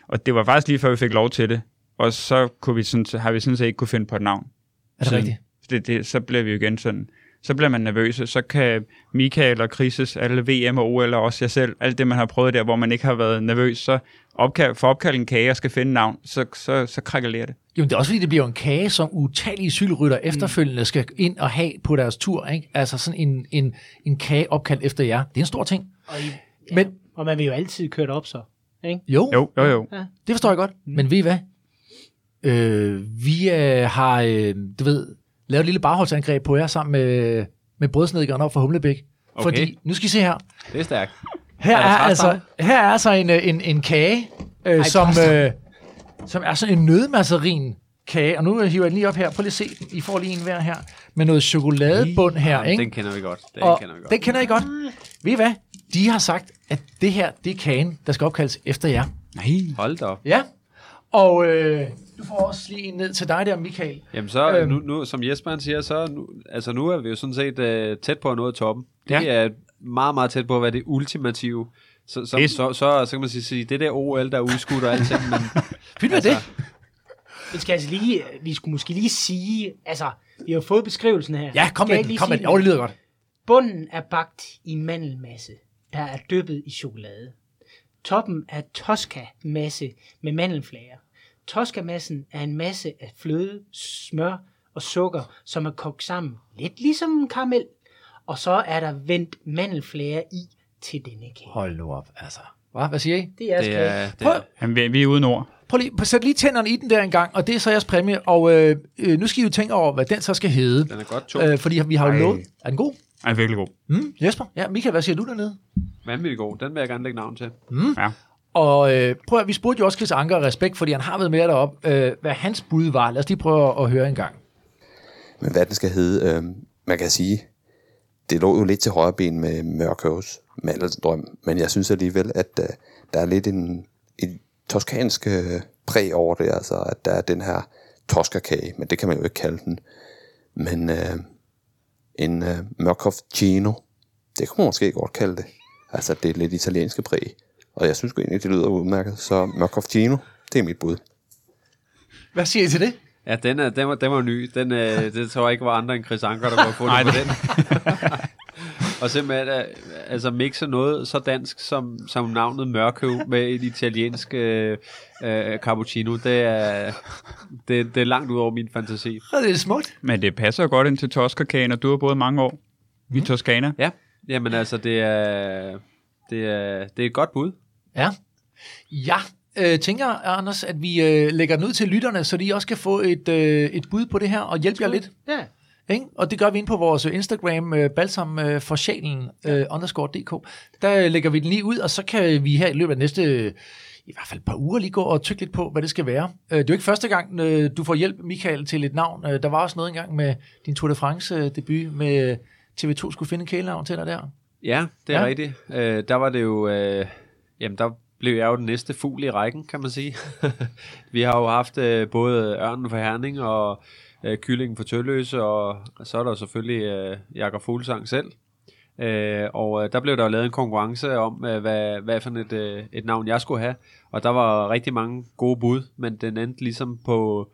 Og det var faktisk lige før, vi fik lov til det. Og så kunne vi sådan, har vi sådan set ikke kunne finde på et navn. Er det Sådan. rigtigt? Det, det, så bliver vi jo igen sådan, så bliver man nervøs, så kan Michael og Krises, alle VM og OL og også jeg selv, alt det man har prøvet der, hvor man ikke har været nervøs, så opkald, for opkalde en kage og skal finde navn, så, så, så krakalerer det. Jo, men det er også fordi, det bliver en kage, som utallige cykelrytter efterfølgende skal ind og have på deres tur. Ikke? Altså sådan en, en, en kage opkaldt efter jer. Det er en stor ting. Og, I, ja, Men- Men, og man vil jo altid køre det op så. Ikke? Jo, Jo, jo, jo. Ja. det forstår jeg godt. Men ved I hvad? Øh, vi øh, har, øh, du ved, lavet et lille bagholdsangreb på jer sammen med, med brødsnedgeren op for Humlebæk. Okay. Fordi, nu skal I se her. Det er stærkt. Her Er er, altså, her er altså en, øh, en, en kage, øh, Ej, som, øh, som er sådan en nødmasserin kage. Og nu hiver jeg den lige op her. Prøv lige at se den. I får lige en hver her. Med noget chokoladebund her. Jamen, ikke? Den kender vi godt. Den og kender vi godt. den kender I godt. Ved I hvad? De har sagt, at det her, det er kagen, der skal opkaldes efter jer. Nej. Hold da op. Ja. Og øh, du får også lige en ned til dig der, Michael. Jamen så, Øhm. nu, nu, som Jesper han siger, så nu, altså nu er vi jo sådan set uh, tæt på at nå toppen. Det Ja. er meget, meget tæt på at være det ultimative. Så, så, så, så, så kan man sige, det der OL, der er udskudt og alting, men Fint med det. Vi skal altså lige, vi skulle måske lige sige, altså, vi har fået beskrivelsen her. Ja, kom med den. lige Kom med sige den. Jo, det lyder godt. Bunden er bagt i mandelmasse, der er dyppet i chokolade. Toppen er Tosca-masse med mandelflager. Tosca-massen er en masse af fløde, smør og sukker, som er kogt sammen, lidt ligesom en karamel. Og så er der vendt mandelflager i til denne kage. Hold nu op, altså. Hva? Hvad siger I? Det er det det er... Det er Jamen, vi, vi er uden ord. prøv lige, sæt lige tænderne i den der en gang, og det er så jeres præmie. Og øh, øh, nu skal I jo tænke over, hvad den så skal hedde. den er godt tung. Øh, fordi vi har jo lovet... Er den god? Er virkelig god. Mm, Jesper? Ja, Michael, hvad siger du dernede? Vanvittigt god. Den vil jeg gerne lægge navn til. Ja. Og øh, prøv at, vi spurgte jo også Chris Anker respekt, fordi han har været med derop, øh, hvad hans bud var. Lad os lige prøve at, at høre en gang. Men hvad den skal hedde, øh, man kan sige, det lå jo lidt til højre ben med Mørkøvs mandeldrøm, men jeg synes alligevel, at øh, der er lidt en, en toskansk øh, præg over det, altså at der er den her toskakage, men det kan man jo ikke kalde den. Men øh, en øh, Mørkov-Gino, det kunne man måske godt kalde det. Altså det er lidt italienske præg, og jeg synes jo egentlig, det lyder udmærket, så Mørkov-Gino, det er mit bud. Hvad siger I til det? Ja, den, er, den, var, den var ny. Den, øh, det tror jeg ikke var andre end Chris Anker, der var fundet Nej, på den. og simpelthen øh, altså mixe noget så dansk som, som navnet Mørkøv med et italiensk øh, øh, cappuccino, det er, det, det er langt ud over min fantasi. Ja, det er smukt. Men det passer godt ind til Toskerkagen, og du har boet mange år i Toskana. Ja, jamen altså, det er, det er, det er et godt bud. Ja. Jeg øh, tænker, Anders, at vi øh, lægger den ud til lytterne, så de også kan få et, øh, et bud på det her og hjælpe jer lidt. Ja. Ikke? Og det gør vi ind på vores Instagram, øh, balsam øh, for sjælen, øh, underscore dk. Der øh, lægger vi den lige ud, og så kan vi her i løbet af næste, øh, i hvert fald et par uger, lige gå og tykke lidt på, hvad det skal være. Øh, det er jo ikke første gang, øh, du får hjælp, Michael, til et navn. Øh, der var også noget engang med din Tour de France-debut med TV2 skulle finde en kælenavn til dig der. Ja, det er Ja. ja. rigtigt. Øh, der var det jo, øh, jamen der blev jeg jo den næste fugl i rækken, kan man sige. vi har jo haft øh, både Ørnen for Herning og øh, Kyllingen for Tølløse, og så er der selvfølgelig øh, Jakob Fuglsang selv. Øh, og øh, der blev der jo lavet en konkurrence om, øh, hvad, hvad for et, øh, et navn jeg skulle have. Og der var rigtig mange gode bud, men den endte ligesom på,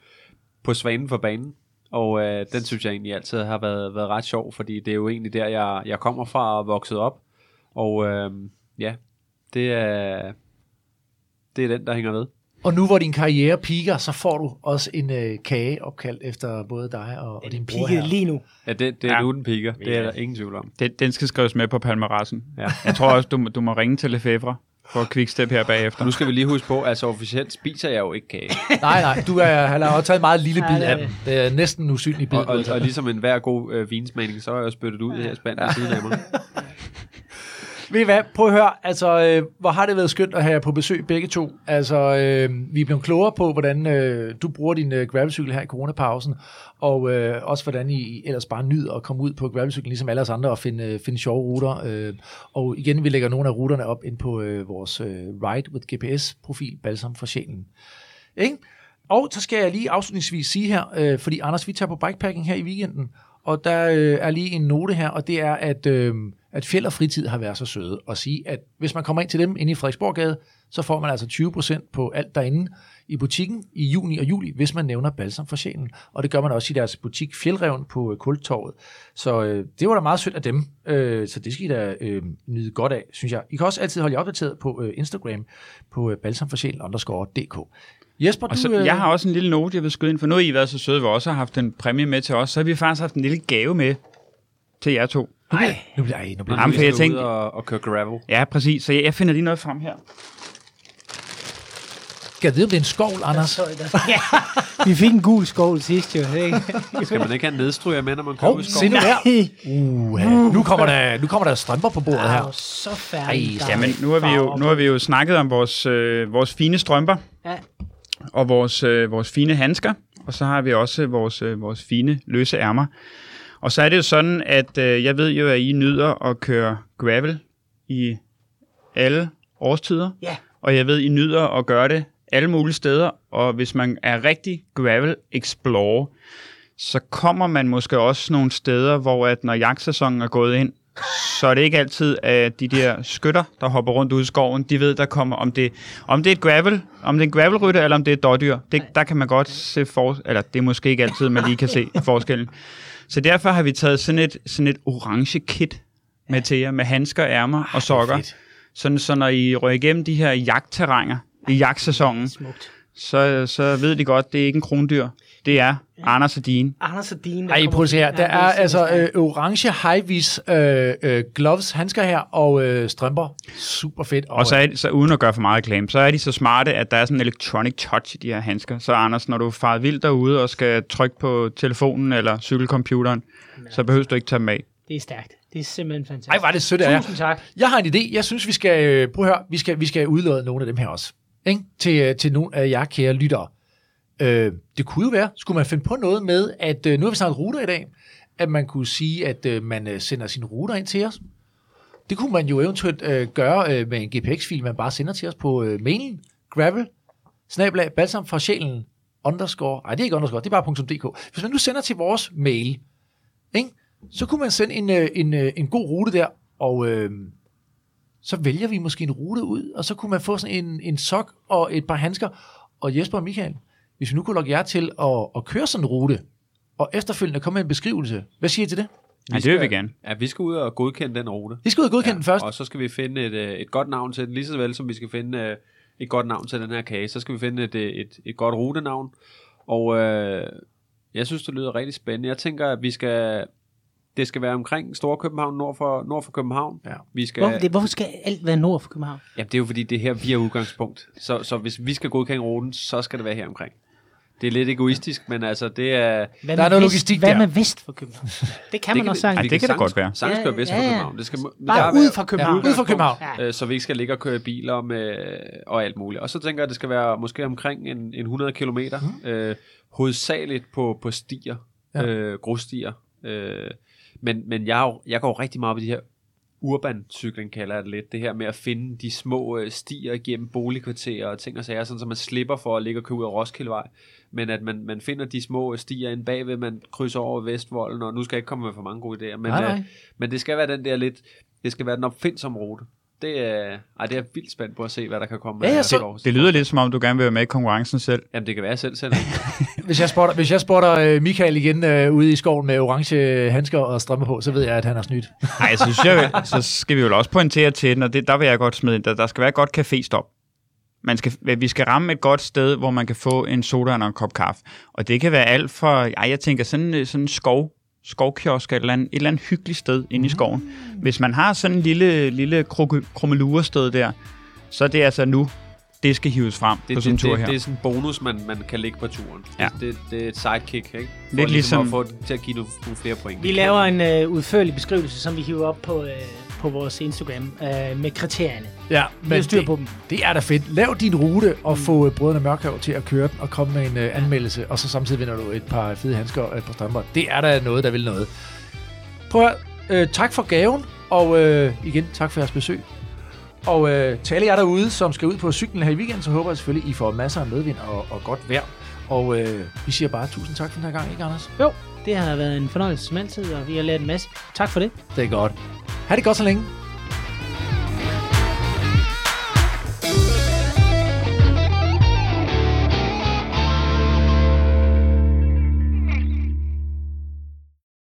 på svanen for banen. Og øh, den synes jeg egentlig altid har været, været ret sjov, fordi det er jo egentlig der, jeg, jeg kommer fra og vokset op. Og øh, ja, det er, det er den, der hænger ved. Og nu hvor din karriere piker, så får du også en øh, kage opkaldt efter både dig og, og din bror her. lige nu. Ja, det, det er Ja. nu, den piker. Det er der ingen tvivl om. Den, den skal skrives med på palmerassen. Ja. Jeg tror også, du, må- du må ringe til Lefebvre for at quickstep her bagefter. Nu skal vi lige huske på, altså officielt spiser jeg jo ikke kage. Nej, nej, du er, han har jo taget en meget lille bid af den. Det er næsten en usynlig bid. Og, og, har og ligesom en hver god øh, vinsmagning, så er jeg spyttet ud her spændt ved siden af mig. Ved I hvad? Prøv at høre. Altså, øh, hvor har det været skønt at have jer på besøg begge to. Altså, øh, vi er blevet klogere på, hvordan øh, du bruger din øh, gravelcykel her i coronapausen, og øh, også hvordan I ellers bare nyder at komme ud på gravelcyklen, ligesom alle os andre, og finde, øh, finde sjove ruter. Øh, og igen, vi lægger nogle af ruterne op ind på øh, vores øh, Ride with GPS-profil, Balsam for Sjælen. Ikke? og så skal jeg lige afslutningsvis sige her, øh, fordi Anders, vi tager på bikepacking her i weekenden, og der øh, er lige en note her, og det er, at, øh, at Fjeld og Fritid har været så søde at sige, at hvis man kommer ind til dem inde i Frederiksborggade, så får man altså 20% på alt derinde i butikken i juni og juli, hvis man nævner balsam for sjælen. Og det gør man også i deres butik Fjeldreven på øh, Kultorvet. Så øh, det var da meget sødt af dem, øh, så det skal I da øh, nyde godt af, synes jeg. I kan også altid holde jer opdateret på øh, Instagram på øh, balsamforsjælen underscore dk. Jesper, Og du... så, øh, jeg har også en lille note, jeg vil skyde ind, for nu har I været så søde, vi også har haft en præmie med til os, så har vi faktisk haft en lille gave med til jer to. Ej, nu bliver, ej, nu bliver Jamen, vi for jeg tænkte- og, og køre gravel. Ja, præcis. Så jeg, jeg finder lige noget frem her. Om det er en skovl, Anders? Der, ja. Vi fik en gul skål sidst jo, ikke? Skal man ikke have nedstryger med, når man Hov, ud i se skoven? nu her. Uh, nu, kommer der, nu kommer der strømper på bordet Det er jo her. så færdigt. Ej, Der er Jamen, nu har vi jo, nu har vi jo snakket om vores, øh, vores fine strømper Ja. og vores, øh, vores fine handsker, og så har vi også vores, øh, vores fine løse ærmer. Og så er det jo sådan, at øh, jeg ved jo, at I nyder at køre gravel i alle årstider. Ja. Og jeg ved, I nyder at gøre det alle mulige steder. Og hvis man er rigtig gravel explorer, så kommer man måske også nogle steder, hvor at når jagtsæsonen er gået ind, så er det ikke altid, at de der skytter, der hopper rundt ude i skoven, de ved, der kommer, om det, om det er et gravel, om det er en gravelrytte, eller om det er et dårdyr. Det, der kan man godt se for, eller det er måske ikke altid, man lige kan se forskellen. Så derfor har vi taget sådan et, sådan et orange kit med til jer, med handsker, ærmer og sokker. Sådan, så når I rører igennem de her jagtterrænger i jagtsæsonen, Smukt. Så, så ved de godt, det er ikke en krondyr. Det er Anders og Dine. Anders og Dine. der Ej, prøv at se her. Der er altså øh, orange high-vis øh, øh, gloves, handsker her, og øh, strømper. Super fedt. Og så, er de, så uden at gøre for meget reklame, så er de så smarte, at der er sådan en electronic touch i de her handsker. Så Anders, når du er faret vildt derude og skal trykke på telefonen eller cykelcomputeren, så behøver du ikke tage dem af. Det er stærkt. Det er simpelthen fantastisk. Ej, var det sødt af jer. Tusind tak. Jeg har en idé. Jeg synes, vi skal, øh, prøv at høre, vi skal, vi skal udlade nogle af dem her også. Ikke? Til, øh, til nogle af jer kære lyttere. Øh, det kunne jo være, skulle man finde på noget med, at øh, nu har vi snakket ruter i dag, at man kunne sige, at øh, man øh, sender sine ruter ind til os. Det kunne man jo eventuelt øh, gøre øh, med en GPX-fil, man bare sender til os på øh, mailen, gravel, snablag, balsam fra sjælen, underscore, nej det er ikke underscore, det er bare .dk. Hvis man nu sender til vores mail, ikke? så kunne man sende en, øh, en, øh, en god rute der, og øh, så vælger vi måske en rute ud, og så kunne man få sådan en, en sok og et par handsker. Og Jesper og Michael, hvis vi nu kunne lukke jer til at, at køre sådan en rute, og efterfølgende komme med en beskrivelse, hvad siger I til det? Ja, det vil vi gerne. Ja, vi skal ud og godkende den rute. Vi skal ud og godkende ja, den først. Og så skal vi finde et, øh, et godt navn til den, lige så vel som vi skal finde øh, et godt navn til den her kage. Så skal vi finde et, øh, et, et godt rutenavn. Og øh, jeg synes, det lyder rigtig spændende. Jeg tænker, at vi skal... Det skal være omkring Store København, nord for, nord for København. Ja. Vi skal, Hvorfor, det, hvorfor skal alt være nord for København? Ja, det er jo fordi, det er her, vi er udgangspunkt. Så, så hvis vi skal godkende ruten, så skal det være her omkring. Det er lidt egoistisk, men altså, det er... Hvad Der er noget vest, logistik Hvad der. med vest for København? Det kan man også Ja, sagtens. det kan da godt være. Sagtens Ja, køre vest ja, for ja. København. Det skal, Bare der ud fra København. Ud fra København. Ja. øh, så vi ikke skal ligge og køre biler med, og alt muligt. Og så tænker jeg, at det skal være måske omkring en, en 100 km, mm. øh, hovedsageligt på, på stier, Ja. ja. øh, grusstier. Øh, men men jeg, jo- jeg går rigtig meget på de her urban cykling, kalder jeg det lidt. Det her med at finde de små øh, stier igennem boligkvarterer og ting og sager, sådan så man slipper for at ligge og køre ud af Roskildevej. Men at man, man finder de små stier inde bagved, man krydser over Vestvolden, og nu skal jeg ikke komme med for mange gode idéer. Men, Nej, nej. Øh, men det skal være den der lidt, det skal være den opfindsomme rute. Det er, ej, det er jeg vildt spændt på at se, hvad der kan komme. Ja, ja, af så-. Det lyder lidt som om, du gerne vil være med i konkurrencen selv. Jamen, det kan være, jeg selv sender. Hvis jeg spotter, hvis jeg spotter øh, Michael igen øh, ude i skoven med orange handsker og strømper på, så ved jeg, at han har snydt. Nej, så, synes jeg, så skal vi jo også pointere til den, og det, der vil jeg godt smide ind, der, der skal være et godt caféstop. Man skal, vi skal ramme et godt sted, hvor man kan få en soda og en kop kaffe. Og det kan være alt for, ej, jeg tænker sådan, øh, sådan en skov, skovkiosk eller et eller andet, et eller andet hyggeligt sted inde i skoven. Hvis man har sådan en lille, lille krummelurested der, så er det altså nu, det skal hives frem Det, på sådan en det, tur det, her. det, er sådan en bonus, man, man kan lægge på turen. Ja. Det, det, det er et sidekick, ikke? For Lidt ligesom- at få det til at give nogle, nogle flere point. Vi laver en øh, udførlig beskrivelse, som vi hiver op på, øh, på vores Instagram øh, med kriterierne. Ja, har styr det, på dem. det er da fedt. Lav din rute og få øh, Brødrene Mørkhav til at køre den og komme med en øh, anmeldelse, og så samtidig vinder du et par fede handsker et par strømper. Det er da noget, der vil noget. Prøv at, øh, tak for gaven, og øh, igen, tak for jeres besøg. Og øh, til alle jer derude, som skal ud på cyklen her i weekenden, så håber jeg selvfølgelig, I får masser af medvind og, og godt vejr. Og øh, vi siger bare tusind tak for den her gang, ikke Anders? Jo, det har været en fornøjelse som altid, og vi har lært en masse. Tak for det. Det er godt. Ha' det godt så længe.